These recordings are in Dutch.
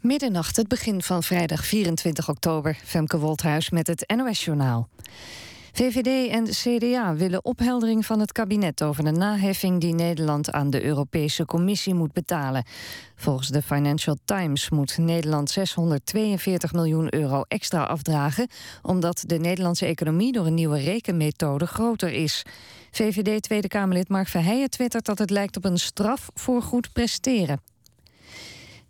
Middernacht, het begin van vrijdag 24 oktober. Femke Wolthuis met het NOS-journaal. VVD en CDA willen opheldering van het kabinet over de naheffing die Nederland aan de Europese Commissie moet betalen. Volgens de Financial Times moet Nederland 642 miljoen euro extra afdragen, omdat de Nederlandse economie door een nieuwe rekenmethode groter is. VVD Tweede Kamerlid Mark Verheijen twittert dat het lijkt op een straf voor goed presteren.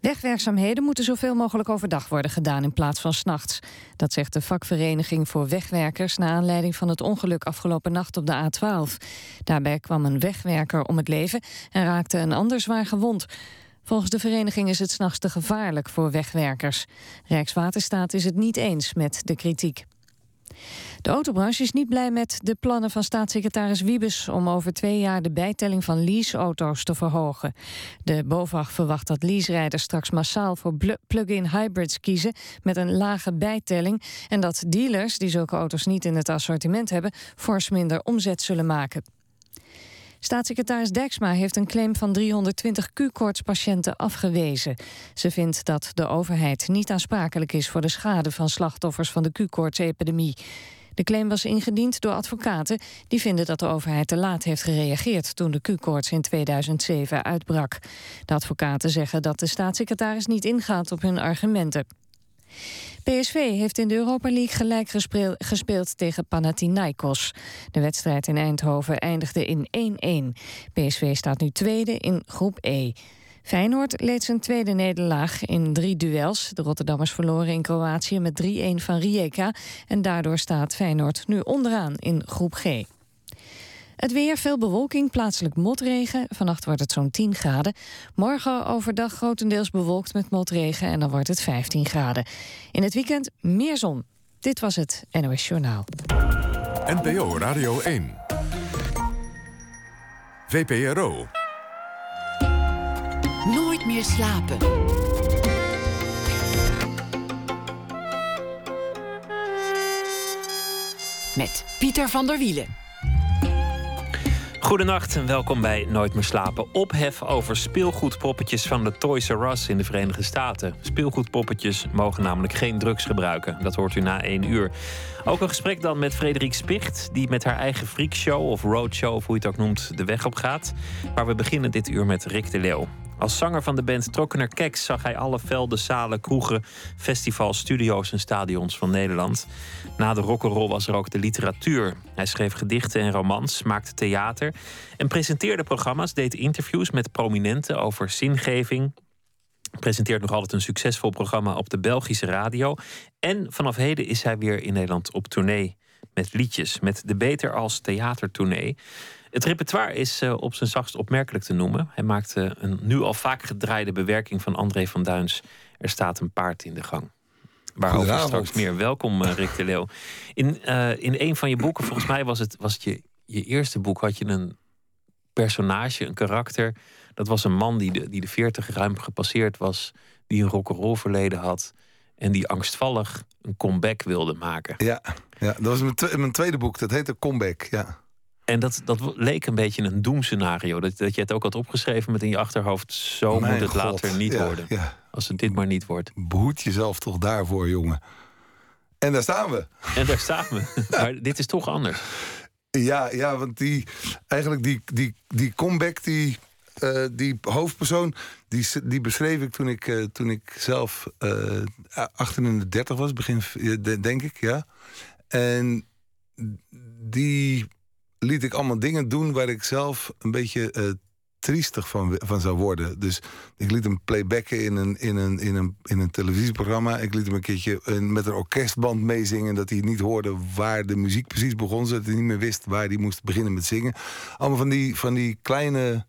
Wegwerkzaamheden moeten zoveel mogelijk overdag worden gedaan in plaats van s'nachts. Dat zegt de vakvereniging voor wegwerkers na aanleiding van het ongeluk afgelopen nacht op de A12. Daarbij kwam een wegwerker om het leven en raakte een ander zwaar gewond. Volgens de vereniging is het s'nachts te gevaarlijk voor wegwerkers. Rijkswaterstaat is het niet eens met de kritiek. De autobranche is niet blij met de plannen van staatssecretaris Wiebes... om over twee jaar de bijtelling van leaseauto's te verhogen. De BOVAG verwacht dat leaserijders straks massaal voor plug-in hybrids kiezen... met een lage bijtelling... en dat dealers die zulke auto's niet in het assortiment hebben... fors minder omzet zullen maken. Staatssecretaris Dijksma heeft een claim van 320 Q-koortspatiënten afgewezen. Ze vindt dat de overheid niet aansprakelijk is voor de schade van slachtoffers van de Q-koortsepidemie. De claim was ingediend door advocaten die vinden dat de overheid te laat heeft gereageerd toen de Q-koorts in 2007 uitbrak. De advocaten zeggen dat de staatssecretaris niet ingaat op hun argumenten. PSV heeft in de Europa League gelijk gespeeld tegen Panathinaikos. De wedstrijd in Eindhoven eindigde in 1-1. PSV staat nu tweede in groep E. Feyenoord leed zijn tweede nederlaag in drie duels. De Rotterdammers verloren in Kroatië met 3-1 van Rijeka... en daardoor staat Feyenoord nu onderaan in groep G. Het weer, veel bewolking, plaatselijk motregen. Vannacht wordt het zo'n 10 graden. Morgen overdag grotendeels bewolkt met motregen en dan wordt het 15 graden. In het weekend meer zon. Dit was het NOS Journaal. NPO Radio 1. VPRO. Nooit meer slapen. Met Pieter van der Wielen. Goedenacht en welkom bij Nooit meer slapen. Ophef over speelgoedpoppetjes van de Toys R Us in de Verenigde Staten. Speelgoedpoppetjes mogen namelijk geen drugs gebruiken. Dat hoort u na één uur. Ook een gesprek dan met Frederik Spicht, die met haar eigen freakshow of roadshow, of hoe je het ook noemt, de weg op gaat. Maar we beginnen dit uur met Rick de Leeuw. Als zanger van de band Trokkener Keks zag hij alle velden, zalen, kroegen, festivals, studio's en stadions van Nederland. Na de rock'n'roll was er ook de literatuur. Hij schreef gedichten en romans, maakte theater en presenteerde programma's, deed interviews met prominenten over zingeving. Presenteert nog altijd een succesvol programma op de Belgische radio. En vanaf heden is hij weer in Nederland op tournee met liedjes, met de Beter als theatertournee. Het repertoire is uh, op zijn zachtst opmerkelijk te noemen. Hij maakte een nu al vaak gedraaide bewerking van André van Duins. Er staat een paard in de gang. Waarover straks meer. Welkom, uh, Rick de Leeuw. In, uh, in een van je boeken, volgens mij was het, was het je, je eerste boek, had je een personage, een karakter. Dat was een man die de, die de 40 ruim gepasseerd was, die een rock'n'roll verleden had. En die angstvallig een comeback wilde maken. Ja, ja dat was mijn, mijn tweede boek. Dat heette Comeback. Ja. En dat, dat leek een beetje een doemscenario. Dat, dat je het ook had opgeschreven met in je achterhoofd... zo moet het later niet worden. Als het dit maar niet wordt. Behoed jezelf toch daarvoor, jongen. En daar staan we. En daar staan we. maar dit is toch anders. Ja, ja want die, eigenlijk die, die, die comeback, die, uh, die hoofdpersoon... Die, die beschreef ik toen ik, uh, toen ik zelf uh, de 30 was. Begin, denk ik, ja. En die liet ik allemaal dingen doen waar ik zelf een beetje uh, triestig van, van zou worden. Dus ik liet hem playbacken in een, in, een, in, een, in een televisieprogramma. Ik liet hem een keertje een, met een orkestband meezingen... dat hij niet hoorde waar de muziek precies begon... zodat hij niet meer wist waar hij moest beginnen met zingen. Allemaal van die, van die kleine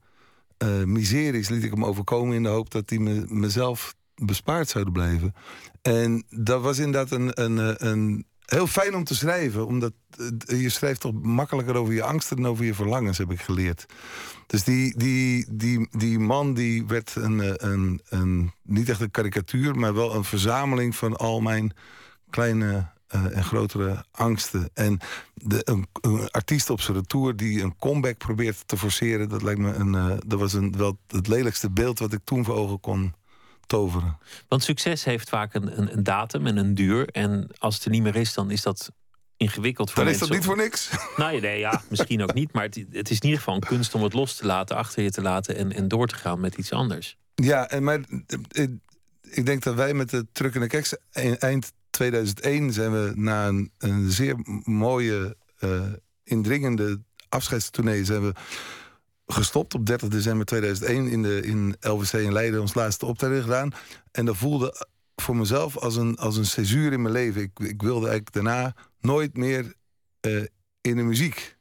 uh, miseries liet ik hem overkomen... in de hoop dat hij me, mezelf bespaard zouden blijven. En dat was inderdaad een, een, een, een heel fijn om te schrijven. Omdat uh, je schrijft toch makkelijker over je angsten dan over je verlangens, heb ik geleerd. Dus die, die, die, die man die werd een, eh, een, een, niet echt een karikatuur, maar wel een verzameling van al mijn kleine uh, en grotere angsten. En de, een, artiest op zijn retour die een comeback probeert te forceren, dat lijkt me een. Dat was een, wel het lelijkste beeld wat ik toen voor ogen kon toveren. Want succes heeft vaak een, een, een datum en een duur. En als het er niet meer is, dan is dat ingewikkeld voor Dan is dat niet voor niks. Nou, nee, ja, misschien ook niet. Maar het, het is in ieder geval een kunst om het los te laten, achter je te laten en, en door te gaan met iets anders. Ja, en maar eh, eh, ik denk dat wij met de Truck en de Keks e- eind 2001 zijn we na een, een zeer mooie, eh, indringende afscheidstournee zijn we gestopt op 30 december 2001 in, de, in LVC in Leiden ons laatste optreden gedaan. En dat voelde voor mezelf als een, als een césuur in mijn leven. Ik, ik wilde eigenlijk daarna nooit meer eh, in de muziek.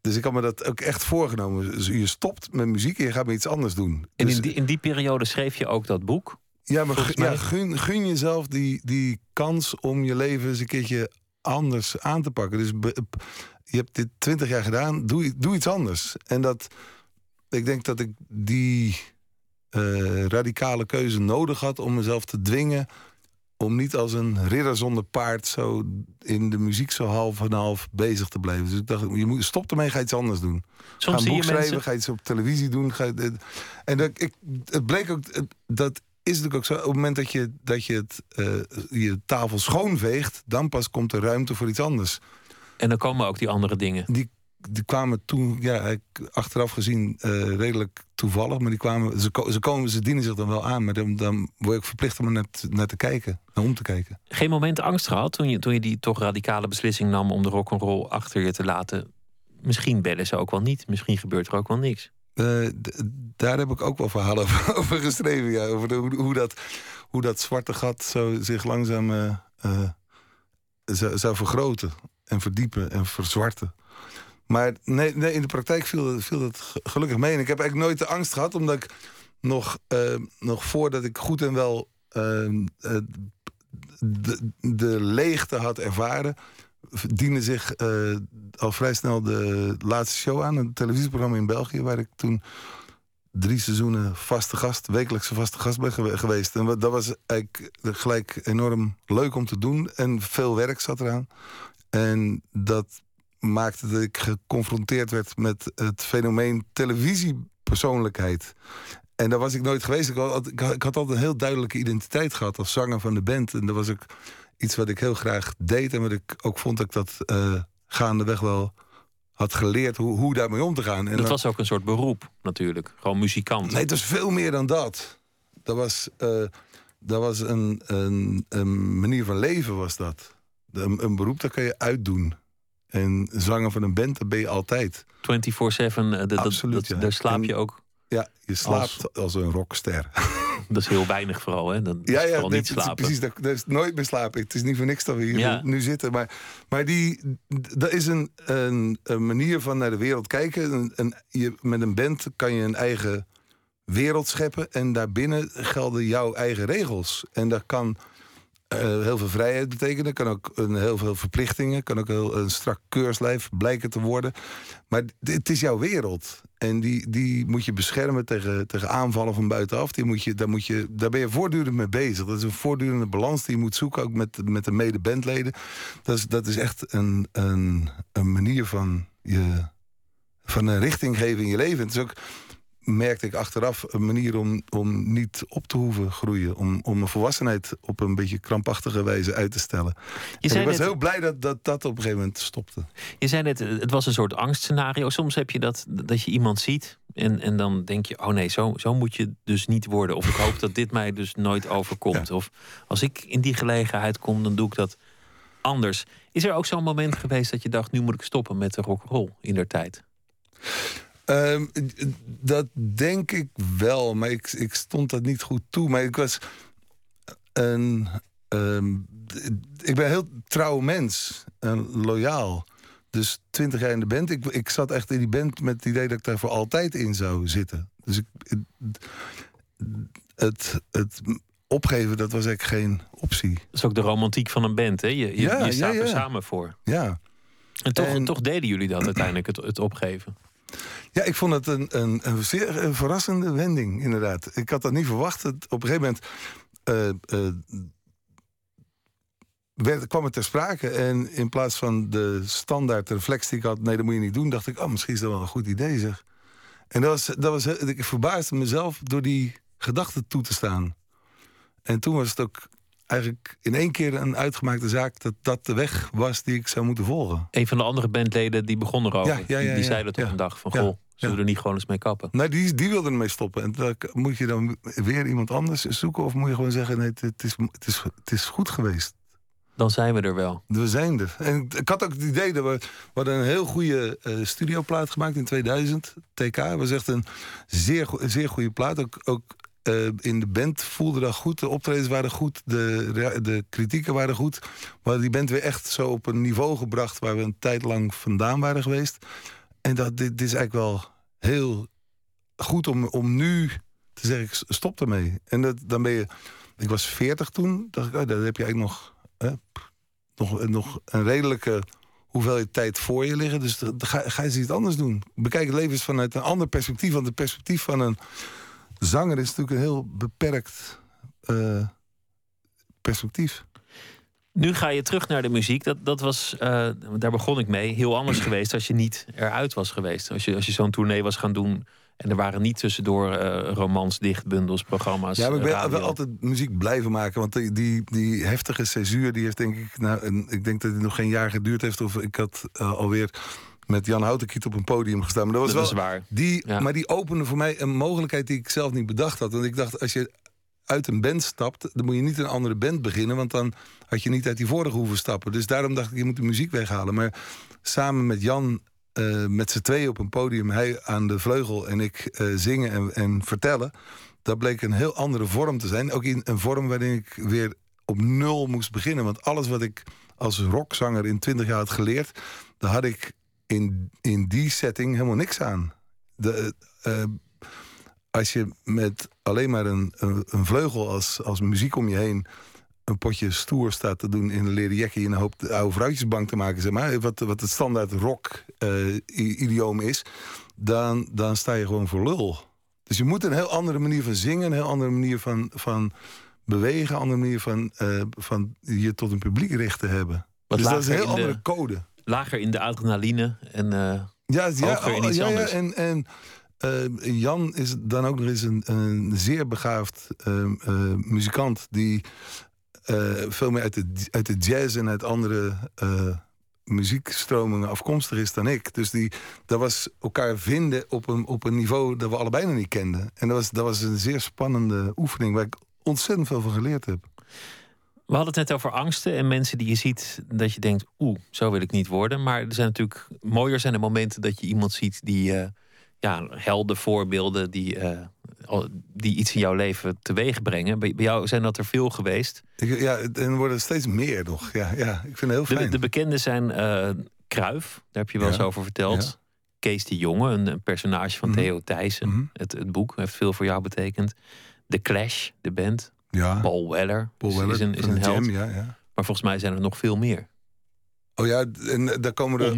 Dus ik had me dat ook echt voorgenomen. Dus je stopt met muziek en je gaat met iets anders doen. En Dus- in die, in die periode schreef je ook dat boek. ja, maar ja, gun, gun jezelf die, die kans om je leven eens een keertje anders aan te pakken. Dus be- je hebt dit twintig jaar gedaan, doe, doe iets anders. En dat, ik denk dat ik die eh, radicale keuze nodig had om mezelf te dwingen om niet als een ridder zonder paard zo in de muziek zo half en half bezig te blijven. Dus ik dacht, je moet stop ermee, ga iets anders doen. Soms ga een boek schrijven, mensen. ga iets op televisie doen. Ga, en dat, ik, het bleek ook, dat is natuurlijk ook zo. Op het moment dat je, dat je het, eh, je tafel schoonveegt, dan pas komt er ruimte voor iets anders. En dan komen ook die andere dingen. Die, die kwamen toen, ja, achteraf gezien eh, redelijk toevallig, maar die kwamen, ze, ze komen, ze dienen zich dan wel aan, maar dan, dan word ik verplicht om er te- naar te kijken, naar om te kijken. Geen moment angst gehad toen je, toen je die toch radicale beslissing nam om de rock'n'roll achter je te laten. Misschien bellen ze ook wel niet. Misschien gebeurt er ook wel niks. Eh, daar heb ik ook wel verhalen over, over geschreven. Ja, over de, hoe, hoe, dat, hoe dat zwarte gat zo zich langzaam eh, zou, zou vergroten en verdiepen en verzwarten. Maar nee, nee in de praktijk viel, viel dat ge- gelukkig mee. En ik heb eigenlijk nooit de angst gehad, omdat ik nog, eh, nog voordat ik goed en wel eh, eh, de, de leegte had ervaren, diende zich eh, al vrij snel de laatste show aan. Een televisieprogramma in België, waar ik toen drie seizoenen vaste gast, wekelijkse vaste gast ben gewe- geweest. En dat was eigenlijk gelijk enorm leuk om te doen. En veel werk zat eraan. En dat maakte dat ik geconfronteerd werd met het fenomeen televisiepersoonlijkheid. En daar was ik nooit geweest. Ik had, ik had ik had altijd een heel duidelijke identiteit gehad als zanger van de band. En dat was ook iets wat ik heel graag deed. En wat ik ook vond dat ik dat eh, gaandeweg wel had geleerd hoe, hoe daarmee om te gaan. En dat dan- was ook een soort beroep natuurlijk. Gewoon muzikant. Nee, het was veel meer dan dat. Dat was, eh, dat was een, een, een manier van leven, was dat. Een, een beroep, dat kan je uitdoen. En zanger van een band, dat ben je altijd. 24-7, eh, ja. daar slaap En- je ook. Ja, je slaapt als, een rockster. Dat is heel weinig vooral, hè? Dat is ja, ja, nee, niet slapen. precies. Dat, dat is nooit meer slapen. Het is niet voor niks dat we hier Ja. nu zitten. Maar, maar die, dat is een, een, een manier van naar de wereld kijken. Een, een, je, met een band kan je een eigen wereld scheppen. En daarbinnen gelden jouw eigen regels. En dat kan heel veel vrijheid betekenen. Kan ook een, heel veel verplichtingen. Kan ook heel, een strak keurslijf blijken te worden. Maar het is jouw wereld. En die, die moet je beschermen tegen, tegen aanvallen van buitenaf. Die moet je, daar, moet je, daar ben je voortdurend mee bezig. Dat is een voortdurende balans die je moet zoeken, ook met, met de mede-bandleden. Dat is, dat is echt een, een, een manier van, je, van een richting geven in je leven. Het is ook, merkte ik achteraf, een manier om, om niet op te hoeven groeien. Om, om een volwassenheid op een beetje krampachtige wijze uit te stellen. Je En ik was net, heel blij dat, dat dat op een gegeven moment stopte. je zei net, het was een soort angstscenario. Soms heb je dat, dat je iemand ziet en, en dan denk je... oh nee, zo, zo moet je dus niet worden. Of ik hoop dat dit mij dus nooit overkomt. Of als ik in die gelegenheid kom, dan doe ik dat anders. Is er ook zo'n moment geweest dat je dacht... nu moet ik stoppen met de rock'n'roll in der tijd? Ehm, dat denk ik wel, maar ik, ik stond dat niet goed toe. Maar ik was een. ehm, ik ben een heel trouw mens en loyaal. Dus twintig jaar in de band. Ik, ik zat echt in die band met het idee dat ik daar voor altijd in zou zitten. Dus ik, het, het opgeven, dat was eigenlijk geen optie. Dat is ook de romantiek van een band, hè? Je, je, Ja, je staat ja, er samen voor. Ja. En toch, En- toch deden jullie dat uiteindelijk, het, het opgeven. Ja, ik vond het een, een, een zeer een verrassende wending, inderdaad. Ik had dat niet verwacht. Op een gegeven moment eh, eh, werd, kwam het ter sprake. En in plaats van de standaard reflex die ik had... nee, dat moet je niet doen, dacht ik... oh, misschien is dat wel een goed idee, zeg. En dat was, dat was, ik verbaasde mezelf door die gedachte toe te staan. En toen was het ook eigenlijk in één keer een uitgemaakte zaak dat dat de weg was die ik zou moeten volgen. Een van de andere bandleden die begon erover. Ja, ja, ja, die ja, zei dat op ja. een dag van goh, zullen we er niet gewoon eens mee kappen? Nee, die, die wilde ermee stoppen. En dan moet je dan weer iemand anders zoeken? Of moet je gewoon zeggen: nee, het, het is, het, is, het is goed geweest. Dan zijn we er wel. We zijn er. En ik had ook het idee dat we, we hadden een heel goede eh studioplaat gemaakt in 2000. TK was echt een zeer, zeer goede plaat. Ook, ook eh, in de band voelde dat goed. De optredens waren goed. De, de kritieken waren goed. Hadden die band weer echt zo op een niveau gebracht... waar we een tijd lang vandaan waren geweest. En dat, dit, is eigenlijk wel heel goed om, om nu te zeggen... stop ermee. En dat, dan ben je... Ik was 40 toen. dacht ik, oh, dan heb je eigenlijk nog... nog, nog een redelijke hoeveelheid tijd voor je liggen. Dus dan ga, ga eens iets anders doen. Bekijk het leven vanuit een ander perspectief. Want het perspectief van een zanger is natuurlijk een heel beperkt eh, perspectief. Nu ga je terug naar de muziek. Dat, dat was, eh, daar begon ik mee, heel anders geweest als je niet eruit was geweest. Als je, als je zo'n tournee was gaan doen en er waren niet tussendoor eh romans, dichtbundels, programma's. Ja, maar ik ben altijd muziek blijven maken. Want die, die, die heftige césuur, die heeft denk ik... Nou, ik denk dat het nog geen jaar geduurd heeft. Of ik had alweer met Jan Houtenkiet op een podium gestaan. Maar dat was Dat wel, waar. Die, Ja. Maar die opende voor mij een mogelijkheid die ik zelf niet bedacht had. Want ik dacht, als je uit een band stapt, dan moet je niet een andere band beginnen. Want dan had je niet uit die vorige hoeven stappen. Dus daarom dacht ik, je moet de muziek weghalen. Maar samen met Jan, eh, met z'n tweeën op een podium, hij aan de vleugel en ik eh, zingen en, en vertellen. Dat bleek een heel andere vorm te zijn. Ook in een vorm waarin ik weer op nul moest beginnen. Want alles wat ik als rockzanger in twintig jaar had geleerd, daar had ik in, in die setting helemaal niks aan. De, eh, eh, als je met alleen maar een, een, een vleugel als, als muziek om je heen een potje stoer staat te doen in een leren jekje in een hoop oude vrouwtjesbank te maken, zeg maar, wat, wat het standaard rock eh, is, dan, dan sta je gewoon voor lul. Dus je moet een heel andere manier van zingen, een heel andere manier van, van bewegen, een andere manier van, van je tot een publiek richten hebben. Wat dus dat is een heel de- andere code. Lager in de adrenaline en eh, Ja, ja, Hoger in oh, iets ja, ja, anders. en, en eh, Jan is dan ook nog eens een, een zeer begaafd eh, eh, muzikant die veel meer uit de, uit de jazz en uit andere muziekstromingen afkomstig is dan ik. Dus die, dat was elkaar vinden op een, op een niveau dat we allebei nog niet kenden. En dat was, dat was een zeer spannende oefening waar ik ontzettend veel van geleerd heb. We hadden het net over angsten en mensen die je ziet dat je denkt, oeh, zo wil ik niet worden. Maar er zijn natuurlijk mooier zijn de momenten dat je iemand ziet die eh, ja, helden, voorbeelden, die, eh, die iets in jouw leven teweeg brengen. Bij, bij jou zijn dat er veel geweest. Ik, ja, en er worden er steeds meer nog. Ja, ja, ik vind het heel De, fijn. de bekende zijn eh Kruif, daar heb je wel eens over verteld. Ja. Kees de Jonge, een, een personage van Mhm. Theo Thijssen. Mhm. Het, het boek heeft veel voor jou betekend. The Clash, de band. Ja, Paul Weller, Paul is- Weller is een, is een de held. Jam, ja, ja. Maar volgens mij zijn er nog veel meer. Oh ja, en eh, daar komen er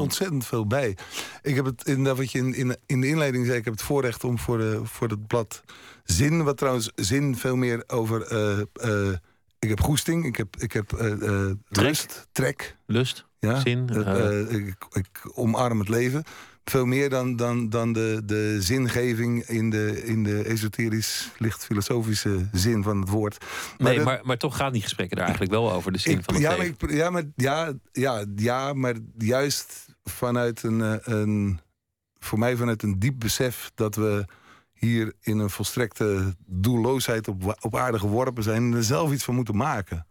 ontzettend, veel bij. Ik heb het inderdaad wat je in, in, in de inleiding zei, ik heb het voorrecht om voor, de, voor het blad Zin, wat trouwens Zin veel meer over. eh, eh, ik heb goesting, ik heb, ik heb eh, eh, Trek. rust, trek. Lust, Ja? zin. Eh, eh, eh, ik, ik omarm het leven. Veel meer dan, dan, dan de, de zingeving in de, in de esoterisch, licht filosofische zin van het woord. nee, dat- maar, maar toch gaan die gesprekken daar eigenlijk wel over. De zin Ik- van het ja, maar ik, ja, maar, ja, ja, ja, maar juist vanuit een, eh, een. Voor mij vanuit een diep besef dat we hier in een volstrekte doelloosheid op, op aarde geworpen zijn en er zelf iets van moeten maken.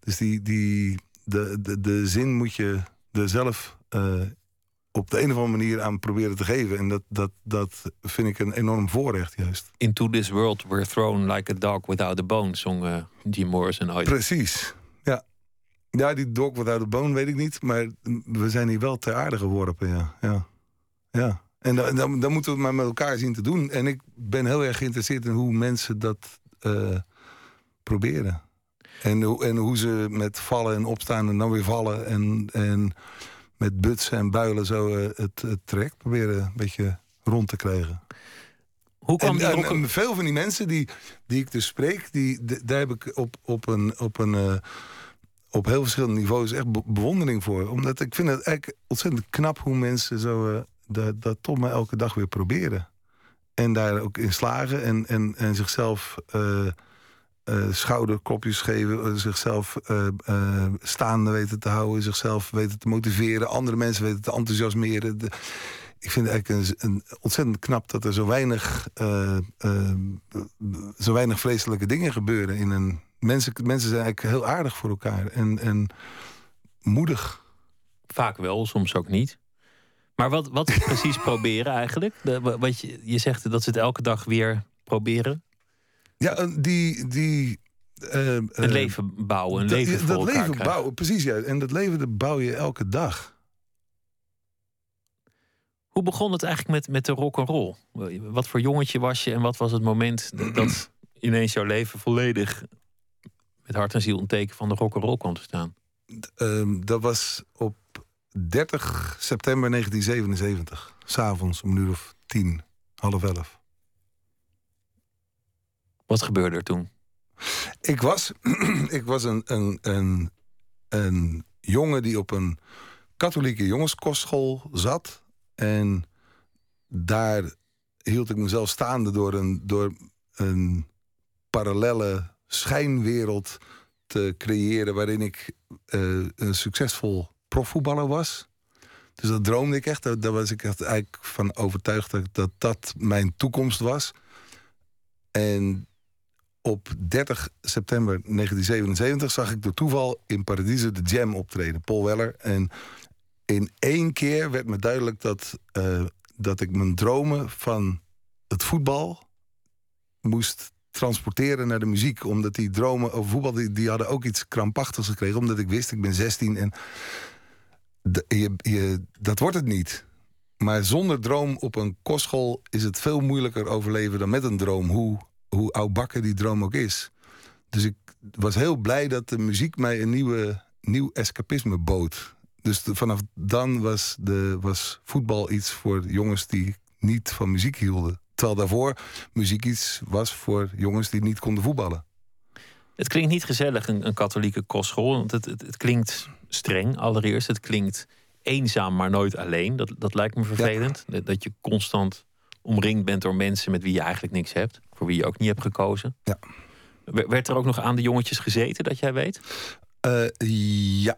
Dus die, die, de, de, de zin moet je er zelf eh, op de een of andere manier aan proberen te geven. En dat, dat, dat vind ik een enorm voorrecht, juist. Into this world we're thrown like a dog without a bone, zong eh, Jim Morrison ooit. Precies, ja. Ja, die dog without a bone weet ik niet. Maar we zijn hier wel ter aarde geworpen, ja. ja. ja. En dan, dan, dan moeten we het maar met elkaar zien te doen. En ik ben heel erg geïnteresseerd in hoe mensen dat eh, proberen. En, hoe- en hoe ze met vallen en opstaan en dan weer vallen... en, en met butsen en builen zo eh, het, het traject proberen een beetje rond te krijgen. Hoe kwam En, die en- rock- en veel van die mensen die, die ik dus spreek, die, daar heb ik op, op, een, op, een, eh, op heel verschillende niveaus echt be- bewondering voor. Omdat ik vind het eigenlijk ontzettend knap hoe mensen zo, eh, dat, dat toch maar elke dag weer proberen. En daar ook in slagen en, en, en zichzelf uh, schouderklopjes geven, zichzelf staande weten te houden, zichzelf weten te motiveren, andere mensen weten te enthousiasmeren. ik vind het eigenlijk een, ontzettend knap dat er zo weinig, zo weinig vreselijke dingen gebeuren. In een, mensen, mensen zijn eigenlijk heel aardig voor elkaar en, en moedig. Vaak wel, soms ook niet. Maar wat, wat is precies proberen eigenlijk? De, wat je, je zegt dat ze het elke dag weer proberen. Ja, die. die uh, het leven bouwen, een leven voor dat leven bouwen, precies ja. En dat leven dat bouw je elke dag. Hoe begon het eigenlijk met, met de rock and roll? Wat voor jongetje was je en wat was het moment dat ineens jouw leven volledig met hart en ziel een teken van de rock and roll kwam te staan? Uh, dat was op 30 september 1977. S'avonds om een uur of tien, half elf. Wat gebeurde er toen? Ik was, ik was een, een, een, een jongen die op een katholieke jongenskostschool zat. En daar hield ik mezelf staande door een, door een parallelle schijnwereld te creëren... waarin ik uh, een succesvol profvoetballer was. Dus dat droomde ik echt. Daar, was ik echt eigenlijk van overtuigd dat dat mijn toekomst was. En op 30 september 1977 zag ik door toeval in Paradiso de Jam optreden, Paul Weller. En in één keer werd me duidelijk dat, uh, dat ik mijn dromen van het voetbal moest transporteren naar de muziek. Omdat die dromen over voetbal, die, die hadden ook iets krampachtigs gekregen. Omdat ik wist, ik ben 16 en je, je, dat wordt het niet. Maar zonder droom op een kostschool is het veel moeilijker overleven dan met een droom. Hoe, hoe oudbakken die droom ook is. Dus ik was heel blij dat de muziek mij een nieuwe, nieuw escapisme bood. Dus vanaf dan was, de, was voetbal iets voor jongens die niet van muziek hielden. Terwijl daarvoor muziek iets was voor jongens die niet konden voetballen. Het klinkt niet gezellig, een, een katholieke kostschool. Want het, het, het, klinkt streng allereerst. Het klinkt eenzaam, maar nooit alleen. Dat, dat lijkt me vervelend. Dat je constant omringd bent door mensen met wie je eigenlijk niks hebt. Voor wie je ook niet hebt gekozen. Ja. Werd er ook nog aan de jongetjes gezeten, dat jij weet? Uh, ja.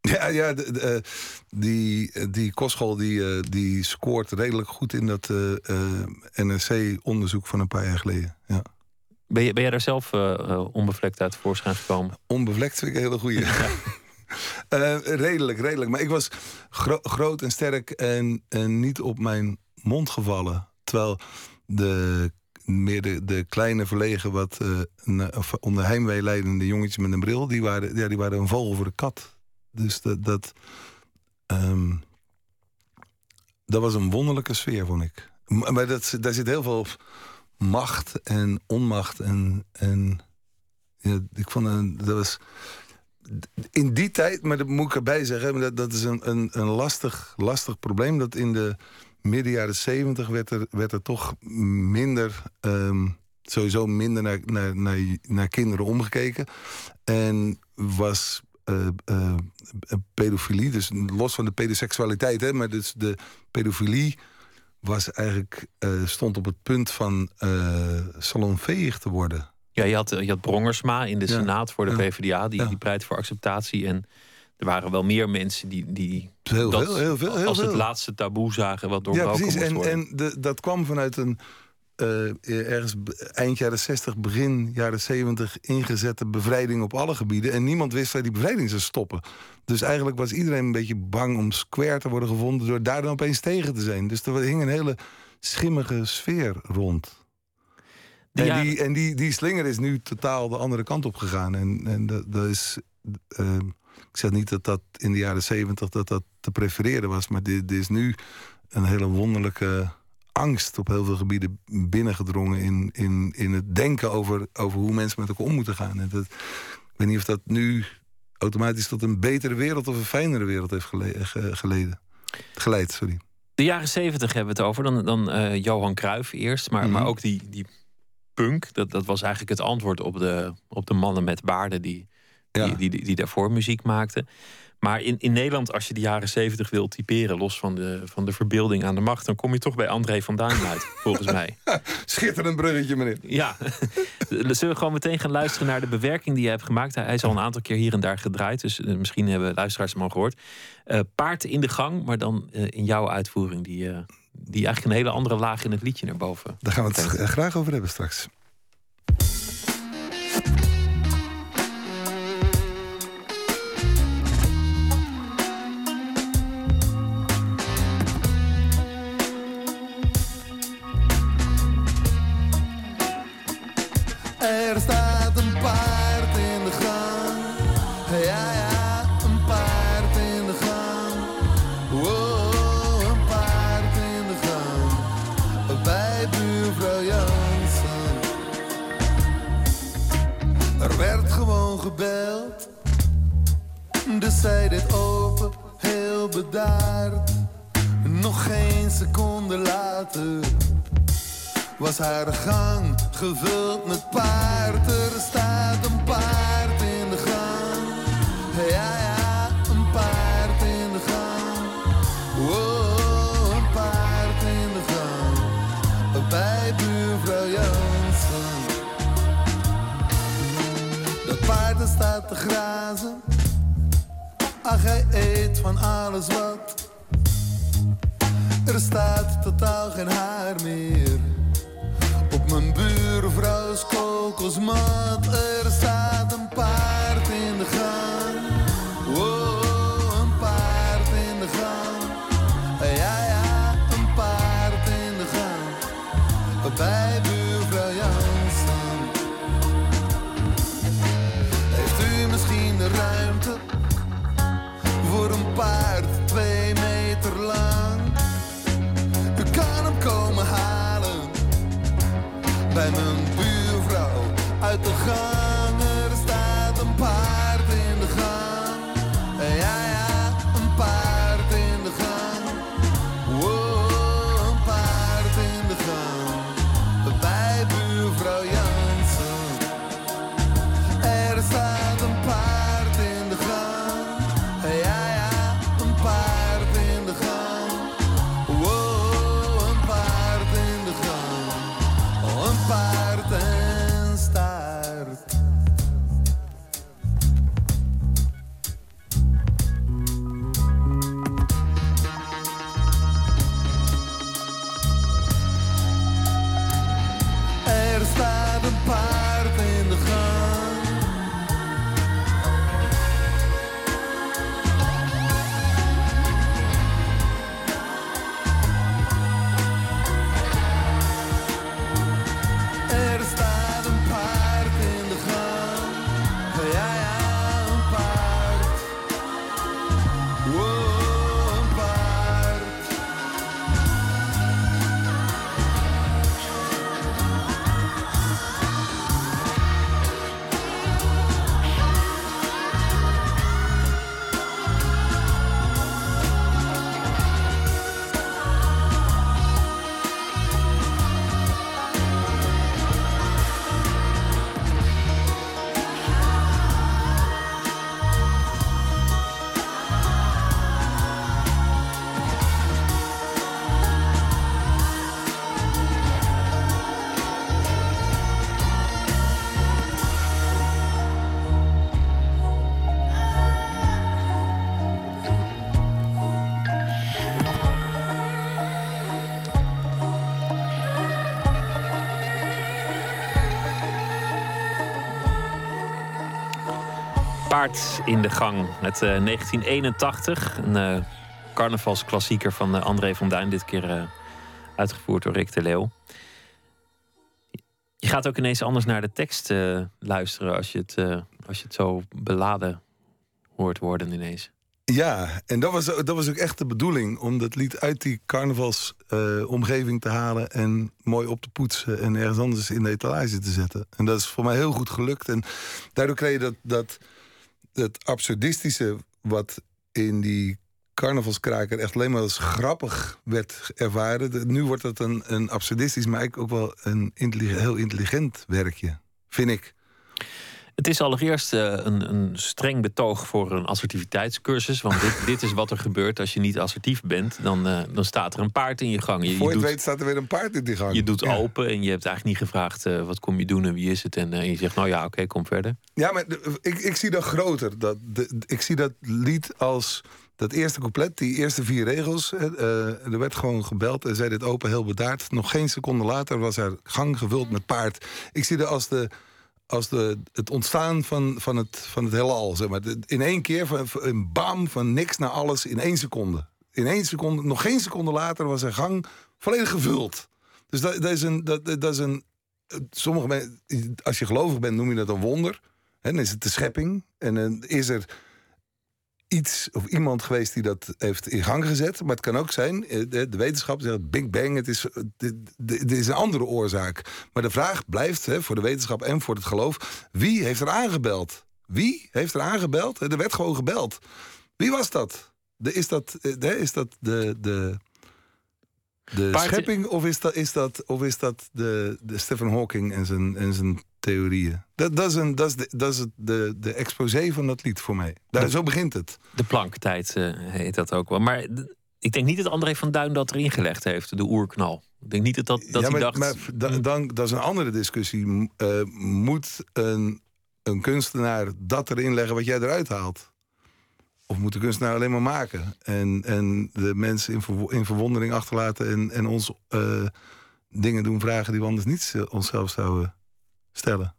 Ja, ja de, eh, die, die kostschool die, uh, die scoort redelijk goed in dat NRC-onderzoek van een paar jaar geleden. Ja. Ben, je, ben jij daar zelf onbevlekt uit voorschijn gekomen? Onbevlekt vind ik een hele goede. Uh, redelijk, redelijk. Maar ik was groot en sterk en, en niet op mijn mond gevallen. Terwijl de, meer de, de kleine verlegen, wat uh, onder heimwee leidende jongetjes met een bril... die waren, ja, die waren een vogel voor de kat. Dus dat... dat, um, dat was een wonderlijke sfeer, vond ik. Maar dat, daar zit heel veel macht en onmacht. En, en ja, ik vond dat was in die tijd, maar dat moet ik erbij zeggen, dat, dat is een, een, een lastig, lastig probleem. Dat in de midden jaren zeventig werd er, werd er toch minder, ehm, sowieso minder naar, naar, naar, kinderen omgekeken. En was uh, pedofilie, dus los van de pedoseksualiteit, hè, maar dus de pedofilie was eigenlijk, uh, stond op het punt van salonveeg te worden. Ja, je had, je had Brongersma in de Senaat voor de PvdA, die, die pleit voor acceptatie. En er waren wel meer mensen die, die heel dat veel, heel veel, heel als het laatste taboe zagen wat doorbroken ja, precies. en. En de, dat kwam vanuit een uh, ergens eind jaren 60, begin jaren 70 ingezette bevrijding op alle gebieden. En niemand wist waar die bevrijding zou stoppen. Dus eigenlijk was iedereen een beetje bang om square te worden gevonden door daar dan opeens tegen te zijn. Dus er hing een hele schimmige sfeer rond. En, die, en die, die slinger is nu totaal de andere kant op gegaan. En, en dat, dat is. Uh, ik zeg niet dat dat in de jaren zeventig dat dat te prefereren was. Maar dit, dit, is nu een hele wonderlijke angst op heel veel gebieden binnengedrongen. In, in, in het denken over, over hoe mensen met elkaar om moeten gaan. En dat, ik weet niet of dat nu automatisch tot een betere wereld of een fijnere wereld heeft geleden. Geleid, sorry. De jaren zeventig hebben we het over. Dan, dan uh, Johan Cruijff eerst. Maar, maar mhm. ook die, die punk. Dat, dat was eigenlijk het antwoord op de, op de mannen met baarden die, die, die, die, daarvoor muziek maakten. Maar in, in Nederland, als je de jaren zeventig wil typeren, los van de, van de verbeelding aan de macht, dan kom je toch bij André van Duin uit, volgens mij. Schitterend bruggetje, meneer. Ja, zullen we gewoon meteen gaan luisteren naar de bewerking die je hebt gemaakt? Hij is al een aantal keer hier en daar gedraaid, dus eh, misschien hebben luisteraars hem al gehoord. Uh, paard in de gang, maar dan uh, in jouw uitvoering, die, uh, die eigenlijk een hele andere laag in het liedje naar boven. Daar gaan we het graag over hebben straks. Dus zij dit open, heel bedaard. Nog geen seconde later was haar gang gevuld met paard. Er staat staat te grazen. Ach, hij eet van alles wat. Er staat totaal geen haar meer. Op mijn buurvrouws kokosmat, er staat een paard in de gang. Wow, een paard in de gang. Ja, ja, een paard in de gang. Uit de gang. In de gang. Eh, 1981. Een eh, carnavalsklassieker van eh, André van Duin. Dit keer eh, uitgevoerd door Rick de Leeuw. Je gaat ook ineens anders naar de tekst eh, luisteren als je, het, eh, als je het zo beladen hoort worden ineens. Ja, en dat was, dat was ook echt de bedoeling. Om dat lied uit die carnavalsomgeving te halen. En mooi op te poetsen. En ergens anders in de etalage te zetten. En dat is voor mij heel goed gelukt. En daardoor kreeg je dat, dat, dat absurdistische. wat in die carnavalskraker echt alleen maar als grappig werd ervaren. Nu wordt dat een, een absurdistisch, maar ook wel een heel intelligent werkje. Vind ik. Het is allereerst uh, een, een, streng betoog voor een assertiviteitscursus. Want dit, dit, is wat er gebeurt als je niet assertief bent. Dan, uh, dan staat er een paard in je gang. Je, voor je, weet staat er weer een paard in die gang. Je doet open en je hebt eigenlijk niet gevraagd... Uh, wat kom je doen en wie is het? En je zegt, nou ja, oké, kom verder. Ja, maar ik, ik zie dat groter. Dat, de, ik zie dat lied als dat eerste couplet, die eerste vier regels. er werd gewoon gebeld en zei dit open heel bedaard. Nog geen seconde later was er gang gevuld met paard. Ik zie dat als de als de, het ontstaan van, van, het, van het heelal. Zeg maar. In één keer, van, een bam, van niks naar alles in één seconde. In één seconde, nog geen seconde later was er gang volledig gevuld. Dus dat, dat is een. Dat, dat is een sommige mensen, als je gelovig bent, noem je dat een wonder. En dan is het de schepping. En dan is er iets of iemand geweest die dat heeft in gang gezet. Maar het kan ook zijn, eh, de, de wetenschap zegt Big Bang, het is, dit is een andere oorzaak. Maar de vraag blijft hè, voor de wetenschap en voor het geloof: wie heeft er aangebeld? Wie heeft er aangebeld? Er werd gewoon gebeld. Wie was dat? De, is dat, de, is dat de, de, de schepping of is dat, is dat, of is dat de, de Stephen Hawking en zijn, en zijn theorieën. Dat, dat is, een, dat is, de, dat is de, de exposé van dat lied voor mij. Daar, zo begint het. De planktijd uh, heet dat ook wel. Maar ik denk niet dat André van Duin dat erin gelegd heeft, de oerknal. Ik denk niet dat, dat, dat ja, hij dacht... Maar dan, dan, dat is een andere discussie. Uh, moet een, een kunstenaar dat erin leggen wat jij eruit haalt? Of moet de kunstenaar alleen maar maken? En, en de mensen in, ver, in verwondering achterlaten... en, en ons uh, dingen doen vragen die we anders niet onszelf zouden stellen.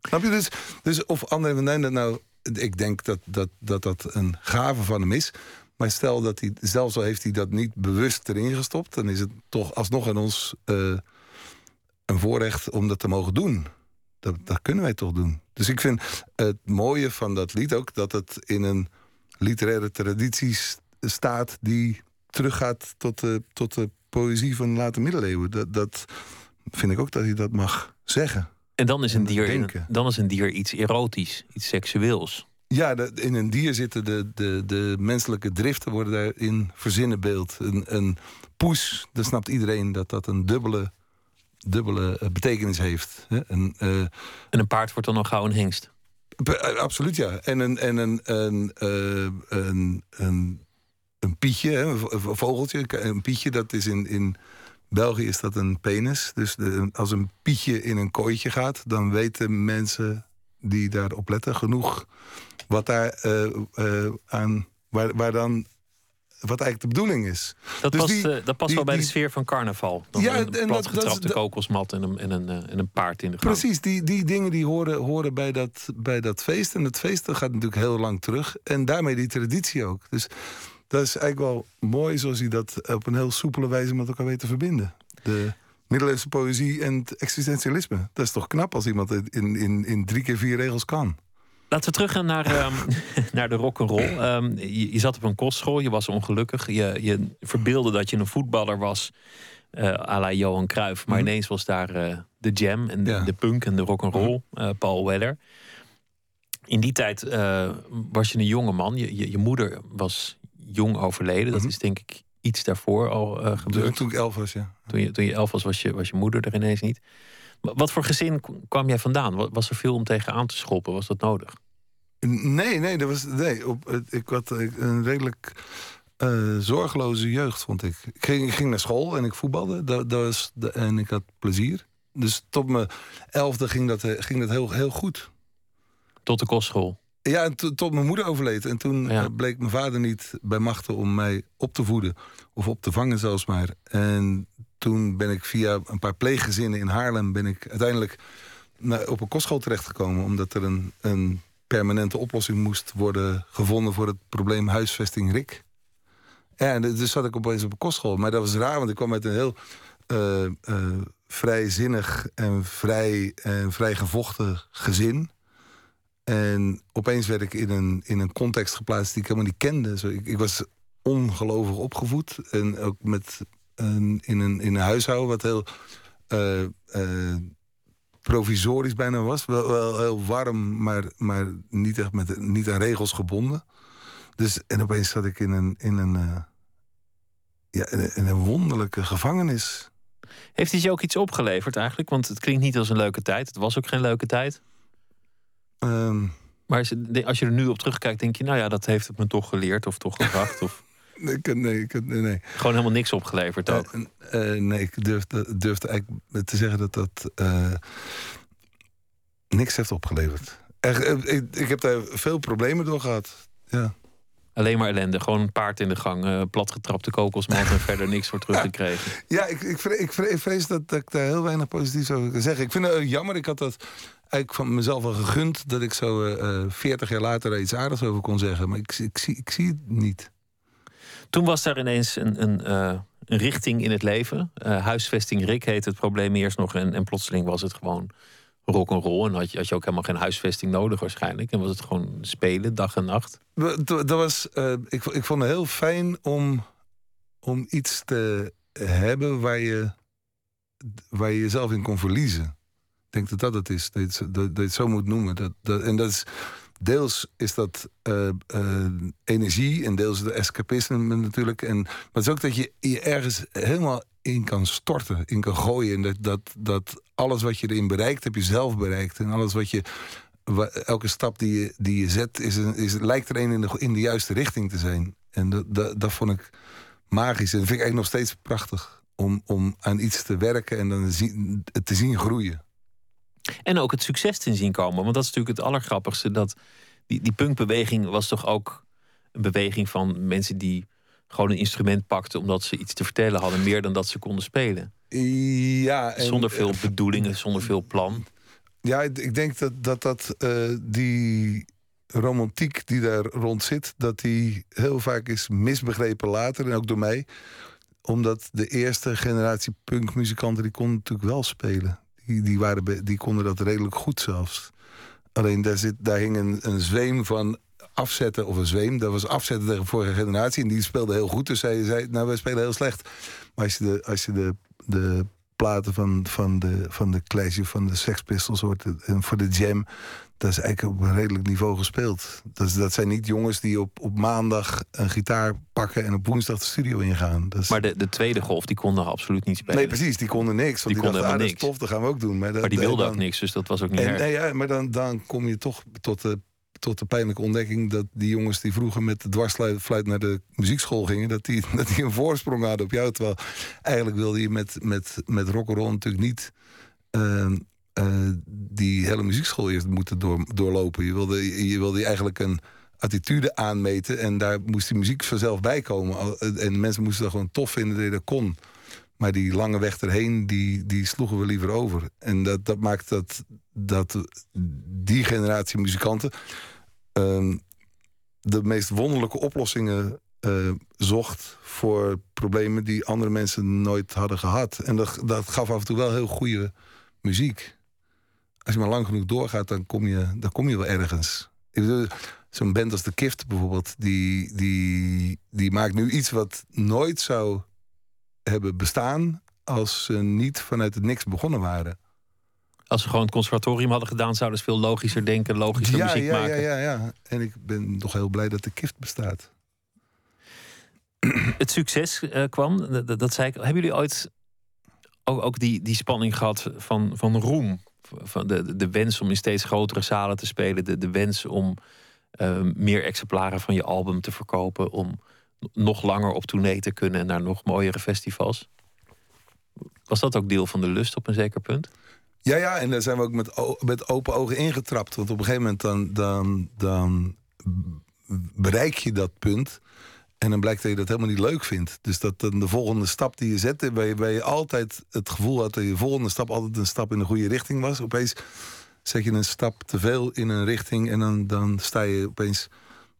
Snap je? Dus, dus of André van Duin dat nou... Ik denk dat dat, dat dat een gave van hem is. Maar stel dat hij, zelfs al heeft hij dat niet bewust erin gestopt... dan is het toch alsnog aan ons uh, een voorrecht om dat te mogen doen. Dat, dat kunnen wij toch doen. Dus ik vind het mooie van dat lied ook... dat het in een literaire traditie staat... die teruggaat tot de, tot de poëzie van de late middeleeuwen. Dat, dat vind ik ook dat hij dat mag zeggen. En dan is een, dier, dan is een dier iets erotisch, iets seksueels. Ja, in een dier zitten de, de, de menselijke driften worden daarin verzinnenbeeld. Een, een poes, dan snapt iedereen dat dat een dubbele, dubbele eh, betekenis heeft. Een, uh, en een paard wordt dan nog gauw een hengst? Eh, absoluut, ja. En een, en een, een, een, een, een pietje, een vogeltje, een pietje, dat is in, in België is dat een penis. Dus de, als een pietje in een kooitje gaat, dan weten mensen die daarop letten genoeg wat daar uh, uh, aan, waar, waar dan wat eigenlijk de bedoeling is. Dat dus past, die, uh, dat past wel bij de sfeer van carnaval. Dan ja, een platgetrapte dat, kokosmat en een, en, een, en een paard in de gang. Precies, die, die dingen die horen, horen bij, dat, bij dat feest. En dat feest dat gaat natuurlijk heel lang terug. En daarmee die traditie ook. Dus dat is eigenlijk wel mooi zoals hij dat op een heel soepele wijze met elkaar weet te verbinden. De middeleeuwse poëzie en het existentialisme. Dat is toch knap als iemand het in, in, in drie keer vier regels kan. Laten we teruggaan naar, um, naar de rock'n'roll. Um, je, je, zat op een kostschool, je was ongelukkig. Je, je verbeelde dat je een voetballer was, uh, à la Johan Cruijff. Maar mhm. ineens was daar uh, de jam en de, de punk en de rock'n'roll, uh, Paul Weller. In die tijd was je een jonge man. Je, je, je moeder was jong overleden. Dat mhm. is denk ik iets daarvoor al uh, gebeurd. Toen ik elf was, ja. Toen je, toen je elf was, was je, was je moeder er ineens niet. Wat voor gezin kwam jij vandaan? Was er veel om tegenaan te schoppen? Was dat nodig? Nee, nee, dat was, nee op, ik had een redelijk uh, zorgeloze jeugd, vond ik. Ik ging, ik ging naar school en ik voetbalde. Dat, dat was de, en ik had plezier. Dus tot mijn elfde ging dat, eh, ging dat heel, heel goed. Tot de kostschool? Ja, en tot mijn moeder overleed. En toen eh, bleek mijn vader niet bij machten om mij op te voeden. Of op te vangen zelfs maar. En toen ben ik via een paar pleeggezinnen in Haarlem... ben ik uiteindelijk op een kostschool terechtgekomen. Omdat er een, een permanente oplossing moest worden gevonden... voor het probleem huisvesting Rick. Ja, en dus zat ik opeens op een kostschool. Maar dat was raar, want ik kwam uit een heel... Uh, uh, vrijzinnig en vrij, en vrij gevochten gezin. En opeens werd ik in een, in een context geplaatst die ik helemaal niet kende. Zo, ik, ik was ongelovig opgevoed. En ook met een, in, een, in een huishouden wat heel uh, uh, provisorisch bijna was. Wel, wel, heel warm, maar, maar niet echt met, niet aan regels gebonden. Dus, en opeens zat ik in een, in een, uh, ja, in een wonderlijke gevangenis. Heeft hij je ook iets opgeleverd eigenlijk? Want het klinkt niet als een leuke tijd. Het was ook geen leuke tijd. Ehm, Maar als je- als je er nu op terugkijkt, denk je, nou ja, dat heeft het me toch geleerd of toch gebracht. Of nee, ik, nee, nee, nee. gewoon helemaal niks opgeleverd ook. Eh, eh, nee, ik durf, durf eigenlijk te zeggen dat dat eh, niks heeft opgeleverd. Echt, eh, ik, ik heb daar veel problemen door gehad. Ja. Alleen maar ellende. Gewoon een paard in de gang, eh, platgetrapte kokosmat en verder niks voor teruggekregen. Ja, ik, ik, vrees, ik vrees- ik vrees dat, dat ik daar heel weinig positiefs over kan zeggen. Ik vind het eh, jammer. Ik had dat eigenlijk van mezelf wel gegund... dat ik zo eh, eh, 40 jaar later er iets aardigs over kon zeggen. Maar ik, ik, zie, ik zie het niet. Toen was daar ineens een, een, een richting in het leven. Huisvesting Rick heette het probleem eerst nog. En, en plotseling was het gewoon rock'n'roll. En had je, had je ook helemaal geen huisvesting nodig waarschijnlijk. En was het gewoon spelen, dag en nacht. Dat was, eh, ik, ik vond het heel fijn om, om iets te hebben waar je, waar je jezelf in kon verliezen. Ik denk dat dat het is, dat je het, dat, je zo moet noemen. Dat, dat, en dat is, deels is dat eh, eh, energie en deels de escapisme natuurlijk. En, maar het is ook dat je je ergens helemaal in kan storten, in kan gooien. En dat, dat, dat alles wat je erin bereikt, heb je zelf bereikt. En alles wat je elke stap die je, die je zet, is een, is, lijkt er een in de, in de juiste richting te zijn. En dat, dat, dat vond ik magisch. En dat vind ik eigenlijk nog steeds prachtig. Om, om aan iets te werken en dan zien, het te zien groeien. En ook het succes te zien komen. Want dat is natuurlijk het allergrappigste. Dat die, die punkbeweging was toch ook een beweging van mensen die gewoon een instrument pakten omdat ze iets te vertellen hadden. Meer dan dat ze konden spelen. Ja, en- Zonder veel bedoelingen, zonder veel plan. Ja, ik ik denk dat dat, dat eh, die romantiek die daar rond zit, dat die heel vaak is misbegrepen later en ook door mij. Omdat de eerste generatie punkmuzikanten die konden natuurlijk wel spelen. Die, die, konden dat redelijk goed zelfs. Alleen daar, zit, daar hing een, een zweem van afzetten, of een zweem. Dat was afzetten tegen de vorige generatie. En die speelde heel goed. Dus zij zei, nou, wij spelen heel slecht. Maar als je de, als je de, de platen van, van, de, van de Clash van de Sex Pistols hoort... en voor de Jam, dat is eigenlijk op een redelijk niveau gespeeld. Dat, dat zijn niet jongens die op, op maandag een gitaar pakken... en op woensdag de studio ingaan. Dat is, Maar de, de tweede golf, die konden absoluut niet spelen. nee, precies, die konden niks. Want Die die, konden dachten, ah, dat is tof, dat gaan we ook doen. Maar, dat, Maar die dan- ook niks, dus dat was ook niet en, erg. nee, ja, maar dan, dan kom je toch tot de, tot de pijnlijke ontdekking dat die jongens die vroeger met de dwarsfluit naar de muziekschool gingen, dat die, dat die een voorsprong hadden op jou. Terwijl eigenlijk wilde je met, met, met rock'n'roll natuurlijk niet eh, eh, die hele muziekschool eerst moeten door, doorlopen. Je wilde, je, wilde eigenlijk een attitude aanmeten en daar moest die muziek vanzelf bij komen. Al- En mensen moesten dat gewoon tof vinden dat je dat kon. Maar die lange weg erheen, die, die sloegen we liever over. En dat, dat maakt dat, dat die generatie muzikanten... ehm, de meest wonderlijke oplossingen eh, zocht... voor problemen die andere mensen nooit hadden gehad. En dat, dat gaf af en toe wel heel goede muziek. Als je maar lang genoeg doorgaat, dan kom je, dan kom je wel ergens. Ik Zo'n band als The Kift bijvoorbeeld... Die, die, die maakt nu iets wat nooit zou hebben bestaan als ze niet vanuit het niks begonnen waren. Als ze gewoon het conservatorium hadden gedaan, zouden ze veel logischer denken, logischer Ja, muziek ja, ja, maken. ja, ja. En ik ben toch heel blij dat de kift bestaat. Het succes eh, kwam, dat, dat zei ik. Hebben jullie ooit ook, ook die, die spanning gehad van, van roem? Van de, de, de wens om in steeds grotere zalen te spelen, de, de wens om eh, meer exemplaren van je album te verkopen, om nog langer op tournee te kunnen en naar nog mooiere festivals? Was dat ook deel van de lust op een zeker punt? Ja, ja, en daar zijn we ook met, met open ogen ingetrapt. Want op een gegeven moment dan, dan, dan bereik je dat punt. En dan blijkt dat je dat helemaal niet leuk vindt. Dus dat dan de volgende stap die je zette, waar je, waar je altijd het gevoel had dat je volgende stap altijd een stap in de goede richting was. Opeens zet je een stap te veel in een richting en dan, dan sta je opeens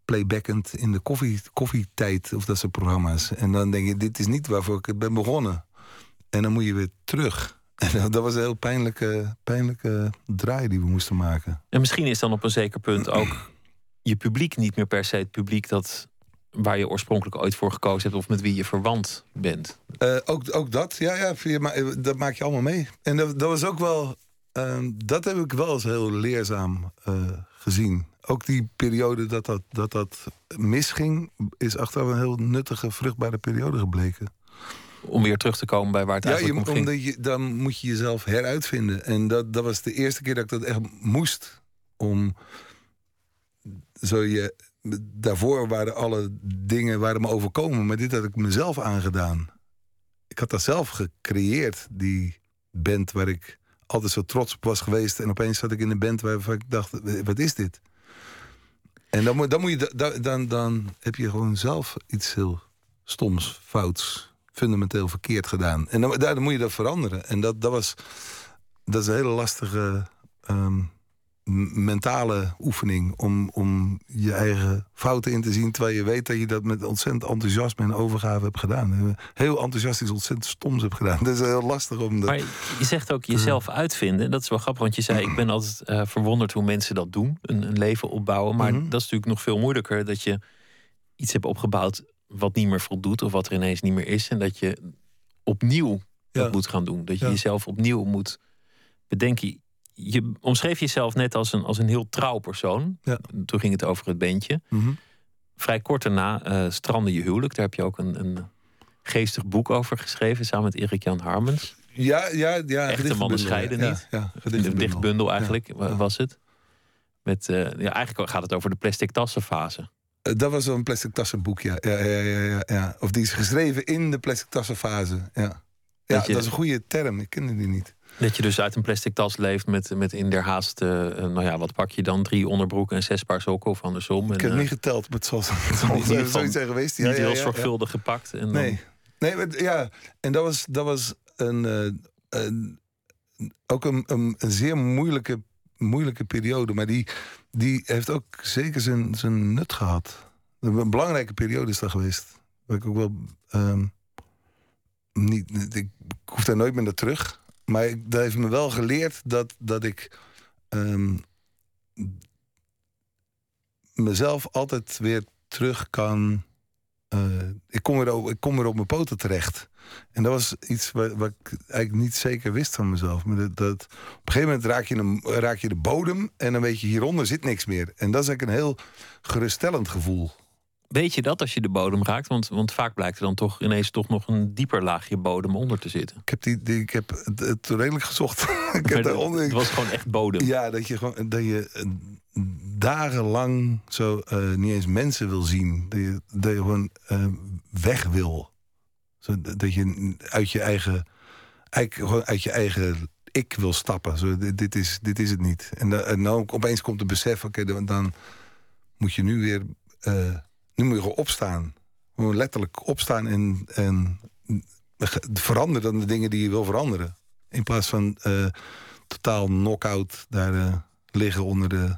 playbackend in de koffie, koffietijd of dat soort programma's. En dan denk je, dit is niet waarvoor ik ben begonnen. En dan moet je weer terug. En dat- was een heel pijnlijke, pijnlijke draai die we moesten maken. En misschien is dan op een zeker punt ook je publiek niet meer per se het publiek dat waar je oorspronkelijk ooit voor gekozen hebt of met wie je verwant bent. Eh, ook, ook dat, ja, ja eh, dat maak je allemaal mee. En dat, dat was ook wel, ehm, dat heb ik wel als heel leerzaam eh, gezien. Ook die periode dat dat, dat dat misging, is achteraf een heel nuttige, vruchtbare periode gebleken. Om weer terug te komen bij waar het Ja, je, eigenlijk om ging. omdat je, dan moet je jezelf heruitvinden. En dat, dat was de eerste keer dat ik dat echt moest. om zo je. Daarvoor waren alle dingen waren me overkomen, maar dit had ik mezelf aangedaan. Ik had dat zelf gecreëerd, die band waar ik altijd zo trots op was geweest. En opeens zat ik in een band waarvan ik dacht: wat is dit? En dan, moet, dan, moet je, dan, dan, dan heb je gewoon zelf iets heel stoms, fouts, fundamenteel verkeerd gedaan. En dan, daar, moet je dat veranderen. En dat, dat was dat is een hele lastige ehm, mentale oefening om, om je eigen fouten in te zien, terwijl je weet dat je dat met ontzettend enthousiasme en overgave hebt gedaan. Heel enthousiastisch, ontzettend stoms hebt gedaan. Dat is heel lastig om dat. Maar je zegt ook jezelf uitvinden. Dat is wel grappig, want je zei: Ik ben altijd eh, verwonderd hoe mensen dat doen, een, een leven opbouwen. Maar Mhm. dat is natuurlijk nog veel moeilijker dat je iets hebt opgebouwd wat niet meer voldoet of wat er ineens niet meer is. En dat je opnieuw dat Ja. moet gaan doen. Dat je Ja. jezelf opnieuw moet bedenken. Je omschreef jezelf net als een, als een heel trouw persoon. Ja. Toen ging het over het bandje. Mhm. Vrij kort daarna eh strandde je huwelijk. Daar heb je ook een, een geestig boek over geschreven samen met Erik Jan Harmens. Ja, ja, ja. Echte mannen scheiden ja. niet. Ja, Een dichtbundel eigenlijk was het. Met, eh, ja, eigenlijk gaat het over de plastic tassenfase. Eh, Dat was een plastic tassenboek, ja. Ja, ja, ja, ja. Of die is geschreven in de plastic tassenfase. Ja, ja Dat je- dat is een goede term. Ik kende die niet. Dat je dus uit een plastic tas leeft met, met in der haast, eh, eh, nou ja, wat pak je dan? Drie onderbroeken en zes paar sokken of andersom. Ik En, heb niet geteld, maar het zal, het zal zoiets zijn geweest. Ja, niet ja, heel ja, zorgvuldig gepakt. En dan- Nee. Nee, maar, ja. En dat was, dat was een, een, ook een, een, een zeer moeilijke, moeilijke periode. Maar die, die heeft ook zeker zijn, zijn nut gehad. Een belangrijke periode is dat geweest. Waar ik ook wel. ehm, niet, ik hoef daar nooit meer naar terug. Maar ik, dat heeft me wel geleerd dat, dat ik. ehm, mezelf altijd weer terug kan eh, ik, kom weer op, ik kom weer op mijn poten terecht. En dat was iets wat, wat ik eigenlijk niet zeker wist van mezelf. Maar dat, dat, op een gegeven moment raak je, een, raak je de bodem en dan weet je hieronder zit niks meer. En dat is eigenlijk een heel geruststellend gevoel. Weet je dat als je de bodem raakt? Want, want vaak blijkt er dan toch ineens toch nog een dieper laagje bodem onder te zitten. Ik heb, die, die, ik heb het, het redelijk gezocht. ik heb het- daaronder, het was gewoon echt bodem. Ja, dat je gewoon dat je eh, dagenlang zo eh, niet eens mensen wil zien. Dat je, dat je gewoon eh, weg wil. Dat je uit je eigen, eigenlijk uit je eigen ik wil stappen. Zo, dit, is, dit is het niet. En, dan, en dan opeens komt het besef, oké, dan, moet je nu weer, eh, nu moet je gewoon opstaan. Letterlijk opstaan en, en veranderen dan de dingen die je wil veranderen. In plaats van eh, totaal knock-out daar eh, liggen onder de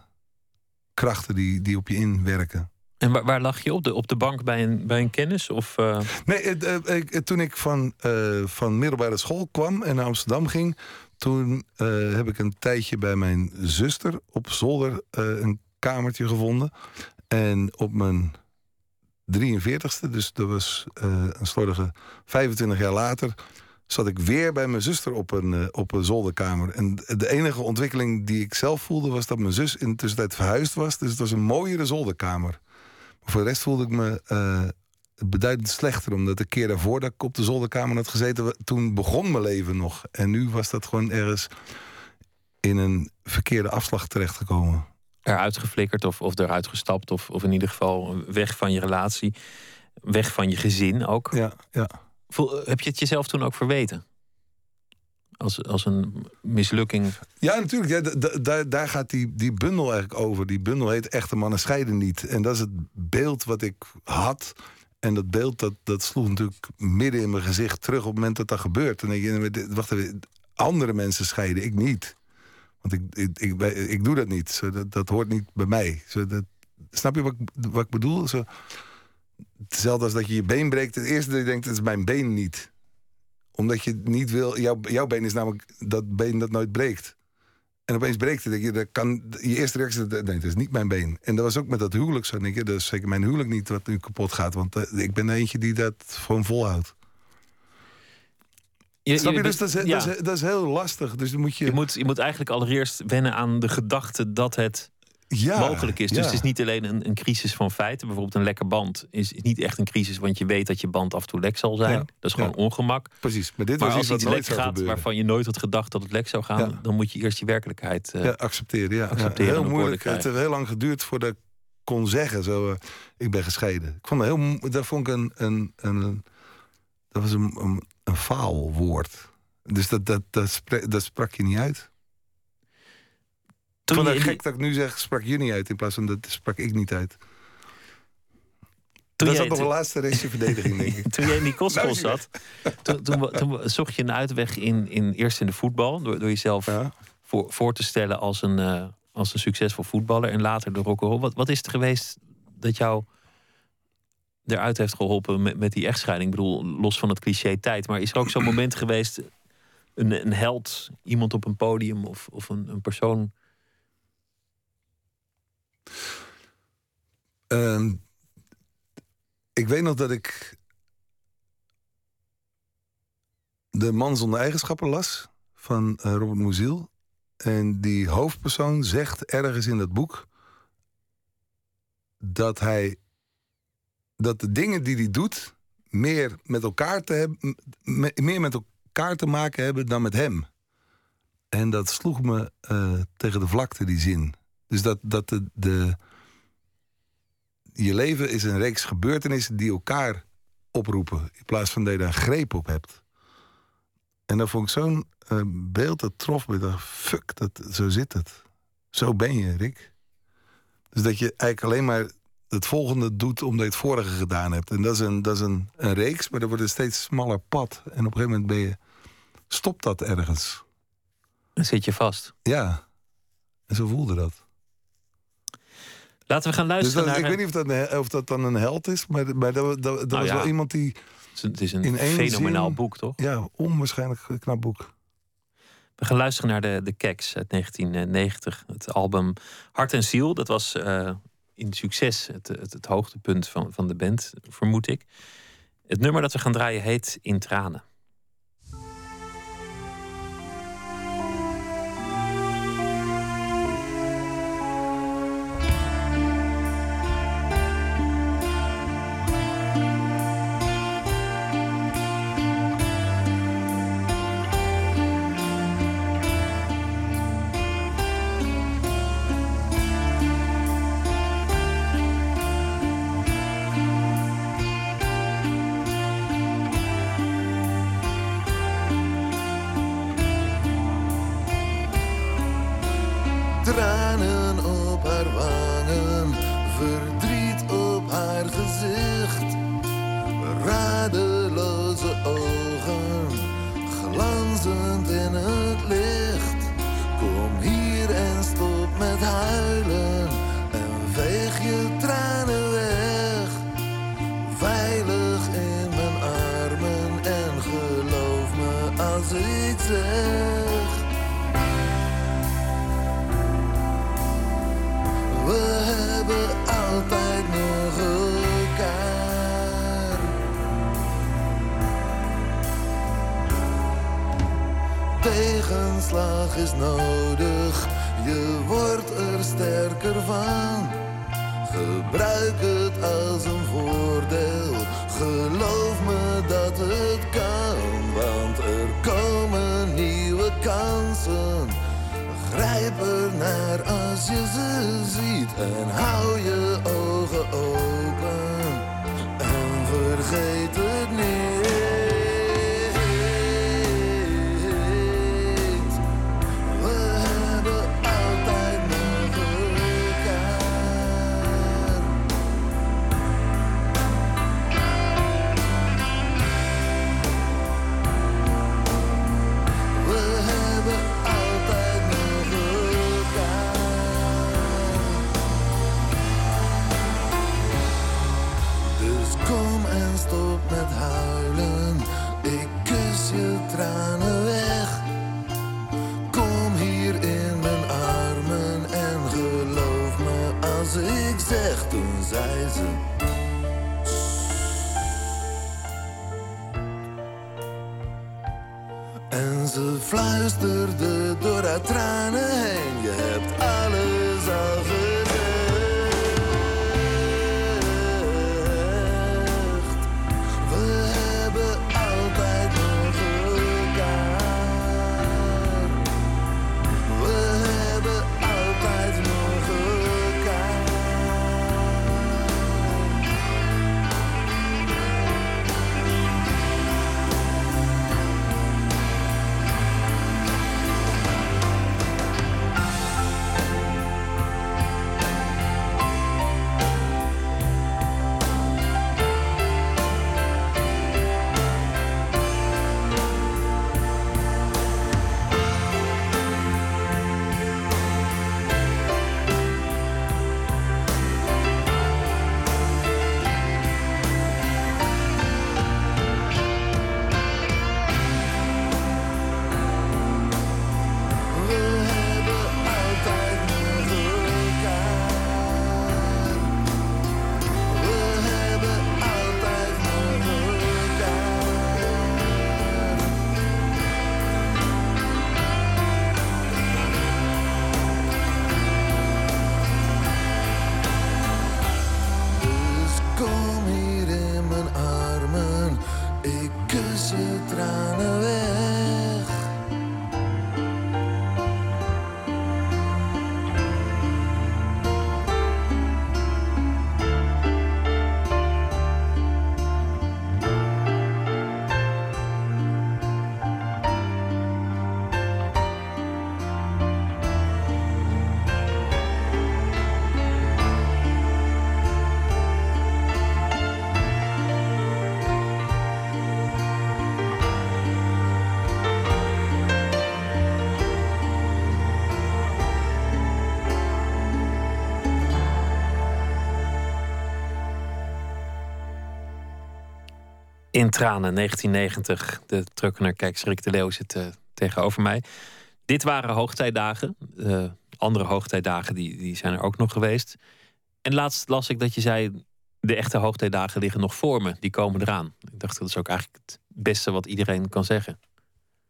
krachten die, die op je inwerken. En waar, lag je op? De, op de bank bij een, bij een kennis? Of, eh, Nee, eh, ik, toen ik van, eh, van middelbare school kwam en naar Amsterdam ging... toen eh, heb ik een tijdje bij mijn zuster op zolder eh, een kamertje gevonden. En op mijn 43ste, dus dat was eh, een slordige 25 jaar later... zat ik weer bij mijn zuster op een, eh, op een zolderkamer. En de enige ontwikkeling die ik zelf voelde... was dat mijn zus in de tussentijd verhuisd was. Dus het was een mooiere zolderkamer. Maar voor de rest voelde ik me eh, beduidend slechter. Omdat de keer daarvoor dat ik op de zolderkamer had gezeten... toen begon mijn leven nog. En nu was dat gewoon ergens in een verkeerde afslag terechtgekomen. eruit geflikkerd of, of eruit gestapt? Of, of in ieder geval weg van je relatie? Weg van je gezin ook? Ja, ja. Voel- heb je het jezelf toen ook verweten? Als, als een mislukking. Ja, natuurlijk. Ja, daar, daar gaat die, die bundel eigenlijk over. Die bundel heet Echte mannen scheiden niet. En dat is het beeld wat ik had. En dat beeld dat, dat sloeg natuurlijk midden in mijn gezicht terug op het moment dat dat gebeurt. En denk je, dit- wacht even, andere mensen scheiden, ik niet. Want ik, ik, ik, doe dat niet. Zo, dat, dat hoort niet bij mij. Zo, dat, snap je wat, ik- wat ik bedoel? Zo, hetzelfde als dat je je been breekt. Het eerste dat je denkt, het is mijn been niet omdat je niet wil. Jouw, jouw been is namelijk dat been dat nooit breekt. En opeens breekt het. Denk je, dat kan, je eerste reactie is: nee, dat is niet mijn been. En dat was ook met dat huwelijk zo. Denk je, dat is zeker mijn huwelijk niet wat nu kapot gaat. Want eh, ik ben eentje die dat gewoon volhoudt. Je, Snap je? je- Dus dat is, ja. dat, is, dat is heel lastig. Dus dan moet je. je, moet, je moet eigenlijk allereerst wennen aan de gedachte dat het Ja, mogelijk is. Dus ja. het is niet alleen een, een crisis van feiten. Bijvoorbeeld een lekke band is, niet echt een crisis, want je weet dat je band af en toe lek zal zijn. Ja, Dat is gewoon ongemak. Precies, maar dit Maar was als iets iets lek gaat gebeuren. waarvan je nooit had gedacht dat het lek zou gaan, dan moet je eerst je werkelijkheid. eh, accepteren. Ja. accepteren heel moeilijk. Het heeft heel lang geduurd voordat ik kon zeggen: zo, eh, ik ben gescheiden. Ik vond dat heel. Dat vond ik een. een, een, dat was een, een, een faalwoord. Dus dat, dat, dat, sprak, dat sprak je niet uit. Ik Toen vond het in gek dat ik nu zeg: sprak je niet uit. In plaats van dat sprak ik niet uit. Toen dat is nog een laatste restje verdediging, denk ik. Toen jij in die kostschool Nou, zat, toen, toen, toen zocht je een uitweg in, in, eerst in de voetbal. Door, door jezelf Ja. voor, voor te stellen als een, eh, als een succesvol voetballer. En later de rock'n'roll. Wat, wat is het geweest dat jou eruit heeft geholpen met, met die echtscheiding? Ik bedoel, los van het cliché tijd. Maar is er ook zo'n moment geweest, een, een held, iemand op een podium of, of een, een persoon? Ehm, ik weet nog dat ik de man zonder eigenschappen las van eh, Robert Muziel. En die hoofdpersoon zegt ergens in dat boek dat hij dat de dingen die hij doet meer met elkaar te meer met elkaar te maken hebben dan met hem. En dat sloeg me eh, tegen de vlakte die zin. Dus dat, dat de, de, je leven is een reeks gebeurtenissen die elkaar oproepen. In plaats van dat je daar een greep op hebt. En dan vond ik zo'n eh, beeld dat trof me. Dacht, fuck, dat, zo zit het. Zo ben je, Rick. Dus dat je eigenlijk alleen maar het volgende doet omdat je het vorige gedaan hebt. En dat is een, dat is een, een reeks, maar dat wordt een steeds smaller pad. En op een gegeven moment ben je, stopt dat ergens. Dan zit je vast. Ja. En zo voelde dat. Laten we gaan Dus luisteren ik naar... weet niet of dat, een- of dat dan een held is, maar, maar dat, dat, dat Nou was ja. wel iemand die Het is een in fenomenaal zin- boek, toch? Ja, onwaarschijnlijk knap boek. We gaan luisteren naar de, de Keks uit 1990. Het album Hart en Ziel. Dat was eh, in succes het, het, het hoogtepunt van, van de band, vermoed ik. Het nummer dat we gaan draaien heet In. Tranen In tranen, 1990. De truckener, kijk, Rick de Leeuw zit uh, tegenover mij. Dit waren hoogtijdagen. Uh, andere hoogtijdagen die, die zijn er ook nog geweest. En laatst las ik dat je zei... de echte hoogtijdagen liggen nog voor me. Die komen eraan. Ik dacht, dat is ook eigenlijk het beste wat iedereen kan zeggen.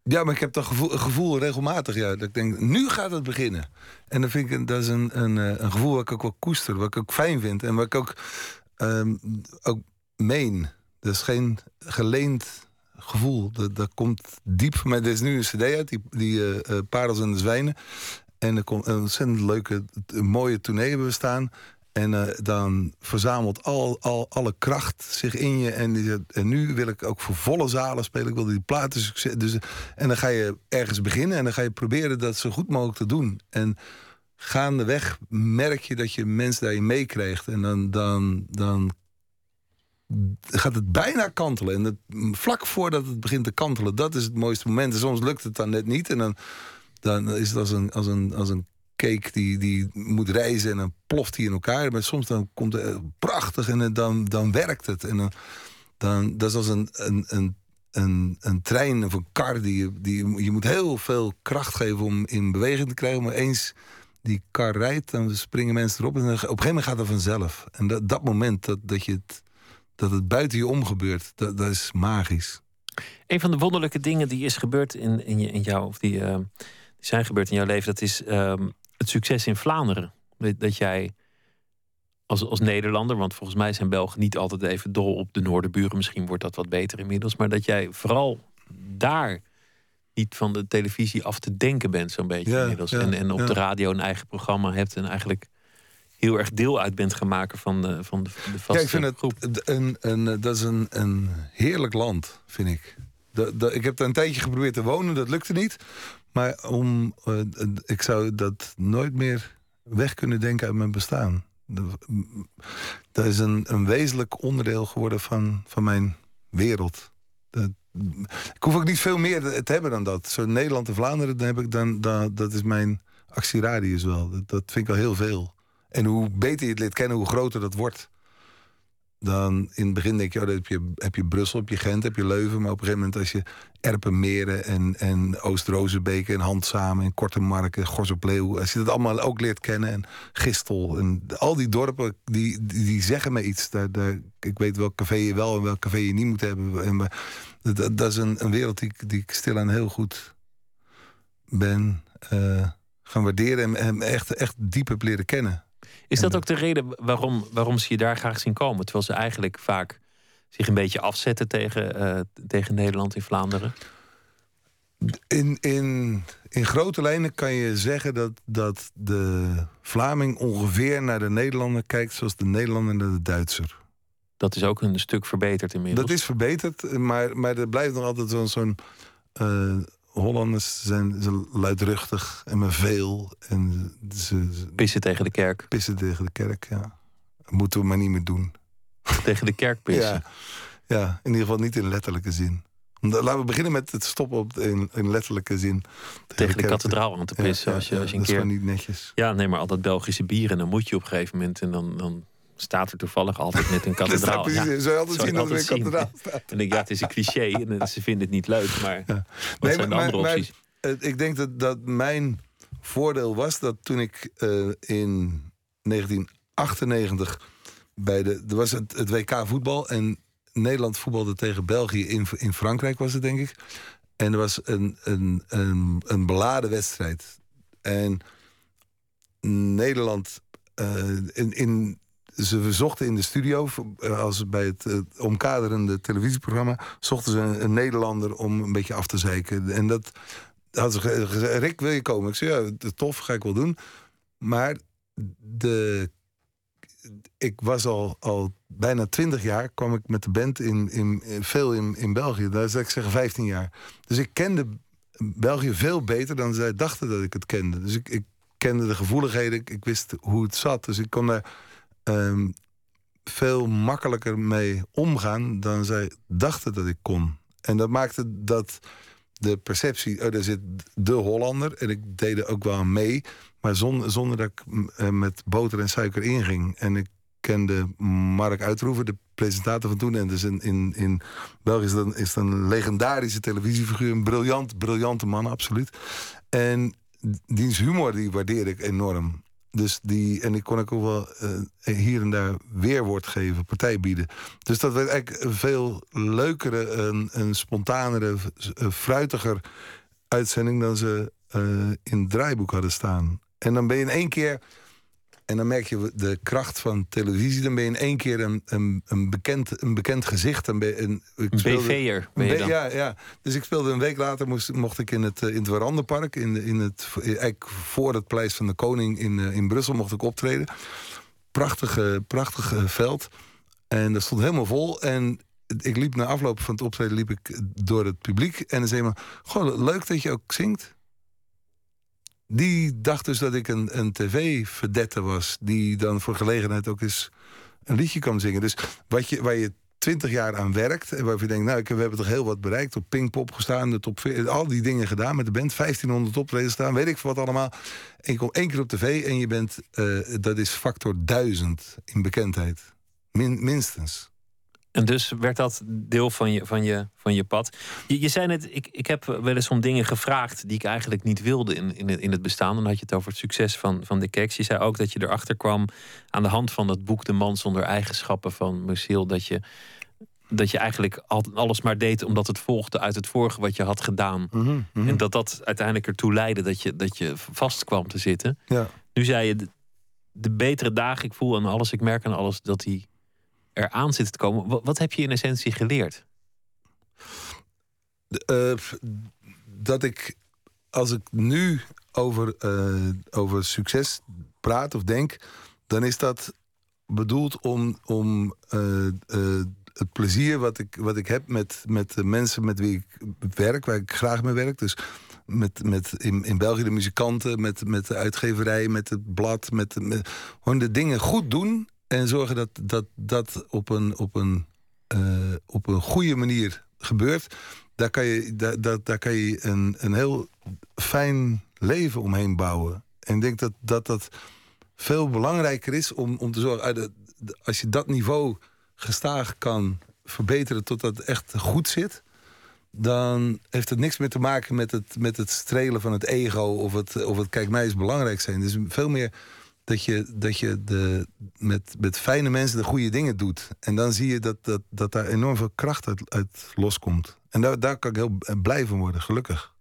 Ja, maar ik heb dat gevoel, gevoel regelmatig. Ja, dat ik denk, nu gaat het beginnen. En dan vind ik dat is een, een, eh, een gevoel wat ik ook wel koester. Wat ik ook fijn vind. En wat ik ook, um, ook meen. Dat is geen geleend gevoel. Dat, dat komt diep van mij. Er is nu een cd uit, die, die uh, Parels en de Zwijnen. En er komt een ontzettend leuke, mooie tournee hebben we staan. En uh, dan verzamelt al, al, alle kracht zich in je. En nu wil ik ook voor volle zalen spelen. Ik wil die platen succes. Dus, en dan ga je ergens beginnen. En dan ga je proberen dat zo goed mogelijk te doen. En gaandeweg merk je dat je mensen daarin meekrijgt. En dan, dan, dan gaat het bijna kantelen. En het, vlak voordat het begint te kantelen, dat is het mooiste moment. En soms lukt het dan net niet. En dan, dan is het als een, als een, als een cake die, die moet reizen en dan ploft hij in elkaar. Maar soms dan komt het prachtig en dan, dan werkt het. En dan, dan, dat is als een, een, een, een, een trein of een kar. Die, die, je moet heel veel kracht geven om in beweging te krijgen. Maar eens die kar rijdt, dan springen mensen erop. En op een gegeven moment gaat het vanzelf. En dat, dat moment dat, dat, je het, dat het buiten je om gebeurt, dat, dat is magisch. Een van de wonderlijke dingen die is gebeurd in, in, je, in jou, of die, uh, die zijn gebeurd in jouw leven, dat is um, het succes in Vlaanderen. Dat jij als, als Nederlander, want volgens mij zijn Belgen niet altijd even dol op de Noorderburen, misschien wordt dat wat beter inmiddels, maar dat jij vooral daar niet van de televisie af te denken bent, zo'n beetje inmiddels. en, en op de radio een eigen programma hebt en eigenlijk heel erg deel uit bent gaan maken van de, van de, de vaste ja, ik vind het. Een, een, dat is een, een heerlijk land, vind ik. ik heb daar een tijdje geprobeerd te wonen, dat lukte niet. Maar om, uh, ik zou dat nooit meer weg kunnen denken uit mijn bestaan. Dat is een, een wezenlijk onderdeel geworden van, van mijn wereld. Dat, ik hoef ook niet veel meer te hebben dan dat. Zo Nederland en Vlaanderen, dan heb ik dan, dan, dat is mijn actieradius wel. Dat, dat vind ik al heel veel. En hoe beter je het leert kennen, hoe groter dat wordt dan in het begin denk je, oh, heb je, heb je Brussel, heb je Gent, heb je Leuven. Maar op een gegeven moment als je Erpenmeren en, en Oost-Rozenbeek en Handsamen en Korte Marken, Gorzelpleeuw. Als je dat allemaal ook leert kennen en Gistel en al die dorpen, die, die, zeggen me iets. Ik weet welk café je wel en welk café je niet moet hebben. En, dat, is een, een wereld die, die ik stilaan heel goed ben uh, gaan waarderen en, echt, echt diep heb leren kennen. Is dat ook de reden waarom, waarom ze je daar graag zien komen? Terwijl ze eigenlijk vaak zich een beetje afzetten tegen, uh, tegen Nederland in Vlaanderen? In, in, in grote lijnen kan je zeggen dat, dat de Vlaming ongeveer naar de Nederlander kijkt zoals de Nederlander naar de Duitser. Dat is ook een stuk verbeterd inmiddels. Dat is verbeterd, maar, maar er blijft nog altijd zo'n zo'n uh, Hollanders zijn ze luidruchtig en met veel. En ze, pissen tegen de kerk. Pissen tegen de kerk, ja. Dat moeten we maar niet meer doen. Tegen de kerk pissen? Ja, ja in ieder geval niet in letterlijke zin. Laten we beginnen met het stoppen op in, in letterlijke zin. Tegen, de, kathedraal aan te pissen. als je, als je een dat keer... is niet netjes. Ja, nee, maar al dat Belgische bieren, dan moet je op een gegeven moment... en dan, dan staat er toevallig altijd met een kathedraal. ja, zou je altijd zien dat er een kathedraal staat. En ik ja, het is een cliché en ze vinden het niet leuk, maar ja. nee, zijn de andere opties? ik denk dat, dat mijn voordeel was dat toen ik uh, in 1998 bij de... Er was het, het WK voetbal en Nederland voetbalde tegen België in, in Frankrijk was het denk ik. En er was een, een, een, een beladen wedstrijd. En Nederland uh, in, in ze zochten in de studio, eh, als bij het uh, omkaderende televisieprogramma, zochten ze een, Nederlander om een beetje af te zeiken. En dat hadden ze gezegd: Rick, wil je komen? Ik zei: Ja, tof, ga ik wel doen. Maar de, ik was al, al bijna twintig jaar, kwam ik met de band in, in, veel in, in België. Daar zou ik zeggen 15 jaar. Dus ik kende België veel beter dan zij dachten dat ik het kende. Dus ik, ik kende de gevoeligheden, ik, ik wist hoe het zat. Dus ik kon daar Ehm, veel makkelijker mee omgaan dan zij dachten dat ik kon. En dat maakte dat de perceptie, oh, daar zit de Hollander. En ik deed er ook wel mee, maar zonder, dat ik eh, met boter en suiker inging. En ik kende Mark Uitroeven, de presentator van toen. En dus in, in, in België is dat, is een legendarische televisiefiguur. Een briljant, briljante man, absoluut. En diens humor die waardeer ik enorm. Dus die, en ik kon ik ook wel eh, hier en daar weerwoord geven, partij bieden. Dus dat werd eigenlijk een veel leukere, een, een spontanere, fruitiger uitzending dan ze eh, in het draaiboek hadden staan. En dan ben je in één keer en dan merk je de kracht van televisie. Dan ben je in één keer een, een, een bekend, een bekend gezicht. Een, een, BV'er ben je dan. Ja, ja, dus ik speelde een week later, moest, mocht ik in het, eh, in het Warandenpark... In, in het, eigenlijk voor het Paleis van de Koning in, eh, in Brussel mocht ik optreden. Prachtige, prachtige veld. En dat stond helemaal vol. En ik liep na afloop van het optreden liep ik door het publiek. En dan zei maar, gewoon leuk dat je ook zingt die dacht dus dat ik een, een tv-verdette was... die dan voor gelegenheid ook eens een liedje kan zingen. Dus wat je, waar je twintig jaar aan werkt... en waarvan je denkt, nou, we hebben toch heel wat bereikt... op Pinkpop gestaan, de top al die dingen gedaan met de band... 1500 optredens staan, weet ik wat allemaal. En je komt één keer op tv en je bent... Uh, dat is factor duizend in bekendheid. Min, minstens. En dus werd dat deel van je, van je, van je pad. Je, je zei net, ik, ik heb wel eens om dingen gevraagd die ik eigenlijk niet wilde in, in, het, in het bestaan. Dan had je het over het succes van, van de Keks. Je zei ook dat je erachter kwam aan de hand van dat boek De Man zonder eigenschappen van Musil. Dat je, dat je eigenlijk alles maar deed omdat het volgde uit het vorige wat je had gedaan. Mhm, mhm. En dat dat uiteindelijk ertoe leidde dat je, dat je vast kwam te zitten. Ja. Nu zei je, de, de betere dagen, ik voel aan alles, ik merk aan alles dat die eraan zit te komen. Wat, heb je in essentie geleerd? Uh, dat ik, als ik nu over, uh, over succes praat of denk, dan is dat bedoeld om, om uh, het plezier wat ik, wat ik heb met, met de mensen met wie ik werk, waar ik graag mee werk. Dus met, met in, in België de muzikanten, met, met de uitgeverij, met het blad, met, met gewoon de dingen goed doen en zorgen dat dat, dat op, een, op, een, uh, op een goede manier gebeurt. Daar kan je, daar, daar, daar kan je een, een heel fijn leven omheen bouwen. En ik denk dat dat, dat veel belangrijker is om, om te zorgen... als je dat niveau gestaag kan verbeteren totdat het echt goed zit... dan heeft het niks meer te maken met het, met het strelen van het ego... of het, of het kijk mij is belangrijk zijn. Is veel meer dat je, dat je de, met, met fijne mensen de goede dingen doet. En dan zie je dat, dat, dat daar enorm veel kracht uit, uit loskomt. En daar, daar kan ik heel blij van worden, gelukkig.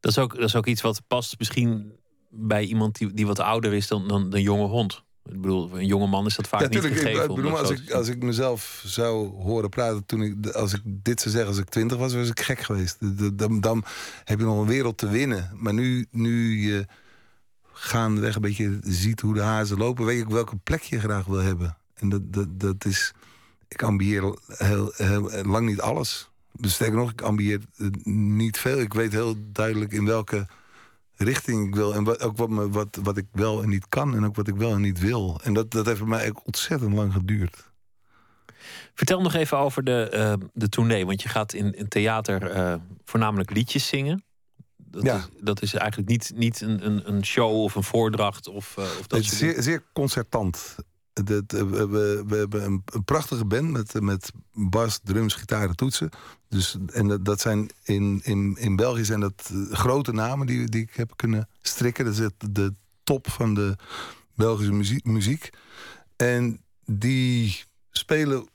Dat is ook, dat is ook iets wat past misschien bij iemand die, die wat ouder is dan, dan een jonge hond. Ik bedoel, een jonge man is dat vaak niet gegeven. Ik, bedoel, als, ik, als ik mezelf zou horen praten toen ik, als ik dit zou zeggen als ik twintig was, was ik gek geweest. Dan, dan heb je nog een wereld te winnen. Maar nu, nu je gaandeweg een beetje ziet hoe de hazen lopen, weet ik welke plek je graag wil hebben. En dat, dat, dat is. Ik ambieer heel, heel, lang niet alles. Dus sterker nog, ik ambieer niet veel. Ik weet heel duidelijk in welke richting ik wil. En wat, ook wat, me, wat, wat ik wel en niet kan. En ook wat ik wel en niet wil. En dat, dat heeft voor mij ontzettend lang geduurd. Vertel nog even over de, uh, de tournee. Want je gaat in, in theater uh, voornamelijk liedjes zingen. Dat, ja. is, dat is eigenlijk niet, niet een, een, een show of een voordracht. Of, uh, of dat het is zeer, zeer concertant. Dat, we, we, we, hebben een, een, prachtige band met, met bas, drums, gitaar toetsen. Dus, en dat, dat, zijn in, in, in België zijn dat grote namen die, die ik heb kunnen strikken. Dat is het, de top van de Belgische muziek, muziek. En die spelen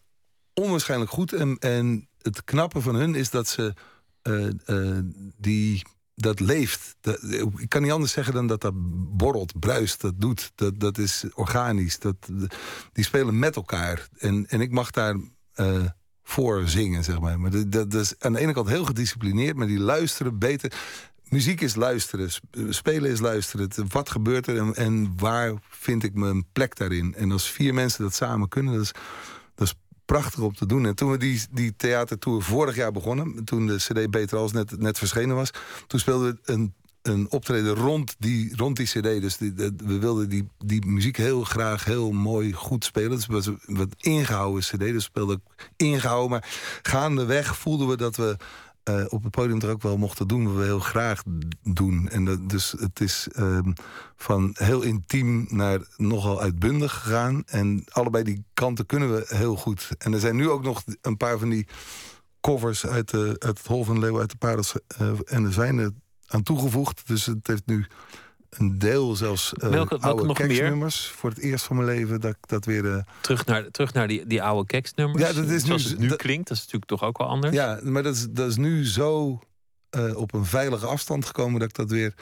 onwaarschijnlijk goed. En, en het knappe van hun is dat ze uh, uh, die dat leeft. Dat, ik kan niet anders zeggen dan dat dat borrelt, bruist, dat doet. Dat, dat is organisch. Dat, die spelen met elkaar. En, en ik mag daar uh, voor zingen, zeg maar. Maar dat, dat, is aan de ene kant heel gedisciplineerd, maar die luisteren beter. Muziek is luisteren, spelen is luisteren. Wat gebeurt er en, en waar vind ik mijn plek daarin? En als vier mensen dat samen kunnen, dat is prachtig om te doen. En toen we die, die theatertour vorig jaar begonnen... toen de cd Beter Als net, net verschenen was... toen speelden we een, een optreden rond die, rond die cd. Dus die, we wilden die, die muziek heel graag heel mooi goed spelen. Dus het was een wat ingehouden cd, dus speelde ingehouden. Maar gaandeweg voelden we dat we eh, op het podium er ook wel mochten doen wat we heel graag doen. En dus het is ehm, van heel intiem naar nogal uitbundig gegaan. En allebei die kanten kunnen we heel goed. En er zijn nu ook nog een paar van die covers uit, het Hol van Leeuw, uit de Parels uh, en de Zwijnen aan toegevoegd. Dus het heeft nu een deel zelfs uh, welke, welke oude keksnummers. Voor het eerst van mijn leven dat ik dat weer... Uh... terug naar, terug naar die, die oude keksnummers? Ja, dat is Zoals nu, het nu klinkt, dat is natuurlijk toch ook wel anders? Ja, maar dat is, dat is nu zo uh, op een veilige afstand gekomen... dat ik dat weer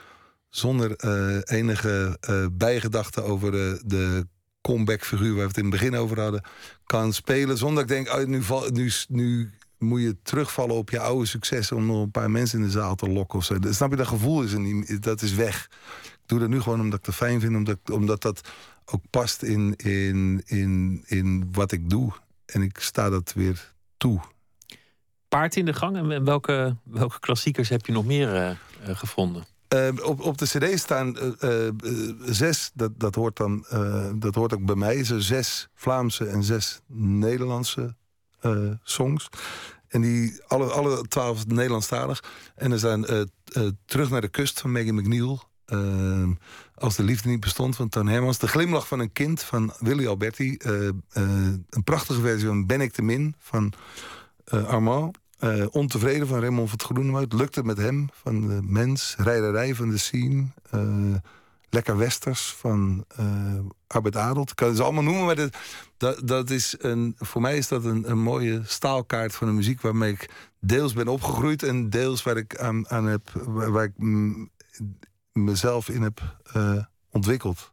zonder enige bijgedachte over de, de comeback figuur... waar we het in het begin over hadden, kan spelen. Zonder dat ik denk, oh, nu, val, nu, nu moet je terugvallen op je oude successen... om nog een paar mensen in de zaal te lokken of zo. Snap je, dat gevoel is er niet, dat is weg doe dat nu gewoon omdat ik het fijn vind. Omdat, omdat dat ook past in, in, in, in wat ik doe. En ik sta dat weer toe. Paard in de gang. En welke, welke klassiekers heb je nog meer uh, gevonden? Uh, op, op de cd staan uh, zes, dat, dat, hoort dan, dat hoort ook bij mij, zo zes Vlaamse en zes Nederlandse songs. En die, alle, alle twaalf Nederlandstalig. En er zijn Terug naar de kust van Maggie McNeil. Ehm, als de liefde niet bestond van Toon Hermans. De glimlach van een kind van Willy Alberti. Uh, een prachtige versie van Ben ik te min van uh, Armand. ontevreden van Raymond van het Groenewoud. Lukte met hem van de Mens. Rijderij van de Scene. Lekker Westers van Arbeit Adelt. Ik kan het allemaal noemen, maar dat, dat, is een, voor mij is dat een, een mooie staalkaart van de muziek... waarmee ik deels ben opgegroeid en deels waar ik aan, aan heb... waar, ik mezelf in heb uh, ontwikkeld.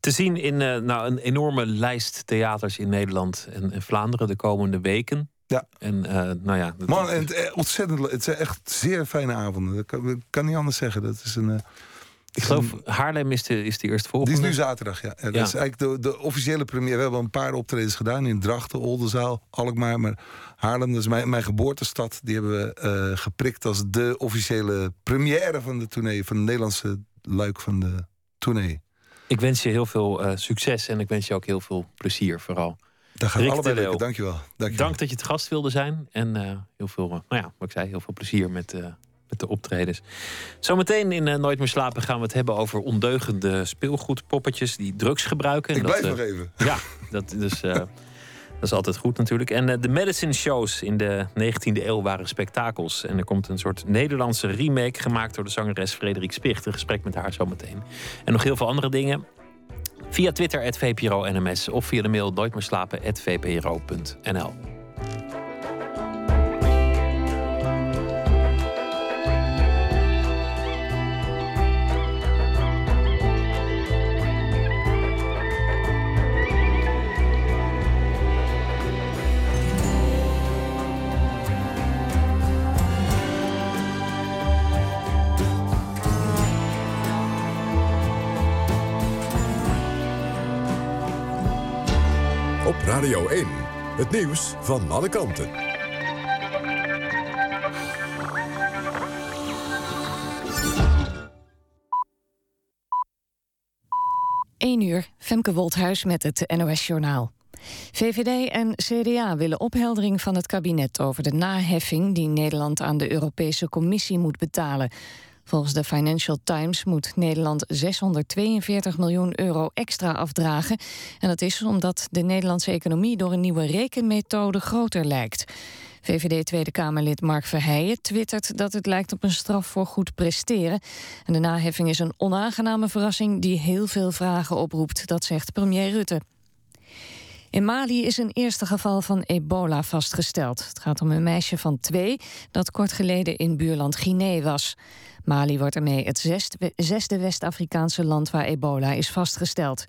Te zien in uh, nou, een enorme lijst theaters in Nederland en, en Vlaanderen de komende weken. Ja. En, uh, nou ja, Man, en het, ontzettend, het zijn echt zeer fijne avonden. Dat kan, kan niet anders zeggen. Dat is een, ik geloof Haarlem is de, is de eerste volgende. Die is nu zaterdag, ja. ja dat is eigenlijk de, de officiële première. We hebben een paar optredens gedaan in Drachten, Oldenzaal, Alkmaar. Maar Haarlem, dat is mijn, mijn geboortestad. Die hebben we uh, geprikt als de officiële première van de tournee. Van de Nederlandse luik van de tournee. Ik wens je heel veel uh, succes en ik wens je ook heel veel plezier vooral. Daar gaan we allebei lekker, dankjewel. dankjewel. Dank dat je het gast wilde zijn. En uh, heel veel, nou ja, wat ik zei, heel veel plezier met met de optredens. Zometeen in uh, Nooit meer slapen gaan we het hebben over ondeugende speelgoedpoppetjes die drugs gebruiken. Ik blijf dat, nog even. Ja, dat, dus, uh, dat is altijd goed natuurlijk. En de medicine shows in de 19e eeuw waren spektakels. En er komt een soort Nederlandse remake gemaakt door de zangeres Frederik Spicht. Een gesprek met haar zometeen. En nog heel veel andere dingen. Via Twitter, VPRO-NMS of via de mail nooitmeerslapen.vpro.nl. nieuws van alle kanten. 1 uur, Femke Wolthuis met het NOS-journaal. VVD en CDA willen opheldering van het kabinet over de naheffing die Nederland aan de Europese Commissie moet betalen. Volgens de Financial Times moet Nederland 642 miljoen euro extra afdragen. En dat is omdat de Nederlandse economie door een nieuwe rekenmethode groter lijkt. VVD Tweede Kamerlid Mark Verheijen twittert dat het lijkt op een straf voor goed presteren. En de naheffing is een onaangename verrassing die heel veel vragen oproept, dat zegt premier Rutte. In Mali is een eerste geval van ebola vastgesteld. Het gaat om een meisje van twee dat kort geleden in buurland Guinea was. Mali wordt ermee het zesde West-Afrikaanse land waar ebola is vastgesteld.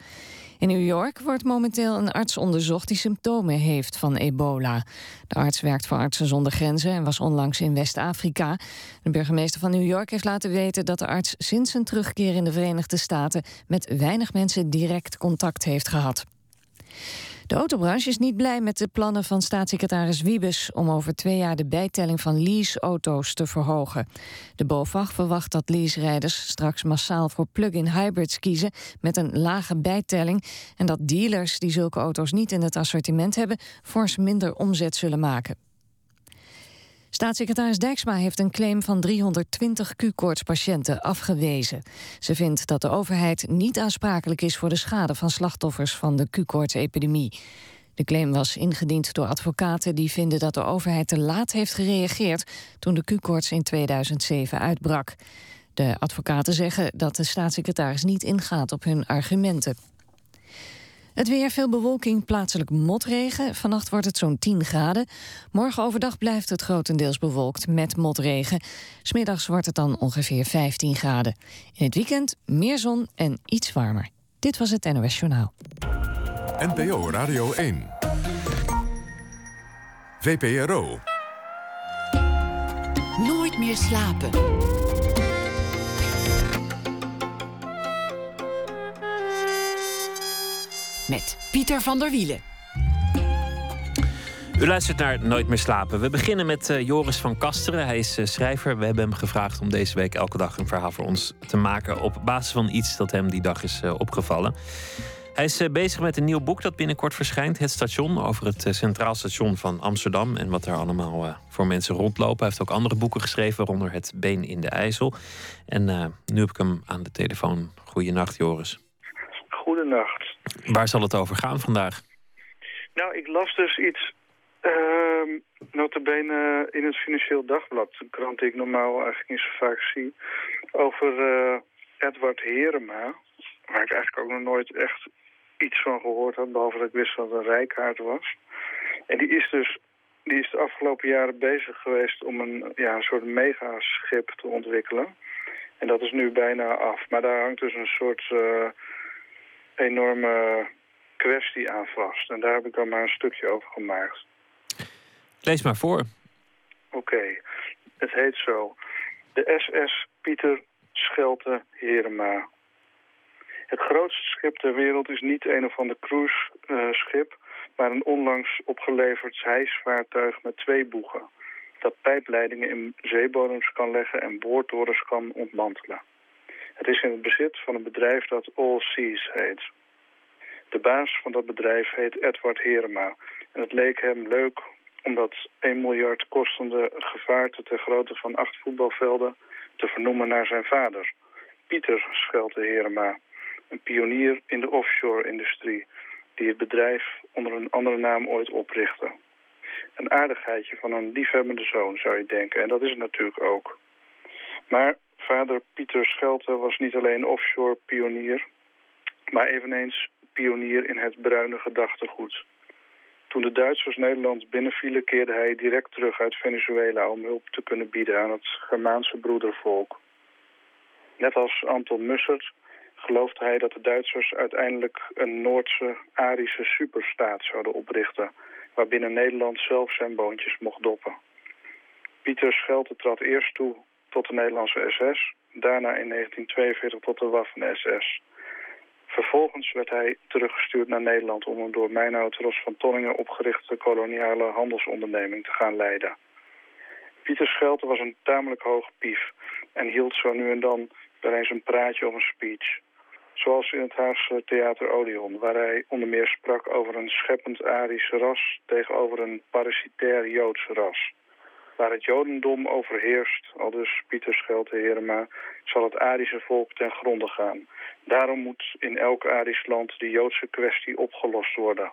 In New York wordt momenteel een arts onderzocht die symptomen heeft van ebola. De arts werkt voor Artsen zonder Grenzen en was onlangs in West-Afrika. De burgemeester van New York heeft laten weten dat de arts sinds zijn terugkeer in de Verenigde Staten met weinig mensen direct contact heeft gehad. De autobranche is niet blij met de plannen van staatssecretaris Wiebes om over twee jaar de bijtelling van leaseauto's te verhogen. De BOVAG verwacht dat leaserijders straks massaal voor plug-in hybrids kiezen met een lage bijtelling en dat dealers die zulke auto's niet in het assortiment hebben fors minder omzet zullen maken. Staatssecretaris Dijksma heeft een claim van 320 Q-koortspatiënten afgewezen. Ze vindt dat de overheid niet aansprakelijk is voor de schade van slachtoffers van de Q-koortsepidemie. De claim was ingediend door advocaten die vinden dat de overheid te laat heeft gereageerd toen de Q-koorts in 2007 uitbrak. De advocaten zeggen dat de staatssecretaris niet ingaat op hun argumenten. Het weer, veel bewolking, plaatselijk motregen. Vannacht wordt het zo'n 10 graden. Morgen overdag blijft het grotendeels bewolkt met motregen. Smiddags wordt het dan ongeveer 15 graden. In het weekend meer zon en iets warmer. Dit was het NOS Journaal. NPO Radio 1. VPRO. Nooit meer slapen. Met Pieter van der Wielen. U luistert naar Nooit meer slapen. We beginnen met uh, Joris van Kasteren. Hij is uh, schrijver. We hebben hem gevraagd om deze week elke dag een verhaal voor ons te maken. op basis van iets dat hem die dag is uh, opgevallen. Hij is bezig met een nieuw boek dat binnenkort verschijnt. Het station over het Centraal Station van Amsterdam. En wat er allemaal voor mensen rondlopen. Hij heeft ook andere boeken geschreven, waaronder Het Been in de IJssel. En nu heb ik hem aan de telefoon. Goedenacht, Joris. Goedenacht. Waar zal het over gaan vandaag? Nou, ik las dus iets, uh, notabene in het Financieel Dagblad, een krant die ik normaal eigenlijk niet zo vaak zie, over uh, Edward Herema, waar ik eigenlijk ook nog nooit echt iets van gehoord had, behalve dat ik wist dat het een rijkaard was. En die is dus die is de afgelopen jaren bezig geweest om een, ja, een soort megaschip te ontwikkelen. En dat is nu bijna af. Maar daar hangt dus een soort... Uh, enorme kwestie aan vast. En daar heb ik dan maar een stukje over gemaakt. Lees maar voor. Oké, het heet zo. De SS Pieter Schelte Herema. Het grootste schip ter wereld is niet een of ander cruise-schip... maar een onlangs opgeleverd hijsvaartuig met twee boegen... dat pijpleidingen in zeebodems kan leggen en boortorens kan ontmantelen. Het is in het bezit van een bedrijf dat All Seas heet. De baas van dat bedrijf heet Edward Herema. En het leek hem leuk om dat 1 miljard kostende gevaarte ter grootte van acht voetbalvelden te vernoemen naar zijn vader. Pieter Schelte Herema, een pionier in de offshore-industrie, die het bedrijf onder een andere naam ooit oprichtte. Een aardigheidje van een liefhebbende zoon, zou je denken, en dat is het natuurlijk ook. Maar Vader Pieter Schelte was niet alleen offshore pionier, maar eveneens pionier in het bruine gedachtegoed. Toen de Duitsers Nederland binnenvielen keerde hij direct terug uit Venezuela om hulp te kunnen bieden aan het Germaanse broedervolk. Net als Anton Mussert geloofde hij dat de Duitsers uiteindelijk een Noordse Arische superstaat zouden oprichten, waarbinnen Nederland zelf zijn boontjes mocht doppen. Pieter Schelte trad eerst toe tot de Nederlandse SS. Daarna in 1942 tot de Waffen-SS. Vervolgens werd hij teruggestuurd naar Nederland om een door Meinoud Ros van Tonningen opgerichte koloniale handelsonderneming te gaan leiden. Pieter Schelte was een tamelijk hoog pief en hield zo nu en dan wel eens een praatje of een speech. Zoals in het Haagse Theater Odeon, waar hij onder meer sprak over een scheppend Arische ras tegenover een parasitair Joods ras. Waar het jodendom overheerst, al dus Pieter Schelte Herema, zal het Arische volk ten gronde gaan. Daarom moet in elk Arisch land de Joodse kwestie opgelost worden.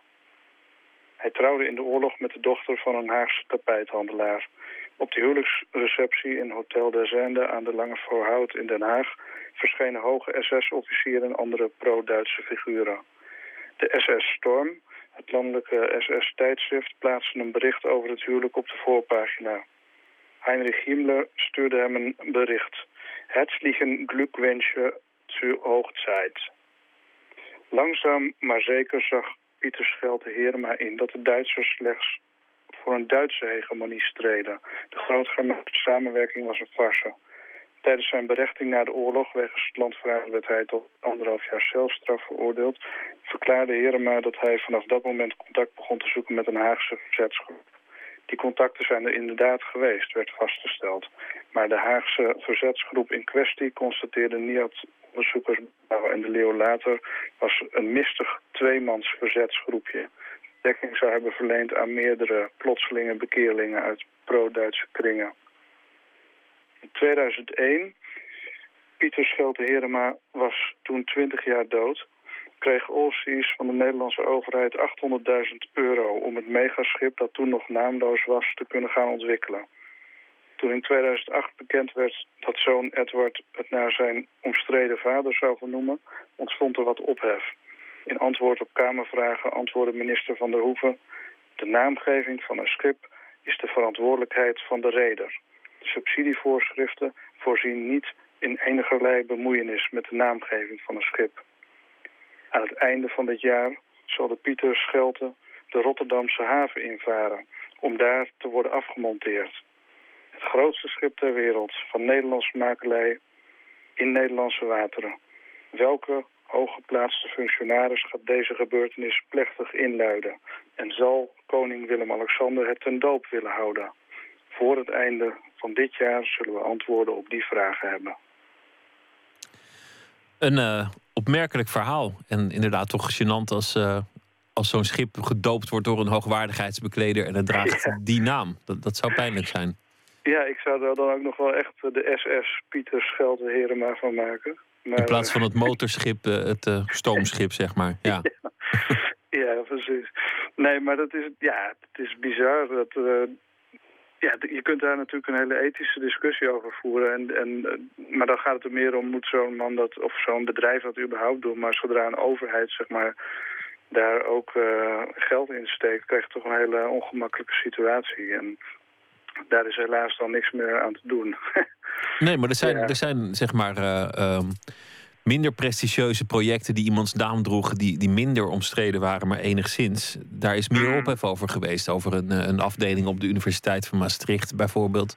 Hij trouwde in de oorlog met de dochter van een Haagse tapijthandelaar. Op de huwelijksreceptie in Hotel der Zende aan de Lange Voorhout in Den Haag verschenen hoge SS-officieren en andere pro-Duitse figuren. De SS Storm, het landelijke SS-tijdschrift plaatste een bericht over het huwelijk op de voorpagina. Heinrich Himmler stuurde hem een bericht. Herzlichen Glückwünsche zur Hochzeit. Langzaam maar zeker zag Pieter Schelte Herema in dat de Duitsers slechts voor een Duitse hegemonie streden. De grootgermaanse samenwerking was een farce. Tijdens zijn berechting na de oorlog wegens het landverraad werd hij tot anderhalf jaar celstraf veroordeeld. Verklaarde Herema dat hij vanaf dat moment contact begon te zoeken met een Haagse verzetsgroep. Die contacten zijn er inderdaad geweest, werd vastgesteld. Maar de Haagse verzetsgroep in kwestie constateerde NIAT onderzoekers en de Leeuw later was een mistig tweemans verzetsgroepje. dekking zou hebben verleend aan meerdere plotselinge bekeerlingen uit pro-Duitse kringen. In 2001, Pieter Schelte Herema was toen 20 jaar dood, kreeg Allseas van de Nederlandse overheid 800.000 euro om het megaschip dat toen nog naamloos was te kunnen gaan ontwikkelen. Toen in 2008 bekend werd dat zoon Edward het naar zijn omstreden vader zou vernoemen, ontstond er wat ophef. In antwoord op Kamervragen antwoordde minister Van der Hoeven... de naamgeving van een schip is de verantwoordelijkheid van de reder. De subsidievoorschriften voorzien niet in enigerlei bemoeienis met de naamgeving van een schip. Aan het einde van dit jaar zal de Pieter Schelte de Rotterdamse haven invaren... om daar te worden afgemonteerd. Het grootste schip ter wereld van Nederlandse makelij in Nederlandse wateren. Welke hooggeplaatste functionaris gaat deze gebeurtenis plechtig inluiden... en zal koning Willem-Alexander het ten doop willen houden. Voor het einde van dit jaar zullen we antwoorden op die vragen hebben. Een uh, opmerkelijk verhaal. En inderdaad toch gênant als, uh, als zo'n schip gedoopt wordt door een hoogwaardigheidsbekleder... en het draagt ja. die naam. Dat, dat zou pijnlijk zijn. Ja, ik zou er dan ook nog wel echt de SS Pieter Schelte Herema van maken. Maar, In plaats van het motorschip, het uh, stoomschip, zeg maar. Ja. ja. ja, precies. Nee, maar dat is, ja, het is bizar. Dat, uh, ja, je kunt daar natuurlijk een hele ethische discussie over voeren. En, en, uh, maar dan gaat het er meer om, moet zo'n man dat, of zo'n bedrijf dat überhaupt doen. Maar zodra een overheid, zeg maar, daar ook geld in steekt, krijg je toch een hele ongemakkelijke situatie. En daar is helaas dan niks meer aan te doen. nee, maar er zijn, ja. er zijn zeg maar uh, um, minder prestigieuze projecten die iemands naam droegen, die, die minder omstreden waren, maar enigszins. Daar is meer ophef over geweest. Over een, een afdeling op de Universiteit van Maastricht bijvoorbeeld.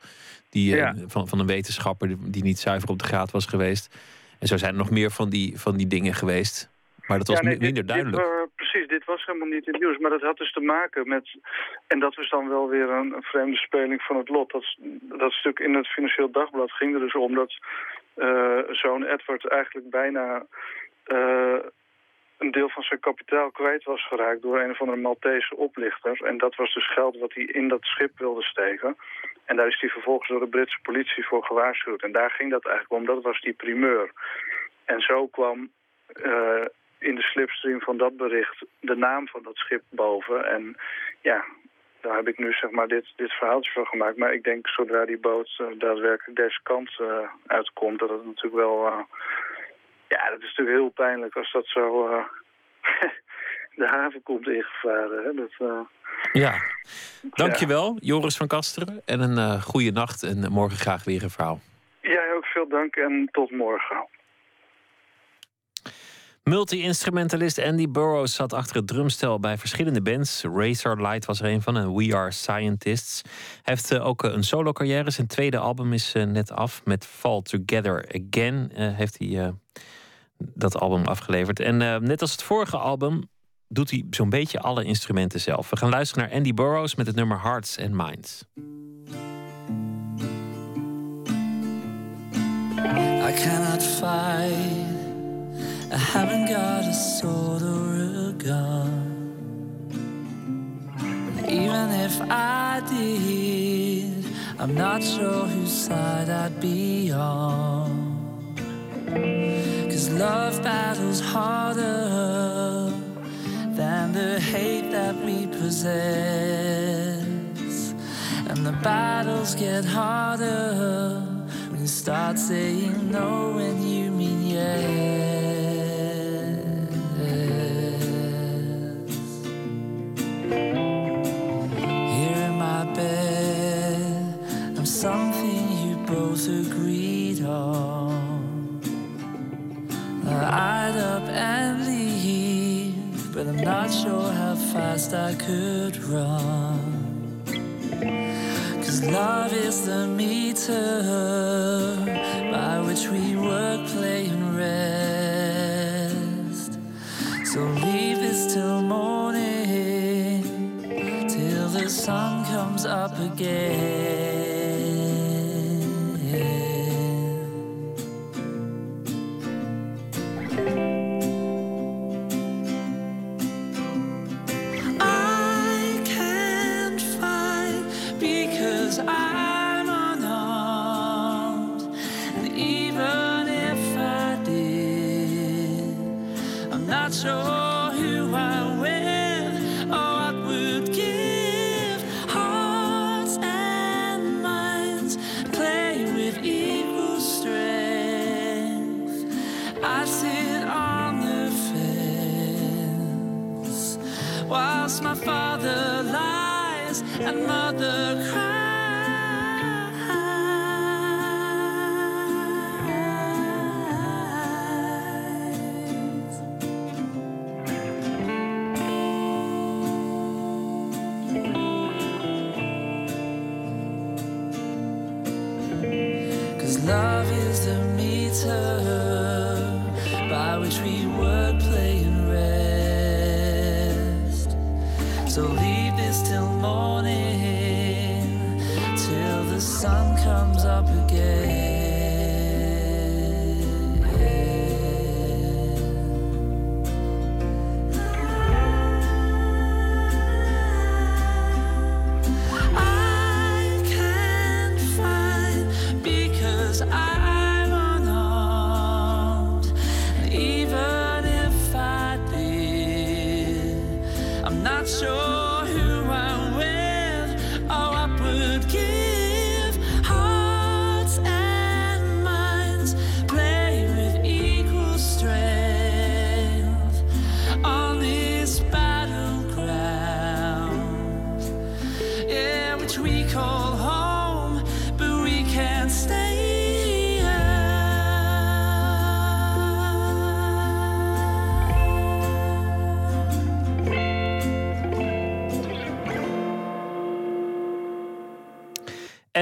Die, ja. uh, van, van een wetenschapper die, niet zuiver op de graad was geweest. En zo zijn er nog meer van die, van die dingen geweest. Maar dat was ja, nee, minder dit, duidelijk. Dit, uh, precies, dit was helemaal niet in het nieuws. Maar dat had dus te maken met... En dat was dan wel weer een, een vreemde speling van het lot. Dat, dat stuk in het Financieel Dagblad ging er dus om dat uh, zo'n Edward eigenlijk bijna... Uh, een deel van zijn kapitaal kwijt was geraakt door een of andere Maltese oplichter. En dat was dus geld wat hij in dat schip wilde steken. En daar is hij vervolgens door de Britse politie voor gewaarschuwd. En daar ging dat eigenlijk om. Dat was die primeur. En zo kwam uh, in de slipstream van dat bericht de naam van dat schip boven. En ja, daar heb ik nu zeg maar dit, dit verhaaltje van gemaakt. Maar ik denk zodra die boot uh, daadwerkelijk deze kant uh, uitkomt, dat het natuurlijk wel... Uh, ja, dat is natuurlijk heel pijnlijk als dat zo de haven komt ingevaren. Hè? Dat, ja, dankjewel ja. Joris van Kasteren. En een goede nacht en morgen graag weer een verhaal. Jij ook veel dank en tot morgen. Multi-instrumentalist Andy Burroughs zat achter het drumstel bij verschillende bands. Razor Light was er een van en We Are Scientists. Hij heeft uh, ook een solo carrière. Zijn tweede album is uh, net af met Fall Together Again. Heeft hij dat album afgeleverd. En net als het vorige album doet hij zo'n beetje alle instrumenten zelf. We gaan luisteren naar Andy Burroughs met het nummer Hearts and Minds. I cannot fight I haven't got a sword or a gun. Even if I did, I'm not sure whose side I'd be on. Cause love battles harder than the hate that we possess. And the battles get harder when you start saying no when you mean yes. Something you both agreed on. I'd up and leave, but I'm not sure how fast I could run. Cause love is the meter by which we work, play, and rest. So leave this till morning, sun comes up again.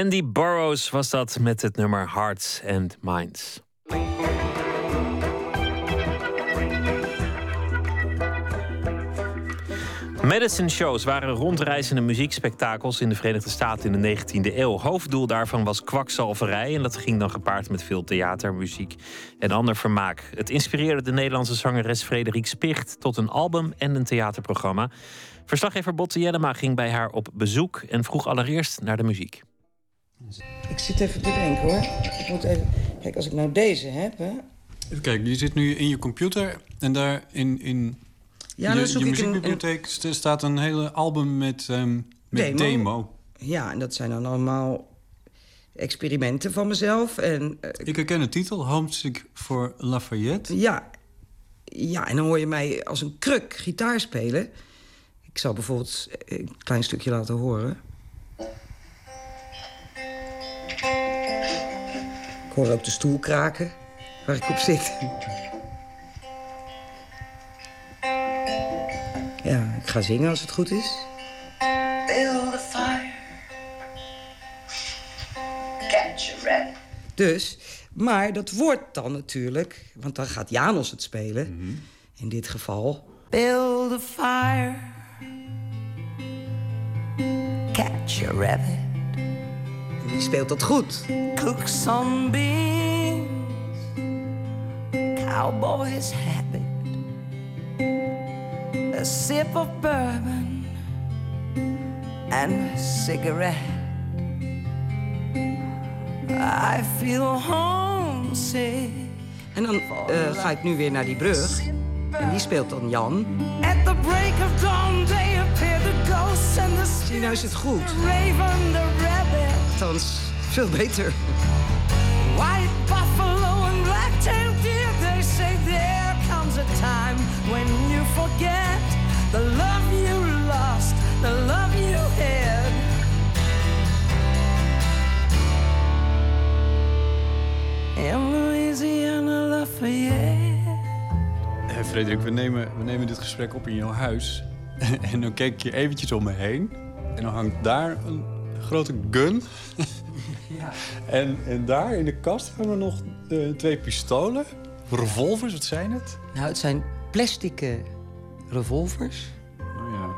Andy Burroughs was dat met het nummer Hearts and Minds. Medicine shows waren rondreizende muziekspektakels in de Verenigde Staten in de 19e eeuw. Hoofddoel daarvan was kwakzalverij en dat ging dan gepaard met veel theater, muziek en ander vermaak. Het inspireerde de Nederlandse zangeres Frederik Spicht tot een album en een theaterprogramma. Verslaggever Botte Jellema ging bij haar op bezoek en vroeg allereerst naar de muziek. Ik zit even te denken hoor. Ik moet even... Kijk, als ik nou deze heb, hè. Even kijken, je zit nu in je computer en daar in, in Ja, je, je een- staat een hele album met, ehm, met Demo. demo. Ja, en dat zijn dan allemaal experimenten van mezelf. En eh, Ik herken de titel, Homesick for Lafayette. ja, ja, en dan hoor je mij als een kruk gitaar spelen. Ik zal bijvoorbeeld een klein stukje laten horen. Ik hoor ook de stoel kraken waar ik op zit. Ja, ik ga zingen als het goed is. Build a fire. Catch a rabbit. Dus, maar dat wordt dan natuurlijk, want dan gaat Janos het spelen. In dit geval. Build a fire. Catch a rabbit. Die speelt dat goed. Cook some beans. Cowboy's habit. A sip of bourbon. And a cigarette. I feel homesick. En dan eh, ga ik nu weer naar die brug. En die speelt dan Jan. At the break of dawn, they appear the ghosts and the nou is het goed. Althans, veel beter. White buffalo and black-tailed deer, they say there comes a time when you forget the love you lost, the love you had. In Louisiana, Lafayette. Eh, Frederik, we nemen, we nemen dit gesprek op in jouw huis. en dan kijk je eventjes om me heen. En dan hangt daar een grote gun. en, en daar in de kast hangen nog eh, twee pistolen. Revolvers, wat zijn het? Nou, het zijn plastic eh, revolvers. Oh ja.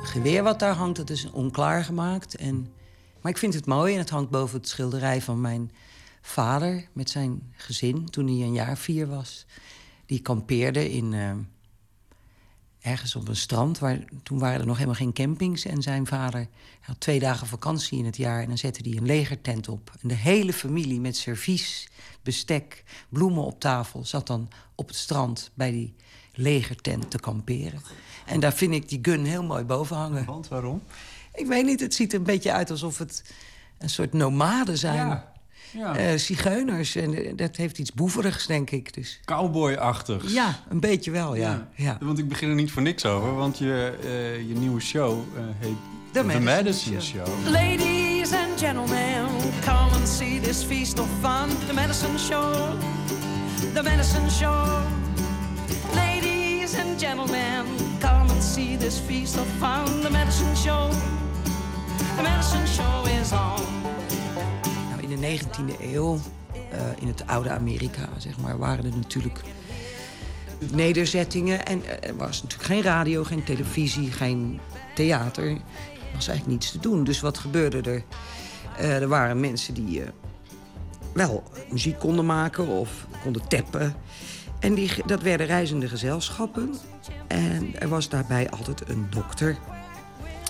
Een geweer wat daar hangt, dat is onklaargemaakt. En... Maar ik vind het mooi en het hangt boven het schilderij van mijn vader... met zijn gezin toen hij een jaar vier was. Die kampeerde in, eh, ergens op een strand. Waar, toen waren er nog helemaal geen campings. En zijn vader had twee dagen vakantie in het jaar. En dan zette hij een legertent op. En de hele familie met servies, bestek, bloemen op tafel... zat dan op het strand bij die legertent te kamperen. En daar vind ik die gun heel mooi boven hangen. Want waarom? Ik weet niet, het ziet er een beetje uit alsof het een soort nomaden zijn. Ja. Ja. Eh, zigeuners. En eh, dat heeft iets boeverigs, denk ik. Dus. Cowboy-achtig. Ja, een beetje wel, ja. ja. Want ik begin er niet voor niks over, want je, eh, je nieuwe show eh, heet The Madison Madison Show. Show. Ladies and gentlemen, come and see this feast of fun. The Medicine Show. The Medicine Show. Ladies and gentlemen, come and see this feast of fun. The Medicine Show. The Medicine Show is on. In de 19e eeuw, eh, in het oude Amerika, zeg maar, waren er natuurlijk nederzettingen. En eh, er was natuurlijk geen radio, geen televisie, geen theater. Er was eigenlijk niets te doen. Dus wat gebeurde er? Eh, er waren mensen die wel muziek konden maken of konden tappen. En die, dat werden reizende gezelschappen. En er was daarbij altijd een dokter.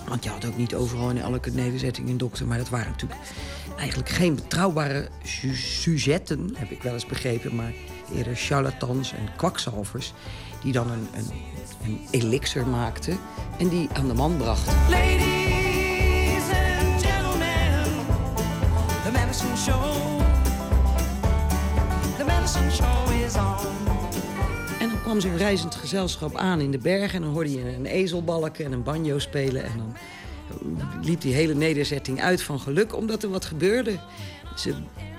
Want je had ook niet overal in elke nederzetting een dokter. Maar dat waren natuurlijk eigenlijk geen betrouwbare su- sujetten, heb ik wel eens begrepen. Maar eerder charlatans en kwakzalvers. Die dan een, een, een elixir maakten en die aan de man brachten. Ladies and gentlemen, the Medicine Show. The Medicine Show is on. En dan kwam zo'n reizend gezelschap aan in de bergen... en dan hoorde je een ezel balken en een banjo spelen... en dan liep die hele nederzetting uit van geluk omdat er wat gebeurde. Ze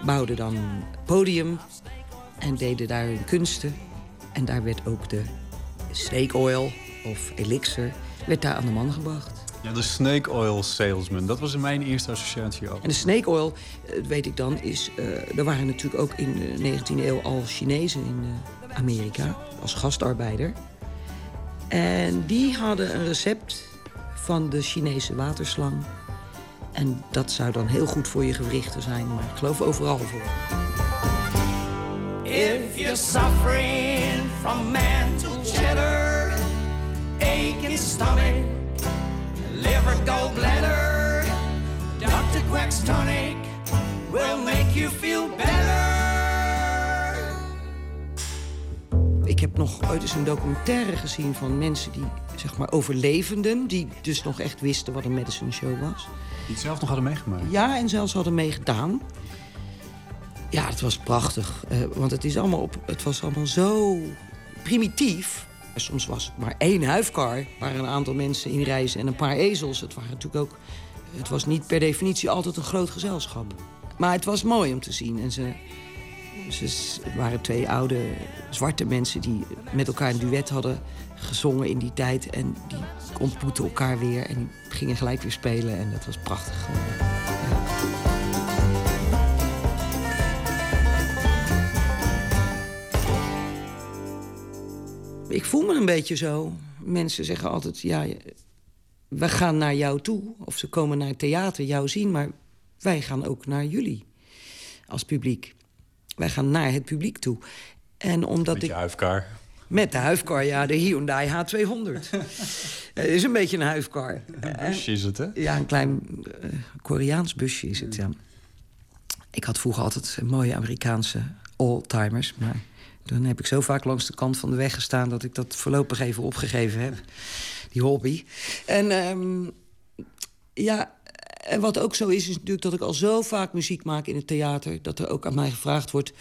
bouwden dan een podium en deden daar hun kunsten. En daar werd ook de snake oil of elixir werd daar aan de man gebracht. Ja, de snake oil salesman. Dat was in mijn eerste associatie ook. En de snake oil, eh, weet ik dan, is... eh, er waren natuurlijk ook in de 19e eeuw al Chinezen in eh, Amerika als gastarbeider. En die hadden een recept van de Chinese waterslang. En dat zou dan heel goed voor je gewrichten zijn, maar ik geloof overal voor. If you're suffering from mental cheddar, aching stomach, liver gallbladder, Dr. Quack's tonic will make you feel better. Ik heb nog ooit eens een documentaire gezien van mensen die, zeg maar, overlevenden... die dus nog echt wisten wat een medicine show was. Die het zelf nog hadden meegemaakt. Ja, en zelfs hadden meegedaan. Ja, het was prachtig. eh, want het, is allemaal op, het was allemaal zo primitief. Soms was het maar één huifkar. Waren een aantal mensen in reizen en een paar ezels. Het, waren natuurlijk ook, het was niet per definitie altijd een groot gezelschap. Maar het was mooi om te zien. En ze, ze waren twee oude zwarte mensen die met elkaar een duet hadden gezongen in die tijd. En die ontmoetten elkaar weer en die gingen gelijk weer spelen. En dat was prachtig. Ik voel me een beetje zo. Mensen zeggen altijd, ja, we gaan naar jou toe. Of ze komen naar het theater jou zien, maar wij gaan ook naar jullie als publiek. Wij gaan naar het publiek toe. En omdat Met ik... Met de huifkar, ja, de Hyundai H200. Het is een beetje een huifkar. Een busje is het, hè? Ja, een klein eh, Koreaans busje is het, ja. Ik had vroeger altijd mooie Amerikaanse oldtimers, maar dan heb ik zo vaak langs de kant van de weg gestaan dat ik dat voorlopig even opgegeven heb, die hobby. En ehm, ja, en wat ook zo is, is natuurlijk dat ik al zo vaak muziek maak in het theater, dat er ook aan mij gevraagd wordt: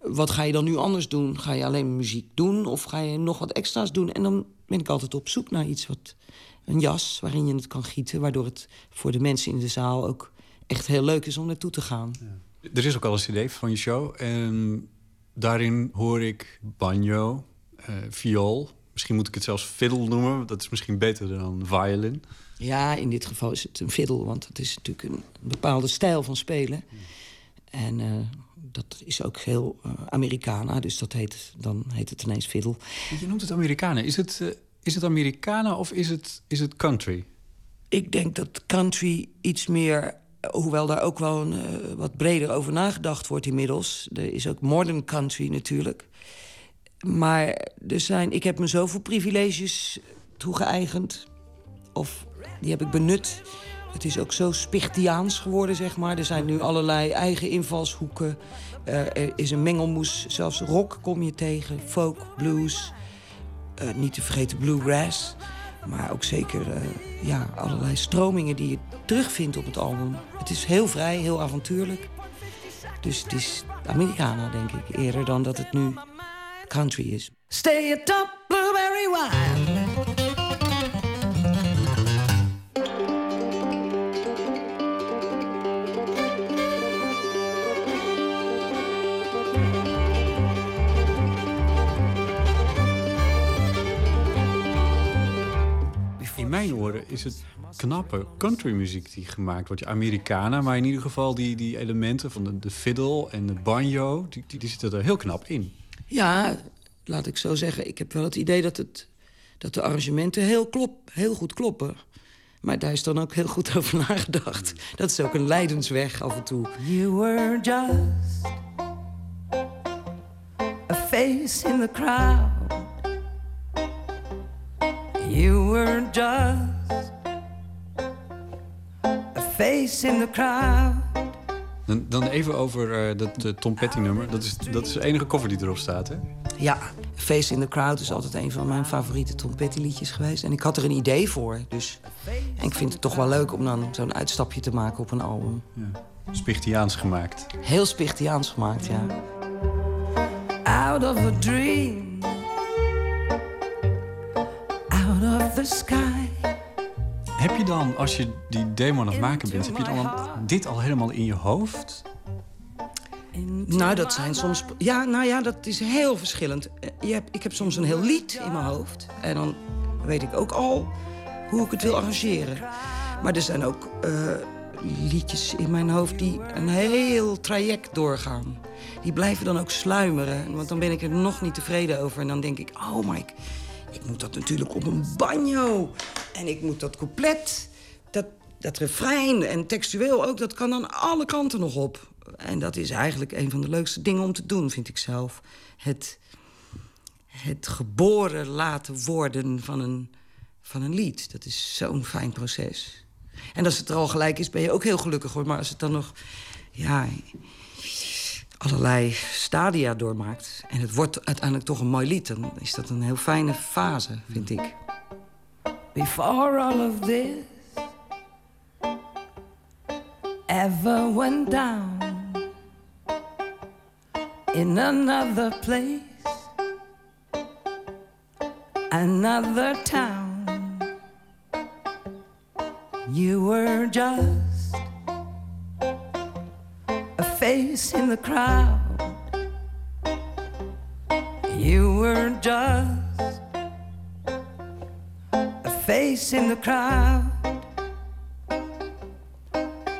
wat ga je dan nu anders doen? Ga je alleen muziek doen of ga je nog wat extra's doen? En dan ben ik altijd op zoek naar iets wat een jas waarin je het kan gieten, waardoor het voor de mensen in de zaal ook echt heel leuk is om naartoe te gaan. Er is ook al een cd van je show. En daarin hoor ik banjo, eh, viool. Misschien moet ik het zelfs fiddle noemen. Dat is misschien beter dan violin. Ja, in dit geval is het een fiddle, want het is natuurlijk een bepaalde stijl van spelen. En eh, dat is ook heel eh, Americana, dus dat heet, dan heet het ineens fiddle. Je noemt het Amerikanen. Is het, eh, is het Americana of is het, is het country? Ik denk dat country iets meer, hoewel daar ook wel een, eh, wat breder over nagedacht wordt inmiddels. Er is ook modern country natuurlijk. Maar er zijn, ik heb me zoveel privileges toegeëigend. Of die heb ik benut. Het is ook zo Spichtiaans geworden, zeg maar. Er zijn nu allerlei eigen invalshoeken. Eh, er is een mengelmoes, zelfs rock kom je tegen. Folk, blues, eh, niet te vergeten bluegrass. Maar ook zeker eh, ja, allerlei stromingen die je terugvindt op het album. Het is heel vrij, heel avontuurlijk. Dus het is Americana, denk ik, eerder dan dat het nu country is. Stay atop blueberry wine. Mijn oren is het knappe countrymuziek die gemaakt wordt. Americana, maar in ieder geval die, die elementen van de, de fiddle en de banjo... Die, die, die zitten er heel knap in. Ja, laat ik zo zeggen. Ik heb wel het idee dat, het, dat de arrangementen heel, klop, heel goed kloppen. Maar daar is dan ook heel goed over nagedacht. Dat is ook een leidensweg af en toe. You were just a face in the crowd. You were just a face in the crowd. Dan, dan even over eh, dat uh, Tom Petty nummer. Dat is, dat is de enige cover die erop staat, hè? Ja, Face in the Crowd is altijd een van mijn favoriete Tom Petty liedjes geweest. En ik had er een idee voor, dus... En ik vind het toch wel leuk om dan zo'n uitstapje te maken op een album. Ja. Spichtiaans gemaakt. Heel Spichtiaans gemaakt, ja. Out of a dream. Sky. Heb je dan, als je die demo aan het maken bent... heb je dan dit al helemaal in je hoofd? Nou, dat zijn soms... Ja, nou ja, dat is heel verschillend. Je hebt, ik heb soms een heel lied in mijn hoofd. En dan weet ik ook al hoe ik het wil arrangeren. Maar er zijn ook uh, liedjes in mijn hoofd die een heel traject doorgaan. Die blijven dan ook sluimeren. Want dan ben ik er nog niet tevreden over. En dan denk ik, oh Mike, ik moet dat natuurlijk op een banjo. En ik moet dat couplet, dat, dat refrein en textueel ook... dat kan dan alle kanten nog op. En dat is eigenlijk een van de leukste dingen om te doen, vind ik zelf. Het, het geboren laten worden van een, van een lied. Dat is zo'n fijn proces. En als het er al gelijk is, ben je ook heel gelukkig hoor. Maar als het dan nog ja, allerlei stadia doormaakt... en het wordt uiteindelijk toch een mooi lied... dan is dat een heel fijne fase, vind ik. Before all of this ever went down in another place, another town. You were just face in the crowd. You were just a face in the crowd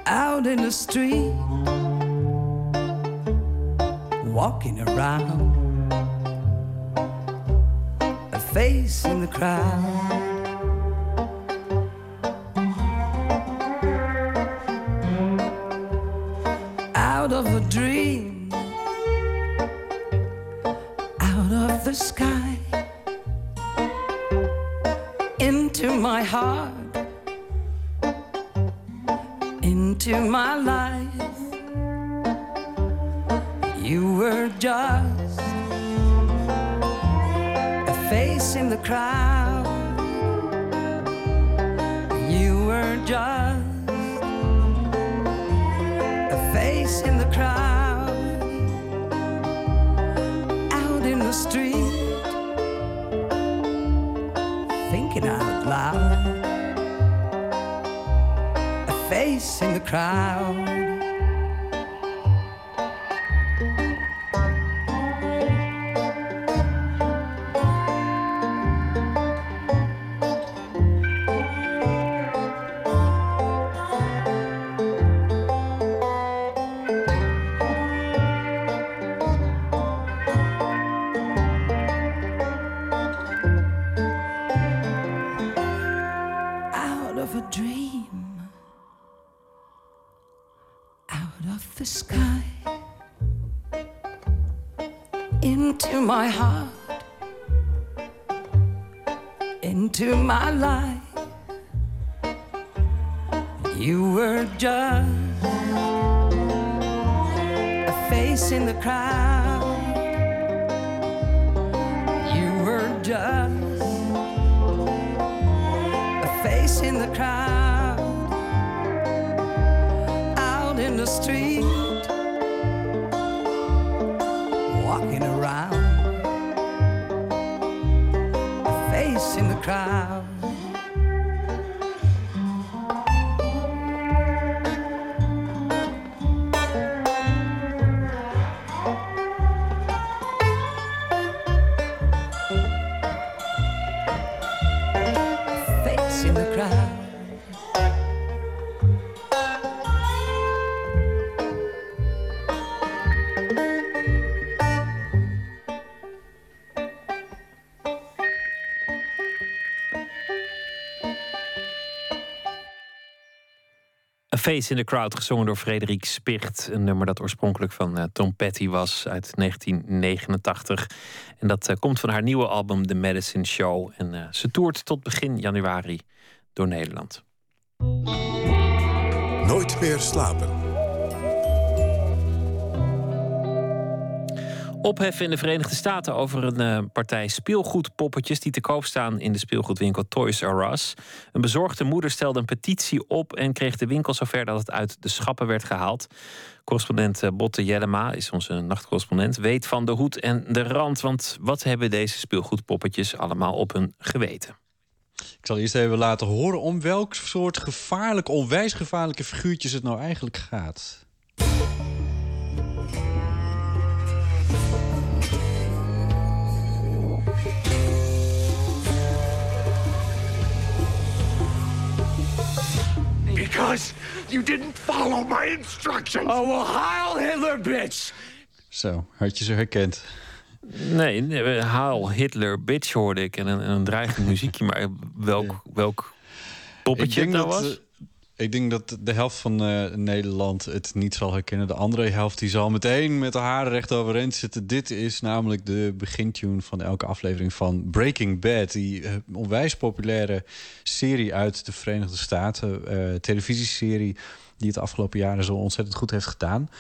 out in the street walking around, a face in the crowd. Of a dream, into my life. You were just a face in the crowd. You were just a face in the crowd. Out in the street, Face in the Crowd, gezongen door Frederik Spicht. Een nummer dat oorspronkelijk van eh, Tom Petty was uit 1989. En dat eh, komt van haar nieuwe album The Medicine Show. En eh, ze toert tot begin januari door Nederland. Nooit meer slapen. Ophef in de Verenigde Staten over een eh, partij speelgoedpoppetjes die te koop staan in de speelgoedwinkel Toys R Us. Een bezorgde moeder stelde een petitie op en kreeg de winkel zover dat het uit de schappen werd gehaald. Correspondent eh, Botte Jellema is onze nachtcorrespondent, weet van de hoed en de rand. Want wat hebben deze speelgoedpoppetjes allemaal op hun geweten? Ik zal eerst even laten horen om welk soort gevaarlijk, onwijs gevaarlijke figuurtjes het nou eigenlijk gaat. Because you didn't follow my instructions. Oh, well, Heil Hitler, bitch. Zo, had je ze herkend? Nee, nee, haal Hitler, bitch hoorde ik en een, en een dreigend muziekje. Maar welk, welk poppetje het nou dat, was? Ik denk dat de helft van eh, Nederland het niet zal herkennen. De andere helft die zal meteen met haren recht overeind zitten. Dit is namelijk de begintune van elke aflevering van Breaking Bad. Die eh, onwijs populaire serie uit de Verenigde Staten. eh, televisieserie die het afgelopen jaren zo ontzettend goed heeft gedaan.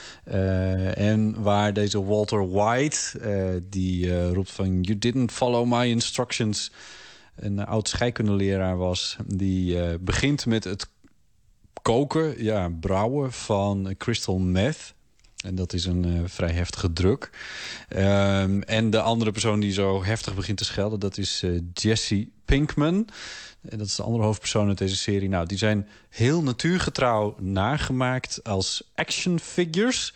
En waar deze Walter White, die roept van... You didn't follow my instructions een oud scheikundeleraar was. Die begint met het koken, ja, brouwen van crystal meth. En dat is een eh, vrij heftige druk. Ehm, en de andere persoon die zo heftig begint te schelden... dat is eh, Jesse Pinkman. En dat is de andere hoofdpersoon uit deze serie. Nou, die zijn heel natuurgetrouw nagemaakt als action figures...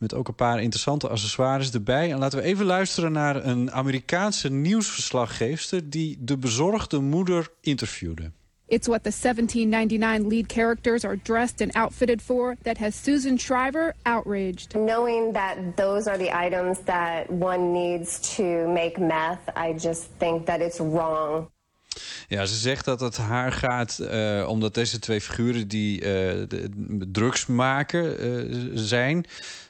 Met ook een paar interessante accessoires erbij. En laten we even luisteren naar een Amerikaanse nieuwsverslaggeefster... die de bezorgde moeder interviewde. It's what the 1799 lead characters are dressed and outfitted for that has Susan Shriver outraged. Knowing that those are the items that one needs to make meth, I just think that it's wrong. Ja, ze zegt dat het haar gaat eh, omdat deze twee figuren die eh, de, drugs maken eh, zijn.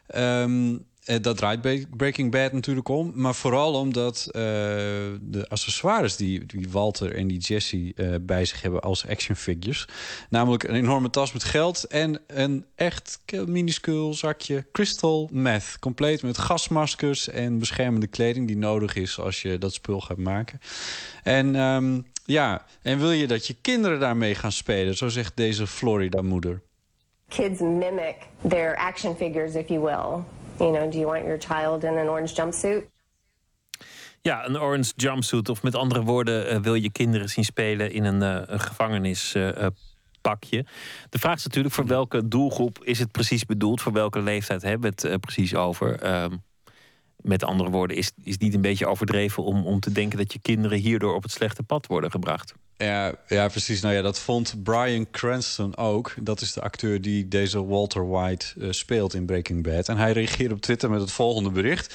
Ehm, eh, dat draait Breaking Bad natuurlijk om. Maar vooral omdat eh, de accessoires die, die Walter en die Jesse eh, bij zich hebben als action figures. Namelijk een enorme tas met geld en een echt minuscuul zakje crystal meth. Compleet met gasmaskers en beschermende kleding die nodig is als je dat spul gaat maken. En ehm, ja, en wil je dat je kinderen daarmee gaan spelen? Zo zegt deze Florida-moeder. Kids mimic their action figures, if you will. Do you want your child in an orange jumpsuit? Ja, een orange jumpsuit. Of met andere woorden, eh, wil je kinderen zien spelen in een, eh, gevangenispakje. de vraag is natuurlijk voor welke doelgroep is het precies bedoeld? Voor welke leeftijd hebben we het eh, precies over? Ehm, met andere woorden, is is niet een beetje overdreven om, om te denken dat je kinderen hierdoor op het slechte pad worden gebracht? Ja, ja, precies. Nou ja, dat vond Brian Cranston ook. Dat is de acteur die deze Walter White eh, speelt in Breaking Bad. En hij reageerde op Twitter met het volgende bericht.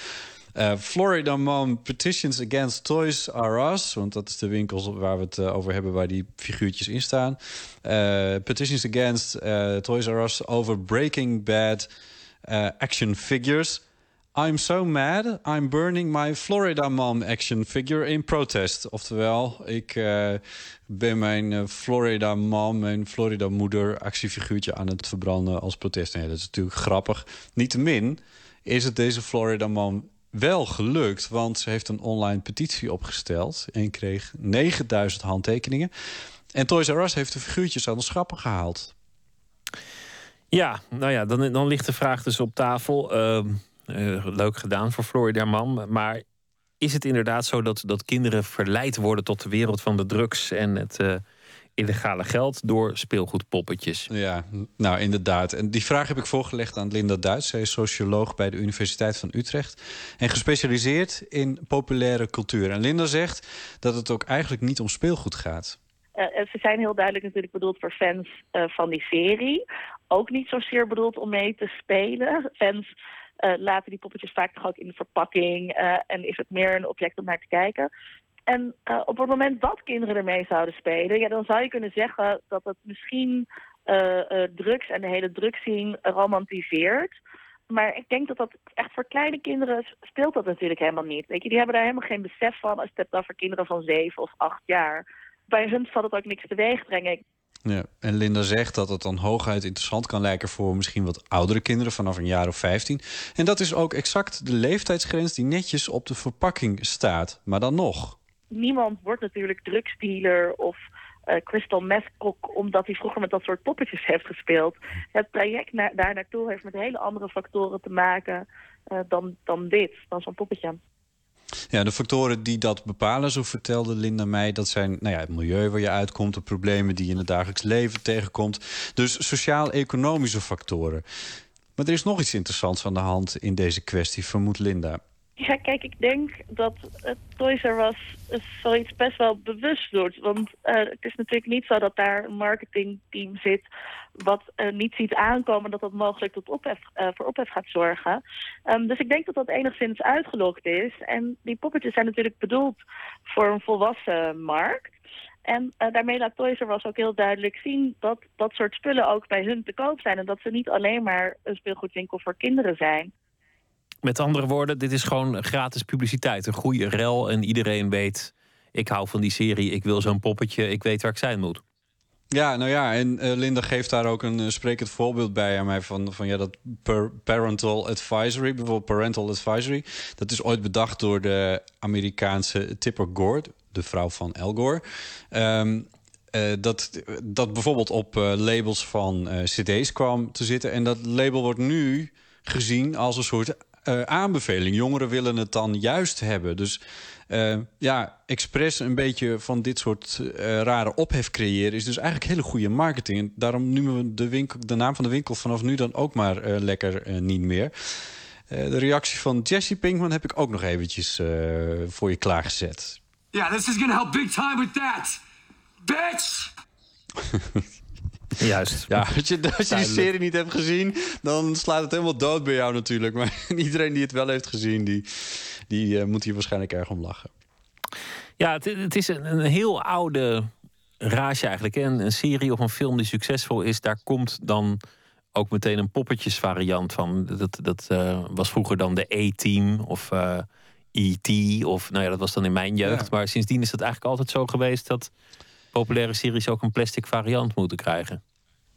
Eh, Florida mom petitions against Toys R Us. Want dat is de winkel waar we het eh, over hebben, waar die figuurtjes in staan. Petitions against Toys R Us over Breaking Bad action figures. I'm so mad, I'm burning my Florida Mom action figure in protest. Oftewel, ik uh, ben mijn uh, Florida Mom, mijn Florida moeder actiefiguurtje aan het verbranden als protest. Nee, dat is natuurlijk grappig. Niettemin is het deze Florida Mom wel gelukt, want ze heeft een online petitie opgesteld en kreeg 9000 handtekeningen. En Toys R Us heeft de figuurtjes aan de schappen gehaald. Ja, nou ja, dan, dan ligt de vraag dus op tafel. Uh, leuk gedaan voor Florida Man. Maar is het inderdaad zo dat, dat kinderen verleid worden tot de wereld van de drugs en het uh, illegale geld door speelgoedpoppetjes? Ja, nou inderdaad. En die vraag heb ik voorgelegd aan Linda Duits. Zij is socioloog bij de Universiteit van Utrecht en gespecialiseerd in populaire cultuur. En Linda zegt dat het ook eigenlijk niet om speelgoed gaat. Uh, ze zijn heel duidelijk natuurlijk bedoeld voor fans uh, van die serie. Ook niet zozeer bedoeld om mee te spelen. Fans laten die poppetjes vaak toch ook in de verpakking. en is het meer een object om naar te kijken. En op het moment dat kinderen ermee zouden spelen... Ja, dan zou je kunnen zeggen dat het misschien drugs en de hele drugsscene romantiseert... Maar ik denk dat dat echt voor kleine kinderen speelt dat natuurlijk helemaal niet. Weet je, die hebben daar helemaal geen besef van als het dan voor kinderen van zeven of acht jaar bij hun zal het ook niks teweeg brengen. Ja, en Linda zegt dat het dan hooguit interessant kan lijken voor misschien wat oudere kinderen vanaf een jaar of 15. En dat is ook exact de leeftijdsgrens die netjes op de verpakking staat. Maar dan nog. Niemand wordt natuurlijk drugsdealer of uh, crystal meth omdat hij vroeger met dat soort poppetjes heeft gespeeld. Het traject naar, daar naartoe heeft met hele andere factoren te maken uh, dan, dan dit, dan zo'n poppetje. Ja, de factoren die dat bepalen, zo vertelde Linda mij, dat zijn nou ja, het milieu waar je uitkomt, de problemen die je in het dagelijks leven tegenkomt. Dus sociaal-economische factoren. Maar er is nog iets interessants aan de hand in deze kwestie, vermoedt Linda. Ja, kijk, ik denk dat het Toys R Us zoiets best wel bewust doet. Want uh, het is natuurlijk niet zo dat daar een marketingteam zit... wat uh, niet ziet aankomen dat dat mogelijk tot ophef, uh, voor ophef gaat zorgen. Um, dus ik denk dat dat enigszins uitgelokt is. En die poppetjes zijn natuurlijk bedoeld voor een volwassen markt. En daarmee laat Toys R Us ook heel duidelijk zien dat dat soort spullen ook bij hun te koop zijn. En dat ze niet alleen maar een speelgoedwinkel voor kinderen zijn. Met andere woorden, dit is gewoon gratis publiciteit. Een goede rel en iedereen weet... ik hou van die serie, ik wil zo'n poppetje, ik weet waar ik zijn moet. Ja, nou ja, en uh, Linda geeft daar ook een uh, sprekend voorbeeld bij aan mij van, van ja, dat parental advisory, bijvoorbeeld parental advisory. Dat is ooit bedacht door de Amerikaanse Tipper Gore, de vrouw van Al Gore. Um, uh, dat, dat bijvoorbeeld op labels van CD's kwam te zitten. En dat label wordt nu gezien als een soort uh, aanbeveling. Jongeren willen het dan juist hebben. Dus uh, ja, expres een beetje van dit soort uh, rare ophef creëren... is dus eigenlijk hele goede marketing. En daarom noemen we de, winkel, de naam van de winkel vanaf nu dan ook maar lekker niet meer. de reactie van Jesse Pinkman heb ik ook nog eventjes voor je klaargezet. Ja, yeah, this is gonna help big time with that. Bitch! Juist. Ja, als je, als je die serie niet hebt gezien, dan slaat het helemaal dood bij jou natuurlijk. Maar iedereen die het wel heeft gezien, die, die uh, moet hier waarschijnlijk erg om lachen. Ja, het, het is een, een, heel oude raasje eigenlijk. Een, een serie of een film die succesvol is, daar komt dan ook meteen een poppetjesvariant van. Dat, dat uh, was vroeger dan de A-team of uh, E.T. Of nou ja, dat was dan in mijn jeugd. Ja. Maar sindsdien is het eigenlijk altijd zo geweest dat populaire series ook een plastic variant moeten krijgen.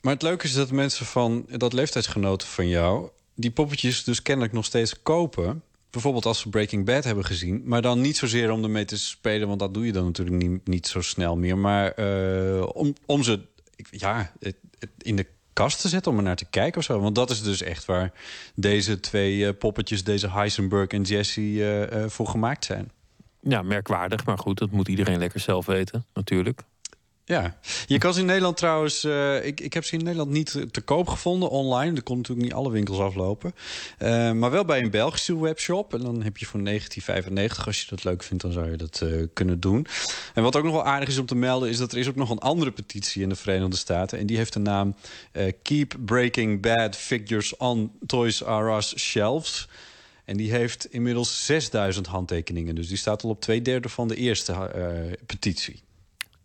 Maar het leuke is dat mensen van dat leeftijdsgenoten van jou... die poppetjes dus kennelijk nog steeds kopen. Bijvoorbeeld als ze Breaking Bad hebben gezien. Maar dan niet zozeer om ermee te spelen... want dat doe je dan natuurlijk niet, niet zo snel meer. Maar uh, om, om ze ja, in de kast te zetten om er naar te kijken of zo. Want dat is dus echt waar deze twee uh, poppetjes... deze Heisenberg en Jesse uh, voor gemaakt zijn. Ja, merkwaardig. Maar goed, dat moet iedereen lekker zelf weten, natuurlijk. Ja, je kan ze in Nederland trouwens... Uh, ik, ik heb ze in Nederland niet te koop gevonden online. Er kon natuurlijk niet alle winkels aflopen. Uh, maar wel bij een Belgische webshop. En dan heb je voor 1995, als je dat leuk vindt... dan zou je dat uh, kunnen doen. En wat ook nog wel aardig is om te melden... is dat er is ook nog een andere petitie in de Verenigde Staten. En die heeft de naam Keep Breaking Bad Figures on Toys R Us Shelves... En die heeft inmiddels 6000 handtekeningen. Dus die staat al op twee derde van de eerste petitie.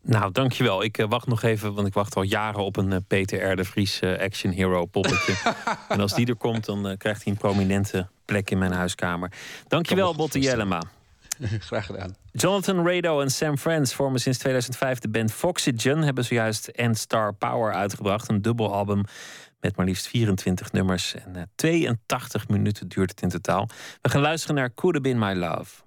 Nou, dankjewel. Ik eh, wacht nog even, want ik wacht al jaren op een eh, Peter R. de Vries eh, action hero poppetje. en als die er komt, dan krijgt hij een prominente plek in mijn huiskamer. Dankjewel, Botte Jellema. Graag gedaan. Jonathan Rado en Sam Friends vormen sinds 2005 de band Foxygen. Hebben zojuist End Star Power uitgebracht. Een dubbelalbum met maar liefst 24 nummers. En eh, 82 minuten duurt het in totaal. We gaan luisteren naar Could Have Been My Love.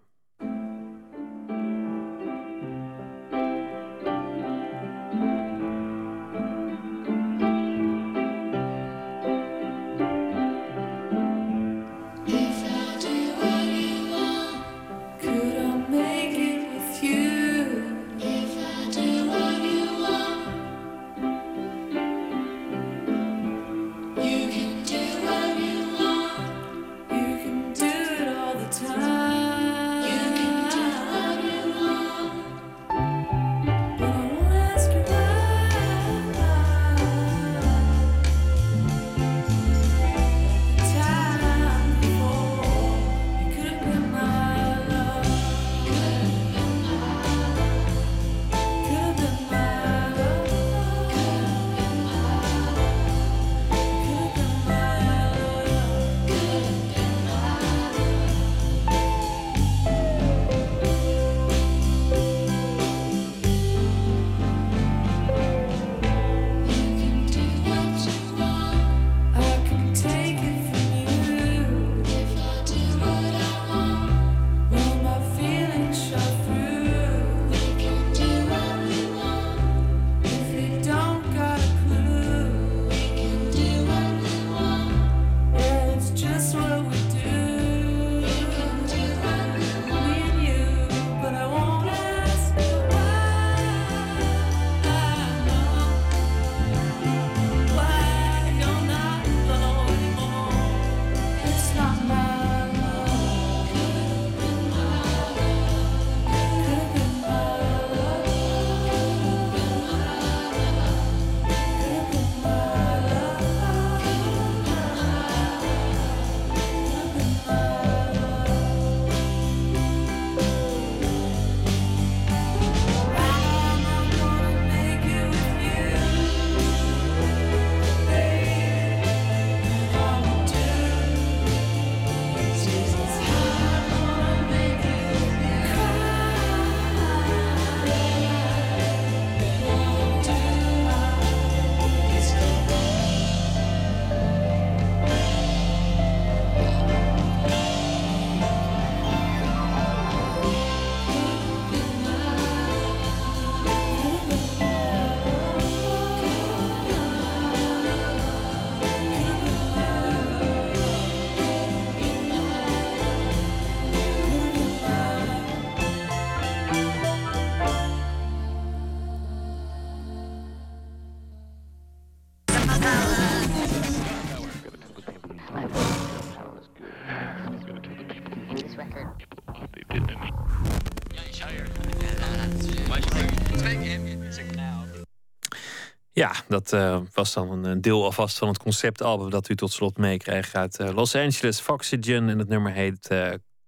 Dat eh, was dan een een deel alvast van het conceptalbum dat u tot slot meekreeg uit eh, Los Angeles, Foxygen. En het nummer heet eh,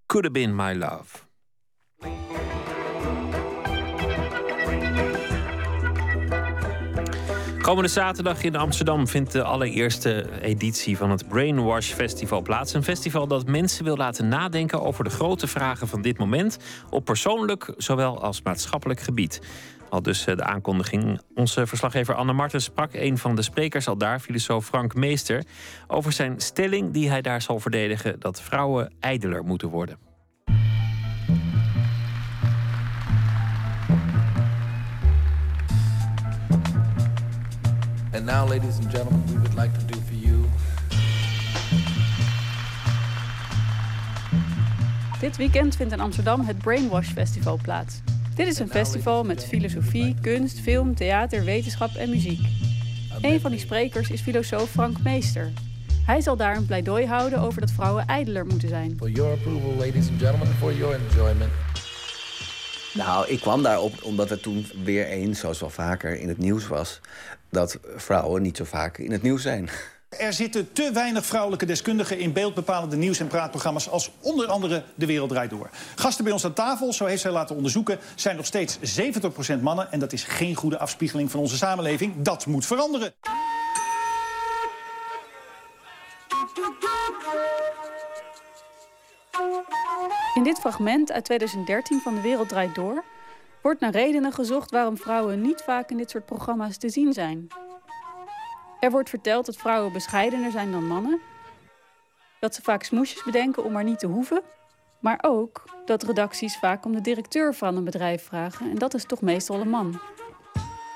Could Have Been My Love. Komende zaterdag in Amsterdam vindt de allereerste editie van het Brainwash Festival plaats. Een festival dat mensen wil laten nadenken over de grote vragen van dit moment. Op persoonlijk zowel als maatschappelijk gebied. Al dus eh, de aankondiging. Onze verslaggever Anne Martens sprak een van de sprekers al daar, filosoof Frank Meester, over zijn stelling die hij daar zal verdedigen: dat vrouwen ijdeler moeten worden. And now, ladies and gentlemen, we would like to do for you. Dit weekend vindt in Amsterdam het Brainwash Festival plaats. Dit is een festival met filosofie, kunst, film, theater, wetenschap en muziek. Een van die sprekers is filosoof Frank Meester. Hij zal daar een pleidooi houden over dat vrouwen ijdeler moeten zijn. For your approval, ladies and gentlemen, for your enjoyment. Nou, ik kwam daarop omdat er toen weer eens, zoals wel vaker, in het nieuws was... dat vrouwen niet zo vaak in het nieuws zijn. Er zitten te weinig vrouwelijke deskundigen in beeldbepalende nieuws- en praatprogramma's als onder andere De Wereld Draait Door. Gasten bij ons aan tafel, zo heeft zij laten onderzoeken, zijn nog steeds 70% mannen. En dat is geen goede afspiegeling van onze samenleving. Dat moet veranderen. In dit fragment uit 2013 van De Wereld Draait Door wordt naar redenen gezocht waarom vrouwen niet vaak in dit soort programma's te zien zijn. Er wordt verteld dat vrouwen bescheidener zijn dan mannen, dat ze vaak smoesjes bedenken om maar niet te hoeven, maar ook dat redacties vaak om de directeur van een bedrijf vragen en dat is toch meestal een man.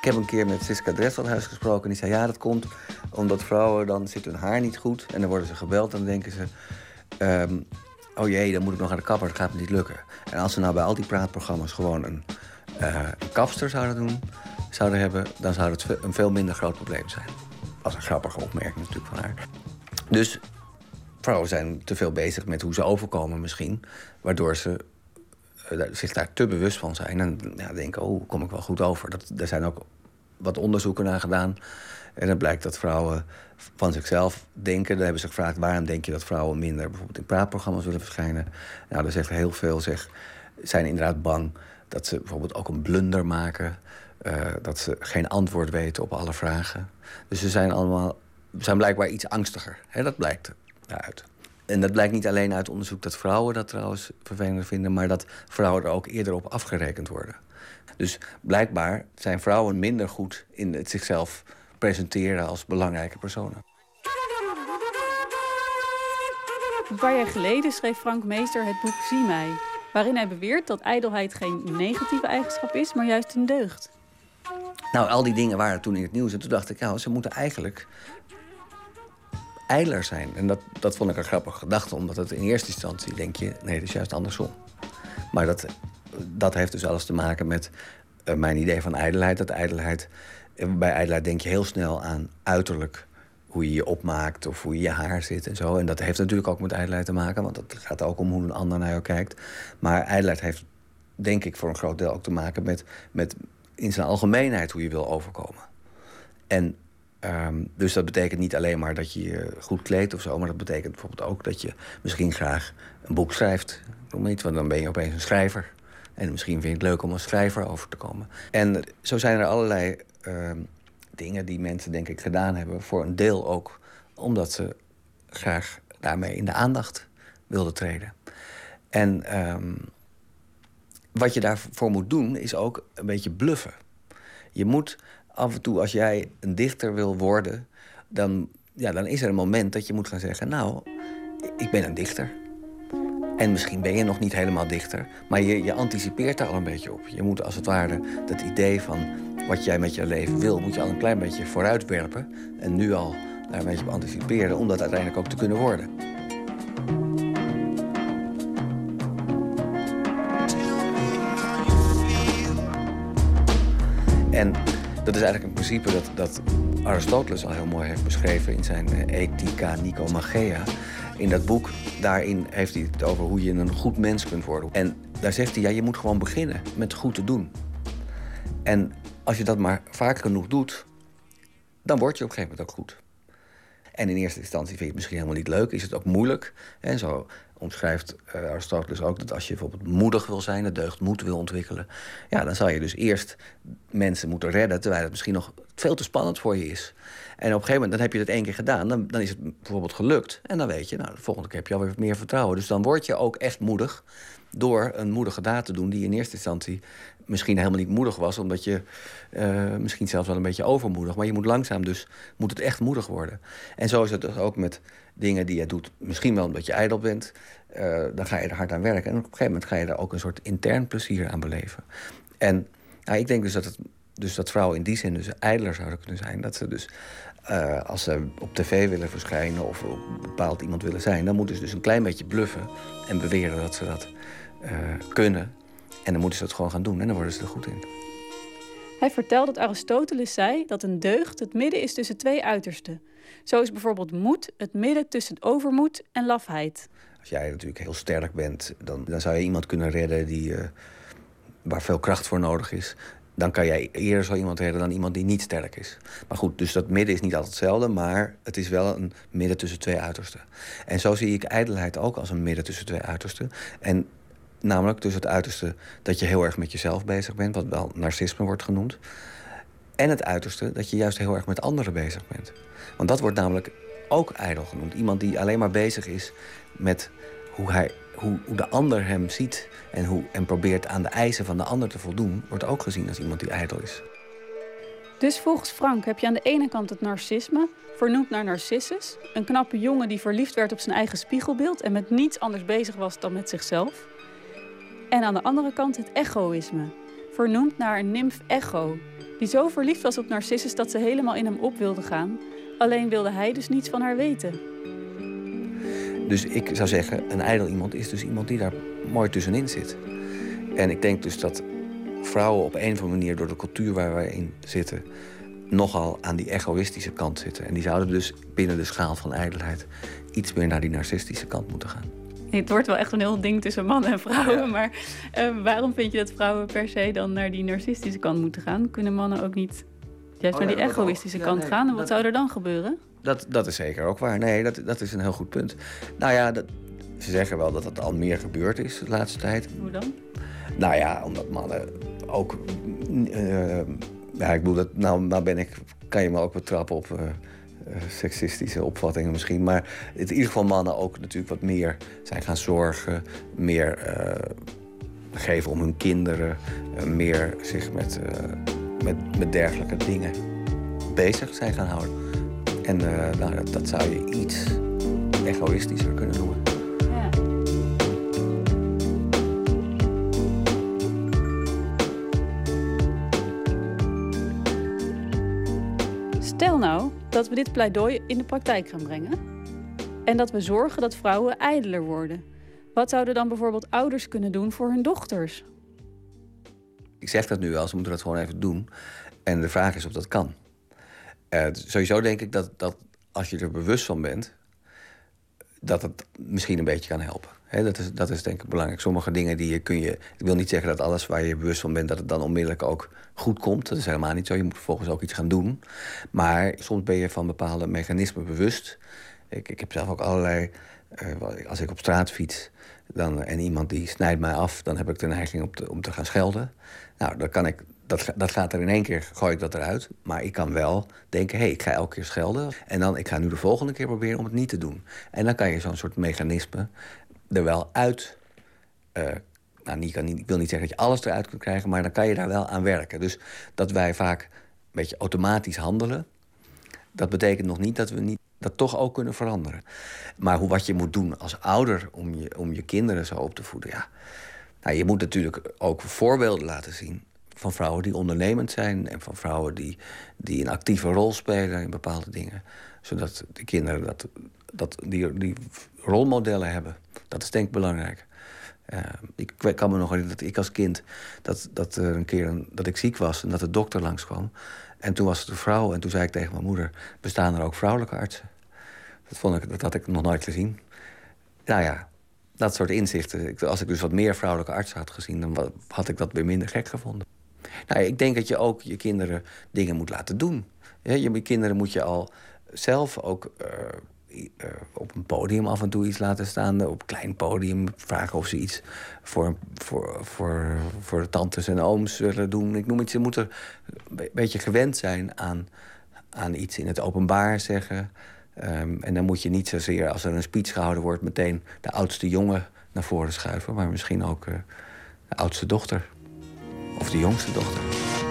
Ik heb een keer met Siska Dresselhuis gesproken. Die zei, ja, dat komt omdat vrouwen... dan zit hun haar niet goed en dan worden ze gebeld... en dan denken ze, ehm, oh jee, dan moet ik nog aan de kapper. Dat gaat me niet lukken. En als ze nou bij al die praatprogramma's gewoon een, een kapster zouden doen... zouden hebben, dan zou het een veel minder groot probleem zijn. Als een grappige opmerking natuurlijk van haar. Dus vrouwen zijn te veel bezig met hoe ze overkomen misschien... waardoor ze eh, zich daar te bewust van zijn. En ja, denken, oh, kom ik wel goed over. Dat, er zijn ook wat onderzoeken naar gedaan. En dan blijkt dat vrouwen van zichzelf denken. Dan hebben ze gevraagd, waarom denk je dat vrouwen minder... bijvoorbeeld in praatprogramma's willen verschijnen? Nou, daar zegt heel veel, zeg, zijn inderdaad bang... dat ze bijvoorbeeld ook een blunder maken... eh, dat ze geen antwoord weten op alle vragen. Dus ze zijn allemaal zijn blijkbaar iets angstiger. Hè, dat blijkt eruit. En dat blijkt niet alleen uit onderzoek dat vrouwen dat trouwens vervelender vinden, maar dat vrouwen er ook eerder op afgerekend worden. Dus blijkbaar zijn vrouwen minder goed in het zichzelf presenteren als belangrijke personen. Een paar jaar geleden schreef Frank Meester het boek Zie mij, waarin hij beweert dat ijdelheid geen negatieve eigenschap is, maar juist een deugd. Nou, al die dingen waren toen in het nieuws. En toen dacht ik, nou, ze moeten eigenlijk ijler zijn. En dat, dat vond ik een grappige gedachte, omdat het in eerste instantie denk je, nee, dat is juist andersom. Maar dat, dat heeft dus alles te maken met eh, mijn idee van ijdelheid. Dat ijdelheid, eh, bij ijdelheid denk je heel snel aan uiterlijk. Hoe je je opmaakt of hoe je je haar zit en zo. En dat heeft natuurlijk ook met ijdelheid te maken, want het gaat ook om hoe een ander naar jou kijkt. Maar ijdelheid heeft, denk ik, voor een groot deel ook te maken met, met in zijn algemeenheid hoe je wil overkomen. En ehm, dus dat betekent niet alleen maar dat je je goed kleedt of zo, maar dat betekent bijvoorbeeld ook dat je misschien graag een boek schrijft. Noem iets, want dan ben je opeens een schrijver. En misschien vind je het leuk om als schrijver over te komen. En zo zijn er allerlei ehm, dingen die mensen, denk ik, gedaan hebben. Voor een deel ook omdat ze graag daarmee in de aandacht wilden treden. En ehm, wat je daarvoor moet doen, is ook een beetje bluffen. Je moet af en toe, als jij een dichter wil worden, dan, ja, dan is er een moment dat je moet gaan zeggen: Nou, ik ben een dichter. En misschien ben je nog niet helemaal dichter, maar je, je anticipeert daar al een beetje op. Je moet als het ware dat idee van wat jij met je leven wil, moet je al een klein beetje vooruitwerpen. En nu al daar een beetje op anticiperen om dat uiteindelijk ook te kunnen worden. En dat is eigenlijk een principe dat, dat Aristoteles al heel mooi heeft beschreven in zijn eh, Ethica Nicomachea. In dat boek, daarin heeft hij het over hoe je een goed mens kunt worden. En daar zegt hij, ja, je moet gewoon beginnen met goed te doen. En als je dat maar vaak genoeg doet, dan word je op een gegeven moment ook goed. En in eerste instantie vind je het misschien helemaal niet leuk, is het ook moeilijk. En zo omschrijft eh, Aristoteles ook dat als je bijvoorbeeld moedig wil zijn, de deugd moed wil ontwikkelen, ja, dan zal je dus eerst mensen moeten redden, terwijl het misschien nog veel te spannend voor je is. En op een gegeven moment, dan heb je dat één keer gedaan, dan, dan is het bijvoorbeeld gelukt. En dan weet je, nou, de volgende keer heb je alweer meer vertrouwen. Dus dan word je ook echt moedig door een moedige daad te doen die in eerste instantie misschien helemaal niet moedig was, omdat je eh, misschien zelfs wel een beetje overmoedig. Maar je moet langzaam dus, moet het echt moedig worden. En zo is het dus ook met dingen die je doet, misschien wel omdat je ijdel bent. eh, dan ga je er hard aan werken. En op een gegeven moment ga je er ook een soort intern plezier aan beleven. En nou, ik denk dus dat, dus dat vrouwen in die zin dus ijdeler zouden kunnen zijn. Dat ze dus, eh, als ze op tv willen verschijnen of op bepaald iemand willen zijn... dan moeten ze dus een klein beetje bluffen en beweren dat ze dat kunnen. En dan moeten ze dat gewoon gaan doen en dan worden ze er goed in. Hij vertelt dat Aristoteles zei dat een deugd het midden is tussen twee uitersten. Zo is bijvoorbeeld moed het midden tussen overmoed en lafheid. Als jij natuurlijk heel sterk bent, dan, dan zou je iemand kunnen redden die, eh, waar veel kracht voor nodig is. dan kan jij eerder zo iemand redden dan iemand die niet sterk is. Maar goed, dus dat midden is niet altijd hetzelfde, maar het is wel een midden tussen twee uitersten. En zo zie ik ijdelheid ook als een midden tussen twee uitersten. En namelijk tussen het uiterste dat je heel erg met jezelf bezig bent, wat wel narcisme wordt genoemd. En het uiterste dat je juist heel erg met anderen bezig bent. Want dat wordt namelijk ook ijdel genoemd. Iemand die alleen maar bezig is met hoe, hij, hoe, hoe de ander hem ziet en, hoe, en probeert aan de eisen van de ander te voldoen, wordt ook gezien als iemand die ijdel is. Dus volgens Frank heb je aan de ene kant het narcisme, vernoemd naar Narcissus, een knappe jongen die verliefd werd op zijn eigen spiegelbeeld en met niets anders bezig was dan met zichzelf. En aan de andere kant het egoïsme, vernoemd naar een nymf Echo, die zo verliefd was op Narcissus dat ze helemaal in hem op wilde gaan, alleen wilde hij dus niets van haar weten. Dus ik zou zeggen, een ijdel iemand is dus iemand die daar mooi tussenin zit. En ik denk dus dat vrouwen op een of andere manier door de cultuur waar wij in zitten, nogal aan die egoïstische kant zitten. En die zouden dus binnen de schaal van ijdelheid iets meer naar die narcistische kant moeten gaan. Het wordt wel echt een heel ding tussen mannen en vrouwen. Maar eh, waarom vind je dat vrouwen per se dan naar die narcistische kant moeten gaan? Kunnen mannen ook niet juist Oh naar die dat egoïstische kant nee, gaan? En wat dat- zou er dan gebeuren? Dat, dat is zeker ook waar. Nee, dat, dat is een heel goed punt. Nou ja, dat, ze zeggen wel dat het al meer gebeurd is de laatste tijd. Hoe dan? Nou ja, omdat mannen ook. eh, ja, ik bedoel, dat, nou, nou ben ik. Kan je me ook betrappen op eh, seksistische opvattingen misschien. Maar in ieder geval mannen ook natuurlijk wat meer zijn gaan zorgen. Meer eh, geven om hun kinderen. eh, meer zich met, eh, met, met dergelijke dingen bezig zijn gaan houden. En eh, nou, dat, dat zou je iets egoïstischer kunnen noemen. Stel nou dat we dit pleidooi in de praktijk gaan brengen. En dat we zorgen dat vrouwen ijdeler worden. Wat zouden dan bijvoorbeeld ouders kunnen doen voor hun dochters? Ik zeg dat nu wel, ze moeten dat gewoon even doen. En de vraag is of dat kan. Eh, sowieso denk ik dat, dat als je er bewust van bent, dat het misschien een beetje kan helpen. Dat, is, dat is denk ik belangrijk. Sommige dingen die je kun je. Ik wil niet zeggen dat alles waar je bewust van bent, dat het dan onmiddellijk ook goed komt. Dat is helemaal niet zo. Je moet vervolgens ook iets gaan doen. Maar soms ben je van bepaalde mechanismen bewust. Ik, ik heb zelf ook allerlei. eh, als ik op straat fiets dan, en iemand die snijdt mij af, dan heb ik de neiging om te, om te gaan schelden. Nou, dan kan ik, dat, dat gaat er in één keer, gooi ik dat eruit. Maar ik kan wel denken, hé, hey, ik ga elke keer schelden. En dan, ik ga nu de volgende keer proberen om het niet te doen. En dan kan je zo'n soort mechanisme er wel uit... eh, nou, niet, kan niet, ik wil niet zeggen dat je alles eruit kunt krijgen... maar dan kan je daar wel aan werken. Dus dat wij vaak een beetje automatisch handelen... dat betekent nog niet dat we niet dat toch ook kunnen veranderen. Maar hoe, wat je moet doen als ouder om je, om je kinderen zo op te voeden... ja, nou, je moet natuurlijk ook voorbeelden laten zien van vrouwen die ondernemend zijn en van vrouwen die, die een actieve rol spelen in bepaalde dingen. Zodat de kinderen dat, dat die, die rolmodellen hebben. Dat is denk ik belangrijk. Eh, ik kan me nog herinneren dat ik als kind dat, dat er een keer dat ik ziek was en dat de dokter langskwam. En toen was het een vrouw en toen zei ik tegen mijn moeder: bestaan er ook vrouwelijke artsen? Dat, vond ik, dat had ik nog nooit gezien. Nou ja, dat soort inzichten. Als ik dus wat meer vrouwelijke artsen had gezien, dan had ik dat weer minder gek gevonden. Nou, ik denk dat je ook je kinderen dingen moet laten doen. Je, je kinderen moet je al zelf ook eh, op een podium af en toe iets laten staan. Op een klein podium vragen of ze iets voor, voor, voor, voor tantes en ooms willen doen. Ik noem het, ze moeten een be- beetje gewend zijn aan, aan iets in het openbaar zeggen. Ehm, en dan moet je niet zozeer, als er een speech gehouden wordt, meteen de oudste jongen naar voren schuiven. Maar misschien ook eh, de oudste dochter. Of de jongste dochter.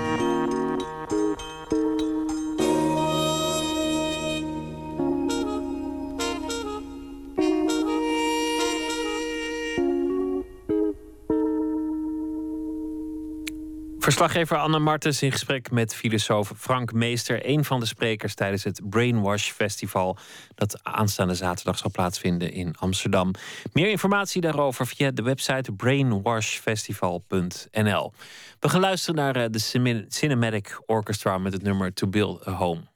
Verslaggever Anne Martens in gesprek met filosoof Frank Meester, een van de sprekers tijdens het Brainwash Festival, dat aanstaande zaterdag zal plaatsvinden in Amsterdam. Meer informatie daarover via de website brainwashfestival.nl. We gaan luisteren naar eh, de Cine- Cinematic Orchestra met het nummer To Build a Home.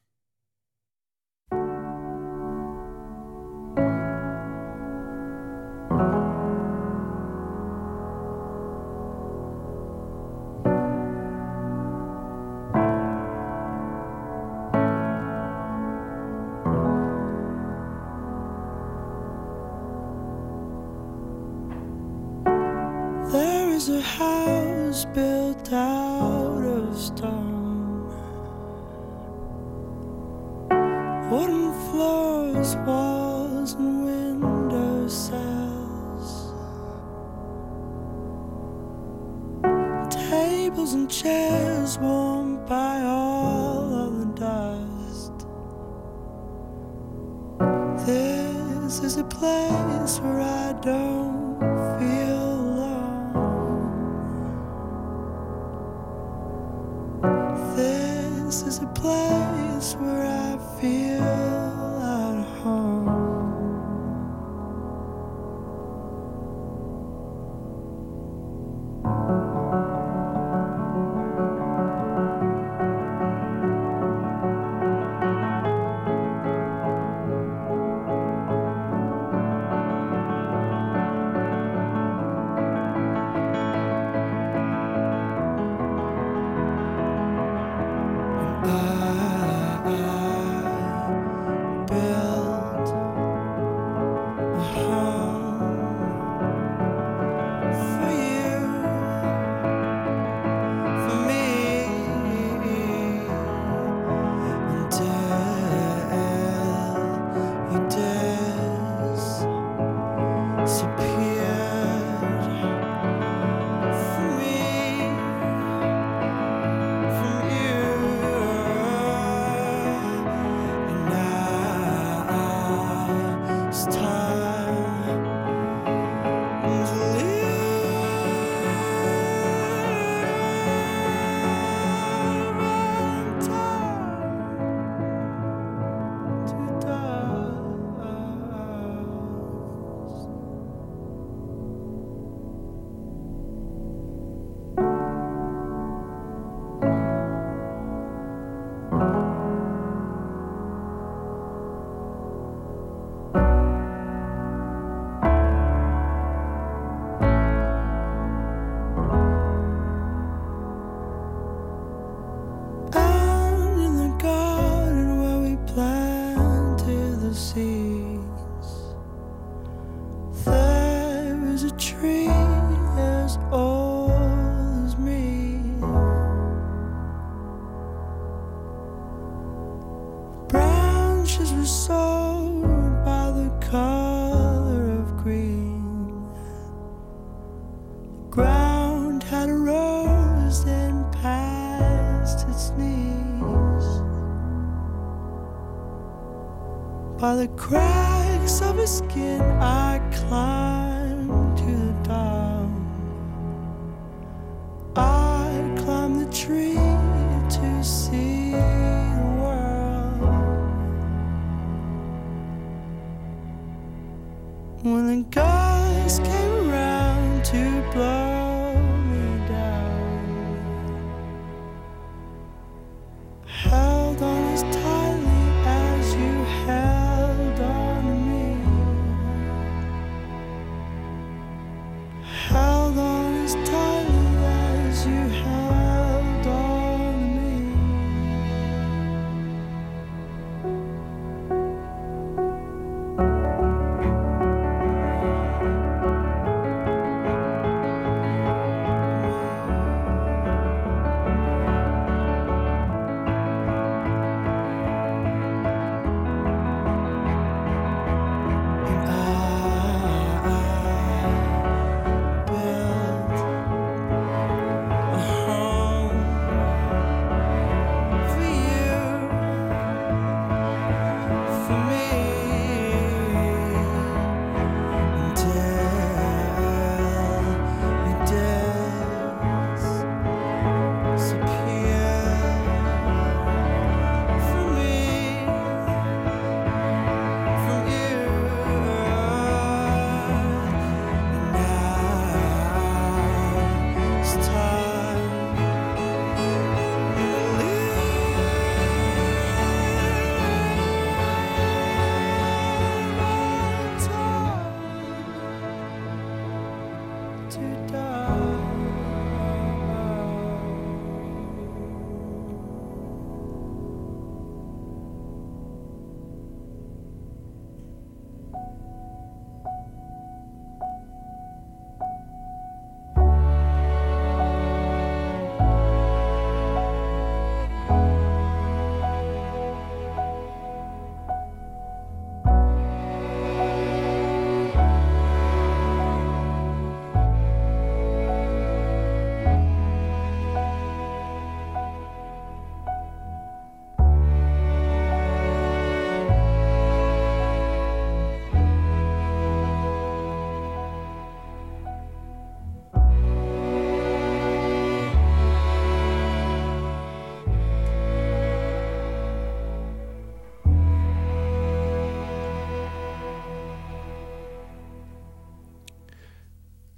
Skin, I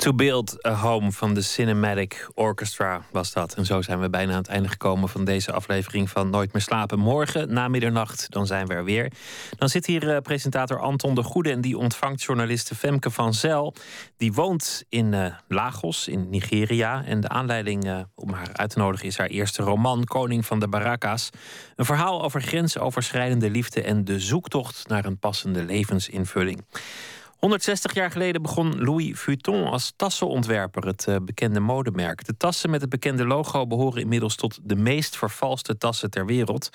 To Build a Home van de Cinematic Orchestra was dat. En zo zijn we bijna aan het einde gekomen van deze aflevering van Nooit meer slapen. Morgen na middernacht, dan zijn we er weer. Dan zit hier uh, presentator Anton de Goede en die ontvangt journaliste Femke van Zel. Die woont in uh, Lagos in Nigeria. En de aanleiding uh, om haar uit te nodigen is haar eerste roman, Koning van de Baraka's. Een verhaal over grensoverschrijdende liefde en de zoektocht naar een passende levensinvulling. 160 jaar geleden begon Louis Vuitton als tassenontwerper, het uh, bekende modemerk. De tassen met het bekende logo behoren inmiddels tot de meest vervalste tassen ter wereld.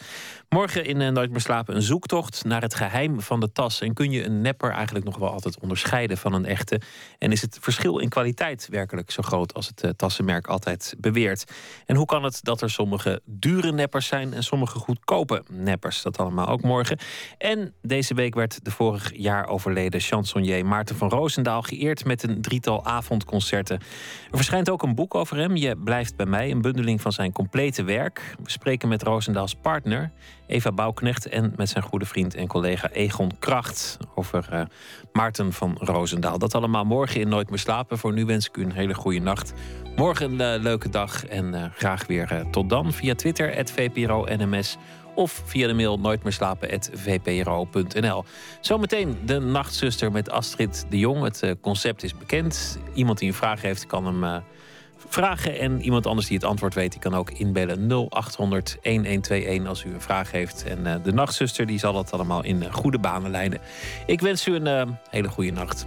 Morgen in uh, Nooit meer slapen een zoektocht naar het geheim van de tas. En kun je een nepper eigenlijk nog wel altijd onderscheiden van een echte? En is het verschil in kwaliteit werkelijk zo groot als het uh, tassenmerk altijd beweert? En hoe kan het dat er sommige dure neppers zijn en sommige goedkope neppers? Dat allemaal ook morgen. En deze week werd de vorig jaar overleden chansonnier Maarten van Roosendaal geëerd met een drietal avondconcerten. Er verschijnt ook een boek over hem. Je blijft bij mij, een bundeling van zijn complete werk. We spreken met Roosendaals partner, Eva Bouwknecht, en met zijn goede vriend en collega Egon Kracht over uh, Maarten van Roosendaal. Dat allemaal morgen in Nooit meer slapen. Voor nu wens ik u een hele goede nacht. Morgen een uh, leuke dag en uh, graag weer tot dan via Twitter, het VPRO NMS of via de mail nooitmeerslapen.vpro.nl. Zometeen de Nachtzuster met Astrid de Jong. Het uh, concept is bekend. Iemand die een vraag heeft, kan hem uh, vragen. En iemand anders die het antwoord weet, die kan ook inbellen 0800 1121 als u een vraag heeft. En uh, de Nachtzuster die zal dat allemaal in goede banen leiden. Ik wens u een hele goede nacht.